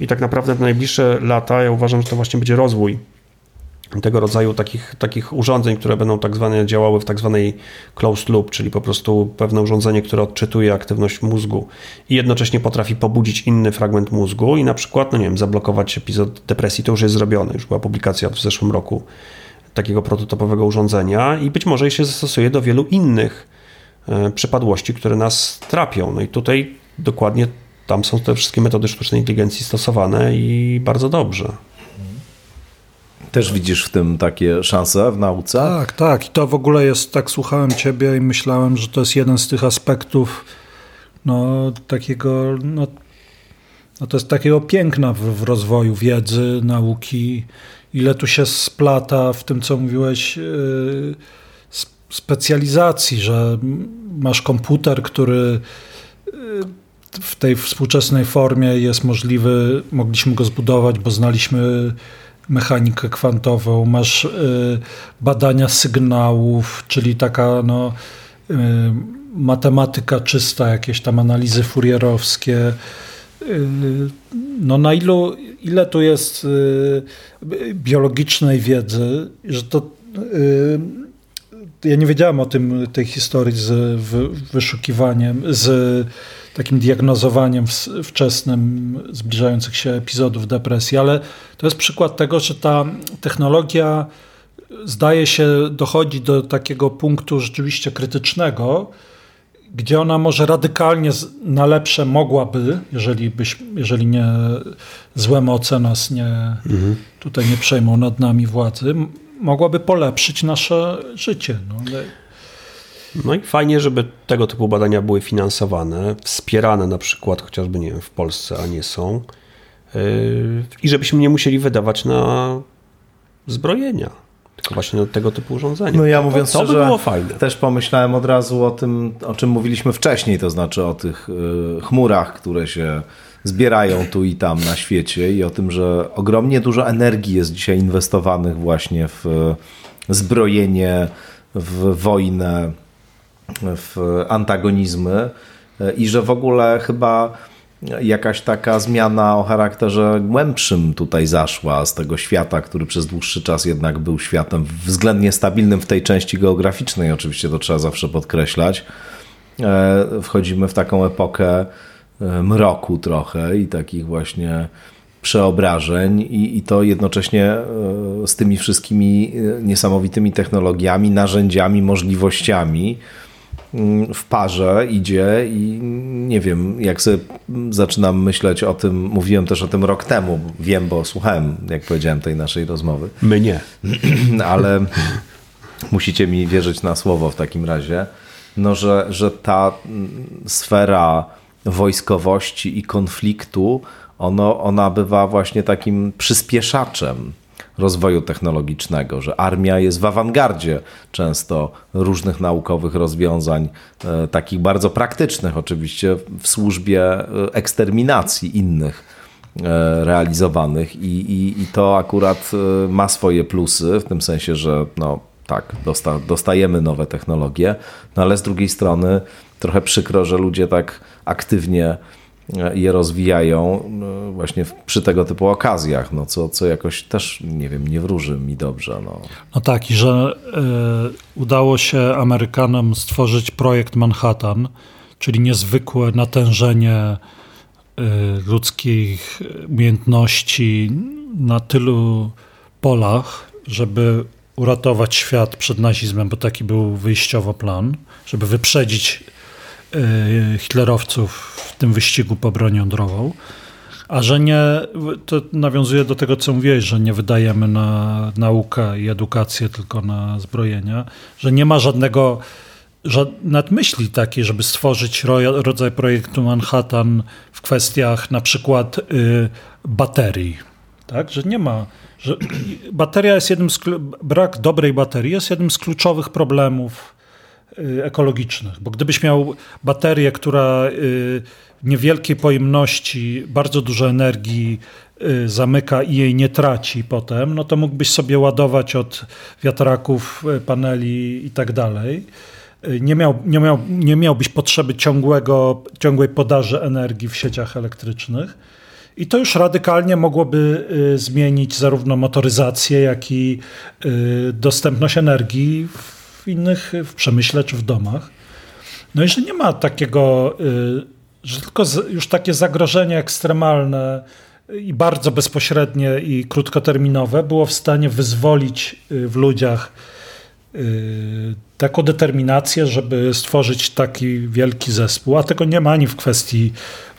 Speaker 3: i tak naprawdę w najbliższe lata ja uważam, że to właśnie będzie rozwój tego rodzaju takich, takich urządzeń, które będą tak zwane działały w tak zwanej closed loop, czyli po prostu pewne urządzenie, które odczytuje aktywność mózgu i jednocześnie potrafi pobudzić inny fragment mózgu i na przykład, no nie wiem, zablokować epizod depresji. To już jest zrobione, już była publikacja w zeszłym roku takiego prototypowego urządzenia i być może się zastosuje do wielu innych e, przypadłości, które nas trapią. No i tutaj dokładnie tam są te wszystkie metody sztucznej inteligencji stosowane i bardzo dobrze.
Speaker 1: Też widzisz w tym takie szanse w nauce?
Speaker 2: Tak, tak. I to w ogóle jest, tak słuchałem ciebie i myślałem, że to jest jeden z tych aspektów no, takiego, no, no to jest takiego piękna w, w rozwoju wiedzy, nauki. Ile tu się splata w tym, co mówiłeś, yy, specjalizacji, że masz komputer, który yy, w tej współczesnej formie jest możliwy, mogliśmy go zbudować, bo znaliśmy mechanikę kwantową, masz y, badania sygnałów, czyli taka no, y, matematyka czysta, jakieś tam analizy furierowskie. Y, no na ilu, ile tu jest biologicznej wiedzy, że to ja nie wiedziałem o tym, tej historii z wyszukiwaniem, z takim diagnozowaniem wczesnym zbliżających się epizodów depresji, ale to jest przykład tego, że ta technologia zdaje się dochodzi do takiego punktu rzeczywiście krytycznego, gdzie ona może radykalnie na lepsze mogłaby, jeżeli, byś, jeżeli nie złe moce nas nie, mhm. tutaj nie przejmą nad nami władzy, mogłaby polepszyć nasze życie. No.
Speaker 3: No i fajnie, żeby tego typu badania były finansowane, wspierane na przykład chociażby, nie wiem, w Polsce, a nie są. Yy, I żebyśmy nie musieli wydawać na zbrojenia, tylko właśnie na tego typu urządzenia.
Speaker 1: No ja mówiąc to, to szczerze, by było fajne. też pomyślałem od razu o tym, o czym mówiliśmy wcześniej, to znaczy o tych yy, chmurach, które się zbierają tu i tam na świecie i o tym, że ogromnie dużo energii jest dzisiaj inwestowanych właśnie w zbrojenie, w wojnę, w antagonizmy i że w ogóle chyba jakaś taka zmiana o charakterze głębszym tutaj zaszła z tego świata, który przez dłuższy czas jednak był światem względnie stabilnym w tej części geograficznej, oczywiście to trzeba zawsze podkreślać. E, wchodzimy w taką epokę e, mroku trochę i takich właśnie przeobrażeń i, i to jednocześnie e, z tymi wszystkimi niesamowitymi technologiami, narzędziami, możliwościami, w parze idzie i nie wiem, jak sobie zaczynam myśleć o tym, mówiłem też o tym rok temu, wiem, bo słuchałem, jak powiedziałem, tej naszej rozmowy.
Speaker 3: My nie.
Speaker 1: Ale musicie mi wierzyć na słowo w takim razie, no, że, że ta mm, sfera wojskowości i konfliktu, ono, ona bywa właśnie takim przyspieszaczem rozwoju technologicznego, że armia jest w awangardzie często różnych naukowych rozwiązań, e, takich bardzo praktycznych oczywiście, w służbie e, eksterminacji innych e, realizowanych i, i, i to akurat ma swoje plusy, w tym sensie, że no, tak, dosta, dostajemy nowe technologie, no ale z drugiej strony trochę przykro, że ludzie tak aktywnie je rozwijają no, właśnie przy tego typu okazjach, no co, co jakoś też, nie wiem, nie wróży mi dobrze. No,
Speaker 2: no tak, i że y, udało się Amerykanom stworzyć projekt Manhattan, czyli niezwykłe natężenie y, ludzkich umiejętności na tylu polach, żeby uratować świat przed nazizmem, bo taki był wyjściowo plan, żeby wyprzedzić hitlerowców w tym wyścigu po broń jądrową. A że nie, to nawiązuje do tego, co mówiłeś, że nie wydajemy na naukę i edukację, tylko na zbrojenia, że nie ma żadnego, nawet myśli takiej, żeby stworzyć rodzaj projektu Manhattan w kwestiach na przykład y, baterii. Tak? Że nie ma, że bateria jest jednym z, brak dobrej baterii jest jednym z kluczowych problemów ekologicznych, bo gdybyś miał baterię, która y, niewielkiej pojemności bardzo dużo energii y, zamyka i jej nie traci potem, no to mógłbyś sobie ładować od wiatraków, paneli i tak dalej. Nie, miał, nie, miał, nie miałbyś potrzeby ciągłego, ciągłej podaży energii w sieciach elektrycznych. I to już radykalnie mogłoby zmienić zarówno motoryzację, jak i dostępność energii w innych, w przemyśle czy w domach. No i że nie ma takiego, y, że tylko już takie zagrożenie ekstremalne i bardzo bezpośrednie i krótkoterminowe było w stanie wyzwolić y, w ludziach taką determinację, żeby stworzyć taki wielki zespół, a tego nie ma ani w kwestii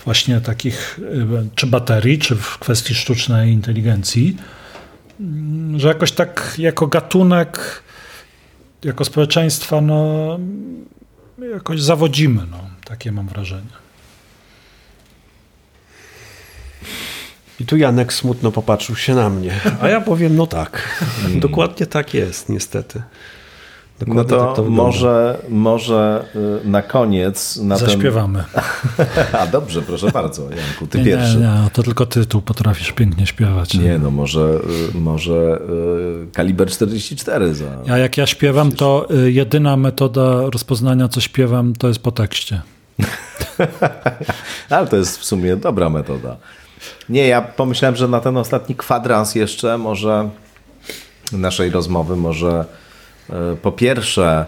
Speaker 2: właśnie takich czy baterii, czy w kwestii sztucznej inteligencji, mm, że jakoś tak jako gatunek, jako społeczeństwa, no jakoś zawodzimy, no, takie mam wrażenie.
Speaker 3: I tu Janek smutno popatrzył się na mnie, a ja powiem, no tak, dokładnie tak jest, niestety.
Speaker 1: Dokładnie no to, tak to może, może y, na koniec... Na
Speaker 2: Zaśpiewamy.
Speaker 1: Ten... A dobrze, proszę bardzo, Janku, ty
Speaker 2: nie,
Speaker 1: pierwszy.
Speaker 2: Nie, nie, to tylko ty tu potrafisz pięknie śpiewać.
Speaker 1: Nie, no może, y, może y, kaliber 44 za...
Speaker 2: A jak ja śpiewam, to jedyna metoda rozpoznania, co śpiewam, to jest po tekście.
Speaker 1: Ale to jest w sumie dobra metoda. Nie, ja pomyślałem, że na ten ostatni kwadrans jeszcze może naszej rozmowy może po pierwsze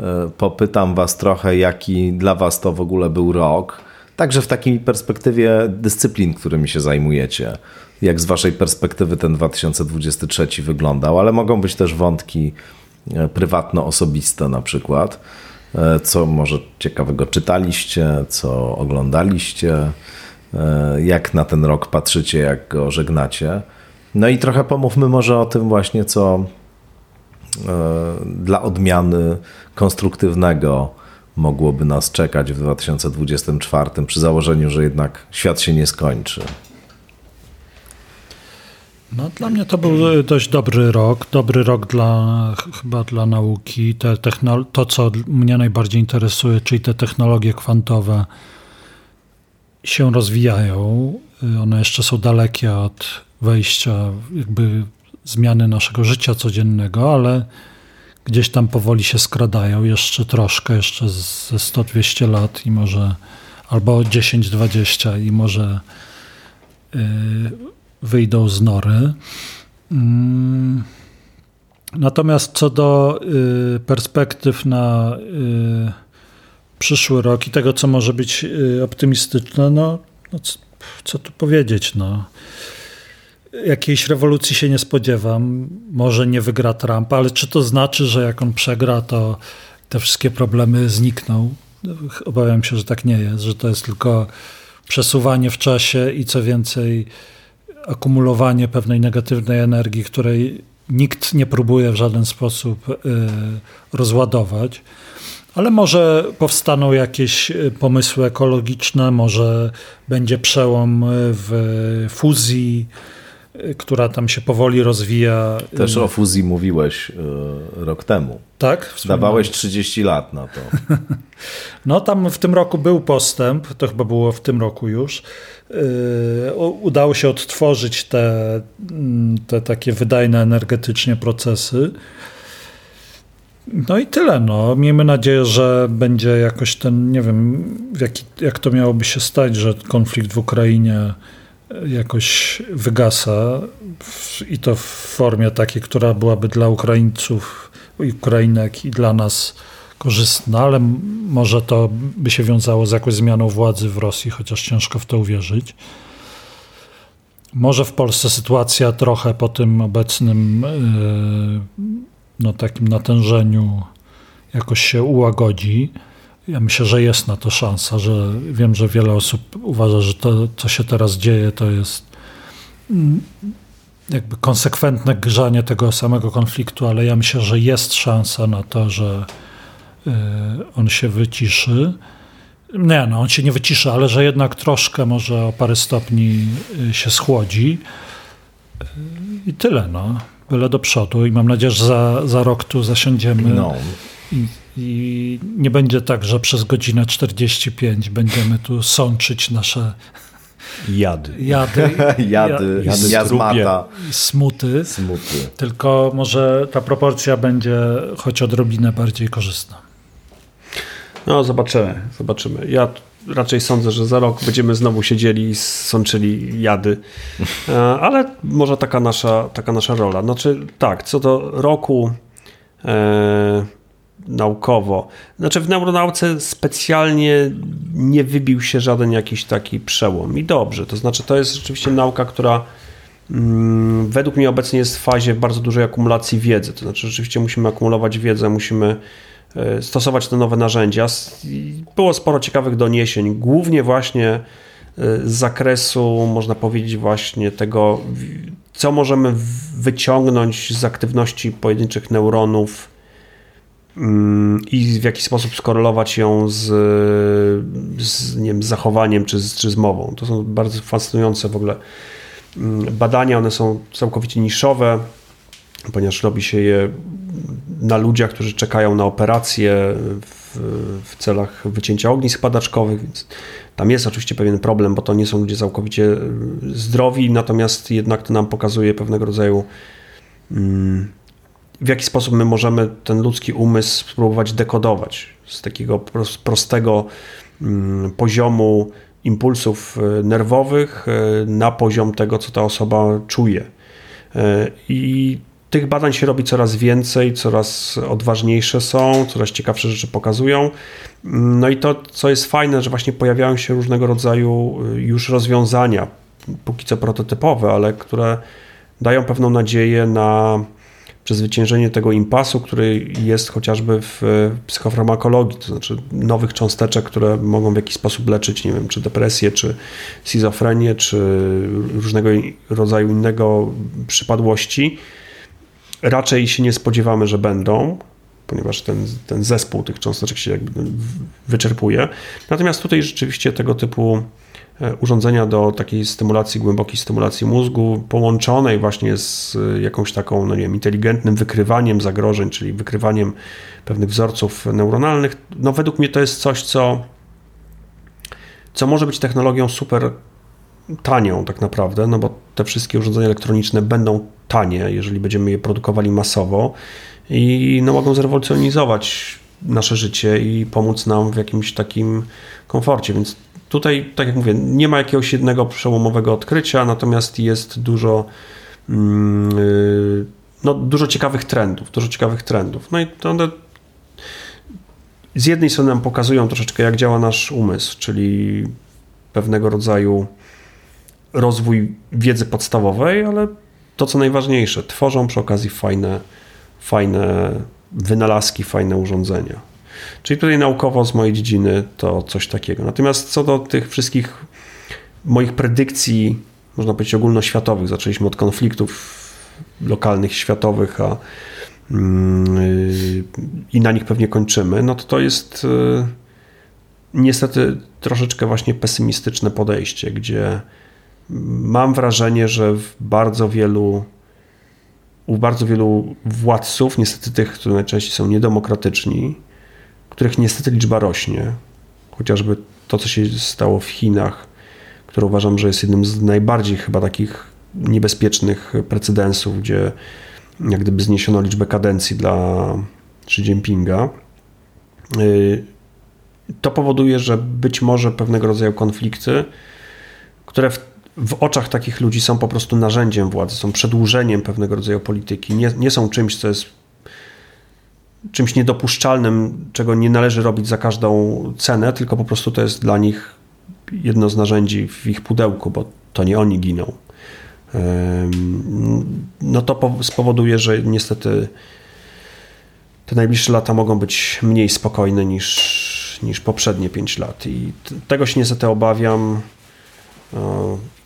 Speaker 1: e, popytam was trochę, jaki dla was to w ogóle był rok, także w takiej perspektywie dyscyplin, którymi się zajmujecie. Jak z waszej perspektywy ten 2023 wyglądał, ale mogą być też wątki e, prywatno-osobiste na przykład. Co może ciekawego czytaliście, co oglądaliście, E, jak na ten rok patrzycie, jak go żegnacie. No i trochę pomówmy może o tym właśnie, co e, dla odmiany konstruktywnego mogłoby nas czekać w 2024 przy założeniu, że jednak świat się nie skończy.
Speaker 2: No, dla mnie to był dość dobry rok. Dobry rok dla, chyba dla nauki. Te to, co mnie najbardziej interesuje, czyli te technologie kwantowe, się rozwijają. Y, one jeszcze są dalekie od wejścia, jakby zmiany naszego życia codziennego, ale gdzieś tam powoli się skradają. Jeszcze troszkę, jeszcze ze 100-200 lat i może albo 10-20 i może y, wyjdą z nory. Mm. Natomiast co do y, perspektyw na przyszły rok i tego, co może być y, optymistyczne, no, no co, co tu powiedzieć, no. Jakiejś rewolucji się nie spodziewam. Może nie wygra Trump, ale czy to znaczy, że jak on przegra, to te wszystkie problemy znikną? Obawiam się, że tak nie jest, że to jest tylko przesuwanie w czasie i co więcej, akumulowanie pewnej negatywnej energii, której nikt nie próbuje w żaden sposób y, rozładować. Ale może powstaną jakieś e, pomysły ekologiczne, może będzie przełom e, w fuzji, która tam się powoli rozwija.
Speaker 1: Też o fuzji mówiłeś rok temu.
Speaker 2: Tak?
Speaker 1: Dawałeś 30 lat na to.
Speaker 2: No tam w tym roku był postęp, to chyba było w tym roku już. Udało się odtworzyć te, mm, te takie wydajne energetycznie procesy. No i tyle. No. Miejmy nadzieję, że będzie jakoś ten, nie wiem, jaki, jak to miałoby się stać, że konflikt w Ukrainie jakoś wygasa i to w formie takiej, która byłaby dla Ukraińców i Ukrainek i dla nas korzystna, ale może to by się wiązało z jakąś zmianą władzy w Rosji, chociaż ciężko w to uwierzyć. Może w Polsce sytuacja trochę po tym obecnym yy, no, takim natężeniu jakoś się ułagodzi. Ja myślę, że jest na to szansa, że wiem, że wiele osób uważa, że to, co się teraz dzieje, to jest mm, jakby konsekwentne grzanie tego samego konfliktu, ale ja myślę, że jest szansa na to, że y, on się wyciszy. Nie, no on się nie wyciszy, ale że jednak troszkę może o parę stopni y, się schłodzi. Y, I tyle, no byle do przodu i mam nadzieję, że za, za rok tu zasiądziemy. No. I, I, nie będzie tak, że przez godzinę 45 będziemy tu sączyć nasze
Speaker 3: jady.
Speaker 2: Jady,
Speaker 1: jady, jady jazmata.
Speaker 2: Smuty.
Speaker 1: Smuty.
Speaker 2: Tylko może ta proporcja będzie choć odrobinę bardziej korzystna.
Speaker 3: No, zobaczymy. Zobaczymy. Ja raczej sądzę, że za rok będziemy znowu siedzieli i sączyli jady. E, ale może taka nasza, taka nasza rola. Znaczy, tak, co do roku e, naukowo. Znaczy, w neuronauce specjalnie nie wybił się żaden jakiś taki przełom. I dobrze. To znaczy, to jest rzeczywiście nauka, która mm, według mnie obecnie jest w fazie bardzo dużej akumulacji wiedzy. To znaczy, rzeczywiście musimy akumulować wiedzę, musimy e, stosować te nowe narzędzia. Było sporo ciekawych doniesień, głównie właśnie e, z zakresu, można powiedzieć, właśnie tego, co możemy wyciągnąć z aktywności pojedynczych neuronów i w jaki sposób skorelować ją z, z, nie wiem, z zachowaniem czy z, czy z mową. To są bardzo fascynujące w ogóle mm, badania, one są całkowicie niszowe, ponieważ robi się je na ludziach, którzy czekają na operację w, w celach wycięcia ognisk padaczkowych, więc tam jest oczywiście pewien problem, bo to nie są ludzie całkowicie e, zdrowi, natomiast jednak to nam pokazuje pewnego rodzaju mm, w jaki sposób my możemy ten ludzki umysł spróbować dekodować z takiego prostego mm, poziomu impulsów e, nerwowych e, na poziom tego, co ta osoba czuje. I tych badań się robi coraz więcej, coraz odważniejsze są, coraz ciekawsze rzeczy pokazują. No i to, co jest fajne, że właśnie pojawiają się różnego rodzaju już rozwiązania, póki co prototypowe, ale które dają pewną nadzieję na przezwyciężenie tego impasu, który jest chociażby w psychofarmakologii, to znaczy nowych cząsteczek, które mogą w jakiś sposób leczyć, nie wiem, czy depresję, czy schizofrenię, czy różnego rodzaju innego przypadłości raczej się nie spodziewamy, że będą, ponieważ ten, ten zespół tych cząsteczek się jakby wyczerpuje. Natomiast tutaj rzeczywiście tego typu e, urządzenia do takiej stymulacji, głębokiej stymulacji mózgu, połączonej właśnie z e, jakąś taką, no nie wiem, inteligentnym wykrywaniem zagrożeń, czyli wykrywaniem pewnych wzorców neuronalnych, no według mnie to jest coś, co, co może być technologią super tanią tak naprawdę, no bo te wszystkie urządzenia elektroniczne będą tanie, jeżeli będziemy je produkowali masowo i no, mogą zrewolucjonizować nasze życie i pomóc nam w jakimś takim komforcie. Więc tutaj, tak jak mówię, nie ma jakiegoś jednego przełomowego odkrycia, natomiast jest dużo, mm, y, no, dużo ciekawych trendów, dużo ciekawych trendów. No i one z jednej strony nam pokazują troszeczkę, jak działa nasz umysł, czyli pewnego rodzaju rozwój wiedzy podstawowej, ale to, co najważniejsze, tworzą przy okazji fajne, fajne wynalazki, fajne urządzenia. Czyli tutaj naukowo z mojej dziedziny to coś takiego. Natomiast co do tych wszystkich moich predykcji, można powiedzieć ogólnoświatowych, zaczęliśmy od konfliktów lokalnych, światowych, a yy, i na nich pewnie kończymy, no to to jest yy, niestety troszeczkę właśnie pesymistyczne podejście, gdzie mam wrażenie, że w bardzo wielu u bardzo wielu władców, niestety tych, którzy najczęściej są niedemokratyczni, których niestety liczba rośnie, chociażby to, co się stało w Chinach, które uważam, że jest jednym z najbardziej chyba takich niebezpiecznych precedensów, gdzie jak gdyby zniesiono liczbę kadencji dla Xi Jinpinga. Y, to powoduje, że być może pewnego rodzaju konflikty, które w w oczach takich ludzi są po prostu narzędziem władzy, są przedłużeniem pewnego rodzaju polityki, nie, nie są czymś, co jest czymś niedopuszczalnym, czego nie należy robić za każdą cenę, tylko po prostu to jest dla nich jedno z narzędzi w ich pudełku, bo to nie oni giną. No to spowoduje, że niestety te najbliższe lata mogą być mniej spokojne niż, niż poprzednie 5 lat. I tego się niestety obawiam.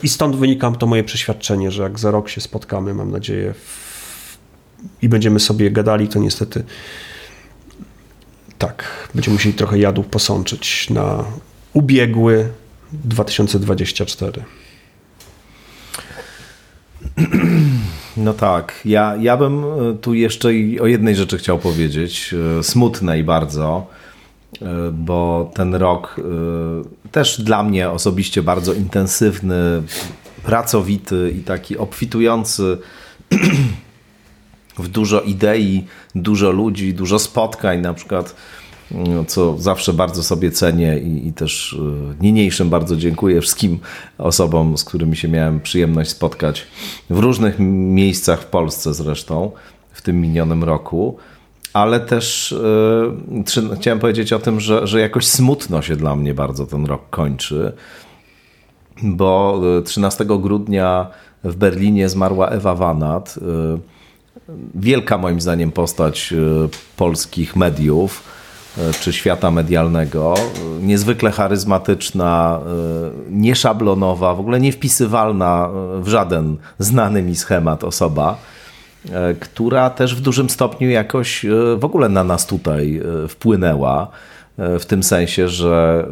Speaker 3: I stąd wynika to moje przeświadczenie, że jak za rok się spotkamy, mam nadzieję, i będziemy sobie gadali, to niestety tak, będziemy musieli trochę jadów posączyć na ubiegły 2024.
Speaker 1: No tak, ja, ja bym tu jeszcze o jednej rzeczy chciał powiedzieć, e, smutnej bardzo E, bo ten rok e, też dla mnie osobiście bardzo intensywny, pracowity i taki obfitujący w dużo idei, dużo ludzi, dużo spotkań, na przykład, no, co zawsze bardzo sobie cenię i, i też e, niniejszym bardzo dziękuję wszystkim osobom, z którymi się miałem przyjemność spotkać w różnych miejscach w Polsce zresztą w tym minionym roku ale też yy, chciałem powiedzieć o tym, że, że jakoś smutno się dla mnie bardzo ten rok kończy, bo 13 grudnia w Berlinie zmarła Ewa Wanat. Wielka moim zdaniem postać polskich mediów czy świata medialnego. Niezwykle charyzmatyczna, nieszablonowa, w ogóle niewpisywalna w żaden znany mi schemat osoba. E, która też w dużym stopniu jakoś e, w ogóle na nas tutaj e, wpłynęła. W tym sensie, że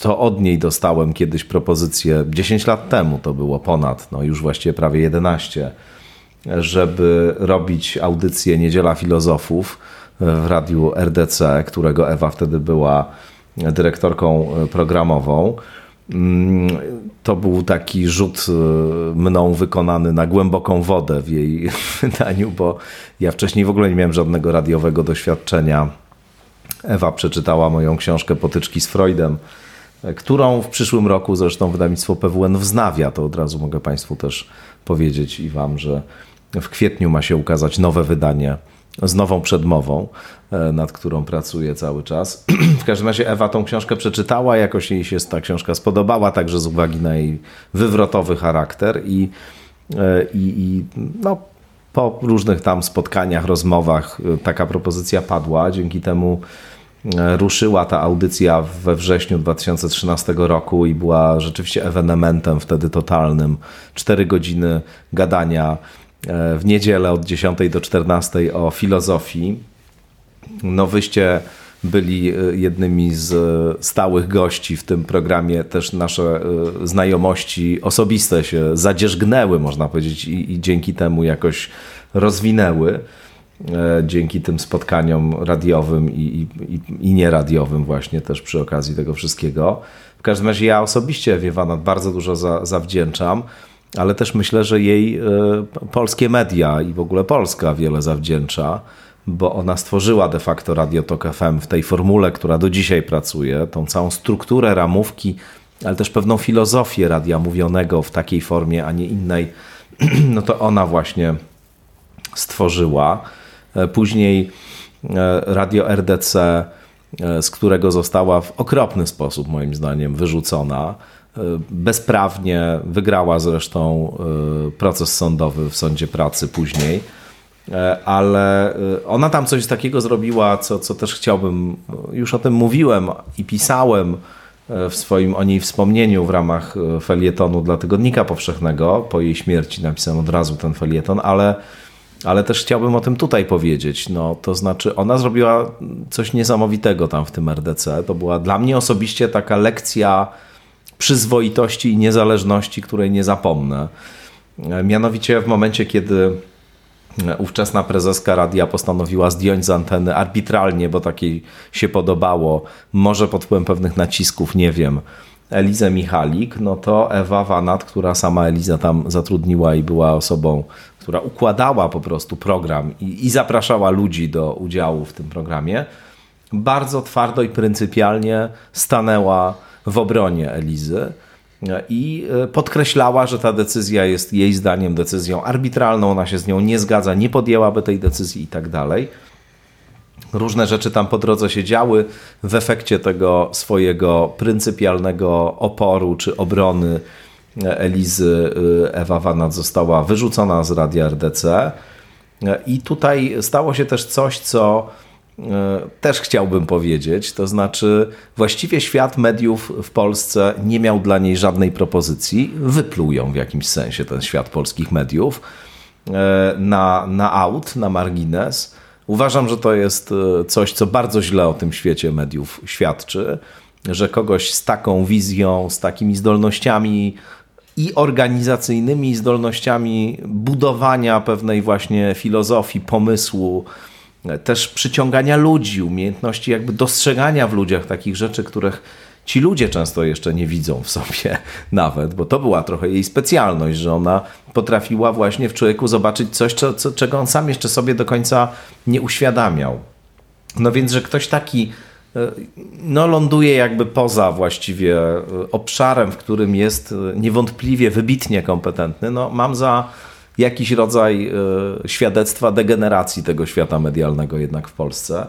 Speaker 1: to od niej dostałem kiedyś propozycję 10 lat temu, to było ponad, no już właściwie prawie 11, żeby robić audycję Niedziela Filozofów w radiu RDC, którego Ewa wtedy była dyrektorką programową. Mm, to był taki rzut e, mną wykonany na głęboką wodę w jej wydaniu, bo ja wcześniej w ogóle nie miałem żadnego radiowego doświadczenia. Ewa przeczytała moją książkę Potyczki z Freudem, e, którą w przyszłym roku zresztą wydawnictwo PWN wznawia. To od razu mogę Państwu też powiedzieć i Wam, że w kwietniu ma się ukazać nowe wydanie z nową przedmową, e, nad którą pracuję cały czas. W każdym razie Ewa tą książkę przeczytała, jakoś jej się ta książka spodobała, także z uwagi na jej wywrotowy charakter i, e, i, i no, po różnych tam spotkaniach, rozmowach e, taka propozycja padła. Dzięki temu ruszyła ta audycja we wrześniu 2013 roku i była rzeczywiście ewenementem wtedy totalnym. Cztery godziny gadania w niedzielę od 10 do 14 o filozofii. No wyście byli e, jednymi z e, stałych gości w tym programie. Też nasze znajomości osobiste się zadzierzgnęły, można powiedzieć, i, i dzięki temu jakoś rozwinęły. Dzięki tym spotkaniom radiowym i, i, i nieradiowym, właśnie też przy okazji tego wszystkiego. W każdym razie ja osobiście Wiewana bardzo dużo za, zawdzięczam ale też myślę, że jej e, polskie media i w ogóle Polska wiele zawdzięcza, bo ona stworzyła de facto Radio Tok FM w tej formule, która do dzisiaj pracuje, tą całą strukturę ramówki, ale też pewną filozofię radia mówionego w takiej formie, a nie innej, no to ona właśnie stworzyła. E, później e, Radio RDC, z którego została w okropny sposób, moim zdaniem, wyrzucona bezprawnie wygrała zresztą e, proces sądowy w sądzie pracy później, e, ale ona tam coś takiego zrobiła, co, co też chciałbym, już o tym mówiłem i pisałem w swoim o niej wspomnieniu w ramach felietonu dla Tygodnika Powszechnego. Po jej śmierci napisałem od razu ten felieton, ale, ale też chciałbym o tym tutaj powiedzieć. No, to znaczy, ona zrobiła coś niesamowitego tam w tym RDC. To była dla mnie osobiście taka lekcja przyzwoitości i niezależności, której nie zapomnę. Mianowicie w momencie, kiedy ówczesna prezeska radia postanowiła zdjąć z anteny arbitralnie, bo takiej się podobało, może pod wpływem pewnych nacisków, nie wiem, Elizę Michalik, no to Ewa Wanat, która sama Eliza tam zatrudniła i była osobą, która układała po prostu program i, i zapraszała ludzi do udziału w tym programie, bardzo twardo i pryncypialnie stanęła w obronie Elizy i e, podkreślała, że ta decyzja jest jej zdaniem decyzją arbitralną, ona się z nią nie zgadza, nie podjęłaby tej decyzji i tak dalej. Różne rzeczy tam po drodze się działy. W efekcie tego swojego pryncypialnego oporu czy obrony Elizy e, Ewa Wanat została wyrzucona z radia RDC. I tutaj stało się też coś, co E, też chciałbym powiedzieć. To znaczy, właściwie świat mediów w Polsce nie miał dla niej żadnej propozycji. Wypluł ją w jakimś sensie ten świat polskich mediów e, na, na aut, na margines. Uważam, że to jest e, coś, co bardzo źle o tym świecie mediów świadczy, że kogoś z taką wizją, z takimi zdolnościami i organizacyjnymi zdolnościami budowania pewnej właśnie filozofii, pomysłu, też przyciągania ludzi, umiejętności jakby dostrzegania w ludziach takich rzeczy, których ci ludzie często jeszcze nie widzą w sobie nawet, bo to była trochę jej specjalność, że ona potrafiła właśnie w człowieku zobaczyć coś, co, co, czego on sam jeszcze sobie do końca nie uświadamiał. No więc, że ktoś taki e, no, ląduje jakby poza właściwie e, obszarem, w którym jest e, niewątpliwie wybitnie kompetentny, no mam za jakiś rodzaj e, świadectwa degeneracji tego świata medialnego jednak w Polsce.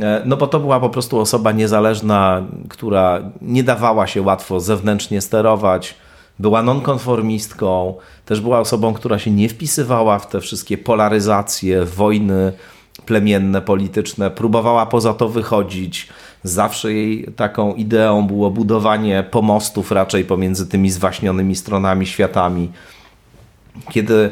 Speaker 1: E, no bo to była po prostu osoba niezależna, która nie dawała się łatwo zewnętrznie sterować, była nonkonformistką, też była osobą, która się nie wpisywała w te wszystkie polaryzacje, wojny plemienne, polityczne, próbowała poza to wychodzić. Zawsze jej taką ideą było budowanie pomostów raczej pomiędzy tymi zwaśnionymi stronami światami. Kiedy e,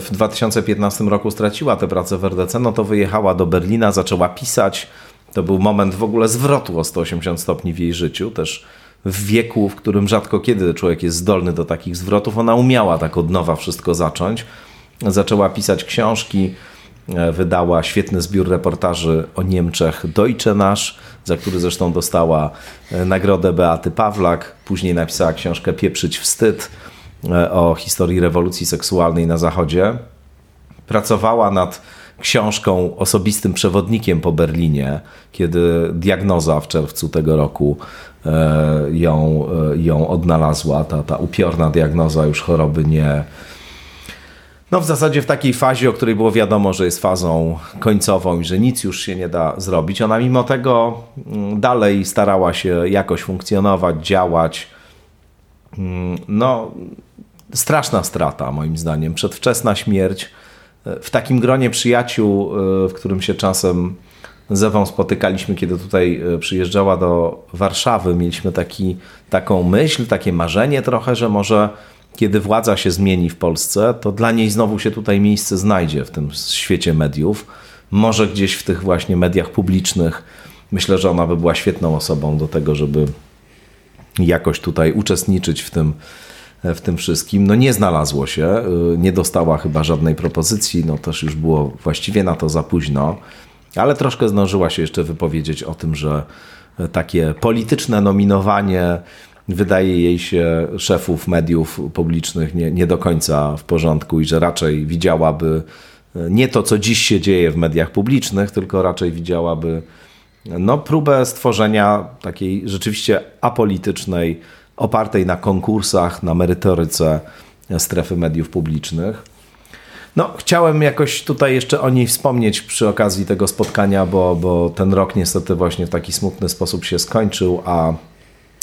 Speaker 1: w 2015 roku straciła tę pracę w RDC, no to wyjechała do Berlina, zaczęła pisać. To był moment w ogóle zwrotu o 180 stopni w jej życiu, też w wieku, w którym rzadko kiedy człowiek jest zdolny do takich zwrotów. Ona umiała tak od nowa wszystko zacząć. Zaczęła pisać książki, e, wydała świetny zbiór reportaży o Niemczech Deutsche Nasz, za który zresztą dostała e, nagrodę Beaty Pawlak. Później napisała książkę Pieprzyć wstyd o historii rewolucji seksualnej na Zachodzie. Pracowała nad książką osobistym przewodnikiem po Berlinie, kiedy diagnoza w czerwcu tego roku e, ją, e, ją odnalazła, ta, ta upiorna diagnoza już choroby nie. No w zasadzie w takiej fazie, o której było wiadomo, że jest fazą końcową i że nic już się nie da zrobić. Ona mimo tego mm, dalej starała się jakoś funkcjonować, działać. Mm, no, straszna strata, moim zdaniem. Przedwczesna śmierć w takim gronie przyjaciół, e, w którym się czasem z Ewą spotykaliśmy, kiedy tutaj e, przyjeżdżała do Warszawy, mieliśmy taki, taką myśl, takie marzenie trochę, że może kiedy władza się zmieni w Polsce, to dla niej znowu się tutaj miejsce znajdzie w tym świecie mediów. Może gdzieś w tych właśnie mediach publicznych. Myślę, że ona by była świetną osobą do tego, żeby jakoś tutaj uczestniczyć w tym, w tym wszystkim. No nie znalazło się, y, nie dostała chyba żadnej propozycji, no też już było właściwie na to za późno, ale troszkę zdążyła się jeszcze wypowiedzieć o tym, że takie polityczne nominowanie wydaje jej się szefów mediów publicznych nie, nie do końca w porządku i że raczej widziałaby nie to, co dziś się dzieje w mediach publicznych, tylko raczej widziałaby no, próbę stworzenia takiej rzeczywiście apolitycznej opartej na konkursach, na merytoryce strefy mediów publicznych. No, chciałem jakoś tutaj jeszcze o niej wspomnieć przy okazji tego spotkania, bo, bo ten rok niestety właśnie w taki smutny sposób się skończył, a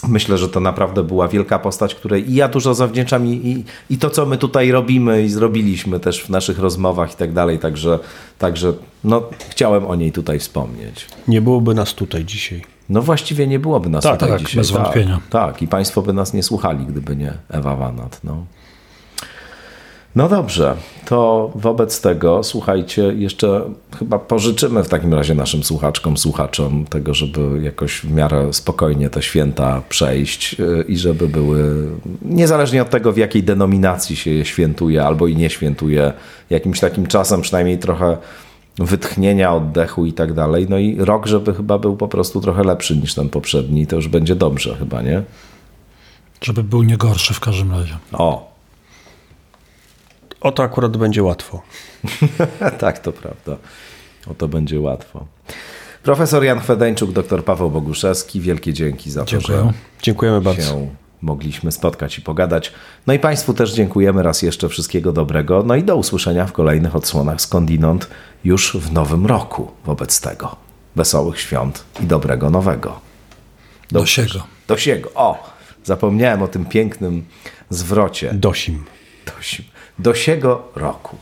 Speaker 1: myślę, że to naprawdę była wielka postać, której i ja dużo zawdzięczam i, i, i to, co my tutaj robimy i zrobiliśmy też w naszych rozmowach i tak dalej, także, także no, chciałem o niej tutaj wspomnieć.
Speaker 3: Nie byłoby nas tutaj dzisiaj.
Speaker 1: No właściwie nie byłoby nas
Speaker 2: tak,
Speaker 1: tutaj
Speaker 2: tak,
Speaker 1: dzisiaj.
Speaker 2: Bez tak, wątpienia.
Speaker 1: Tak, i Państwo by nas nie słuchali, gdyby nie Ewa Wanat. No. No dobrze, to wobec tego słuchajcie, jeszcze chyba pożyczymy w takim razie naszym słuchaczkom, słuchaczom tego, żeby jakoś w miarę spokojnie te święta przejść y, i żeby były, niezależnie od tego w jakiej denominacji się je świętuje albo i nie świętuje, jakimś takim czasem przynajmniej trochę wytchnienia, oddechu i tak dalej. No i rok, żeby chyba był po prostu trochę lepszy niż ten poprzedni, to już będzie dobrze chyba, nie?
Speaker 2: Żeby był nie gorszy w każdym razie.
Speaker 1: O.
Speaker 3: O to akurat będzie łatwo.
Speaker 1: tak, to prawda. O to będzie łatwo. Profesor Jan Chwedeńczuk, dr Paweł Boguszewski, wielkie dzięki za
Speaker 2: Dziękuję.
Speaker 1: to, że
Speaker 3: Dziękujemy bardzo.
Speaker 1: się mogliśmy spotkać i pogadać. No i Państwu też dziękujemy raz jeszcze wszystkiego dobrego. No i do usłyszenia w kolejnych odsłonach skądinąd już w nowym roku wobec tego. Wesołych świąt i dobrego nowego.
Speaker 2: Do, do siego.
Speaker 1: Do siego. O, zapomniałem o tym pięknym zwrocie.
Speaker 3: Dosim.
Speaker 1: Dosim. Do siego roku.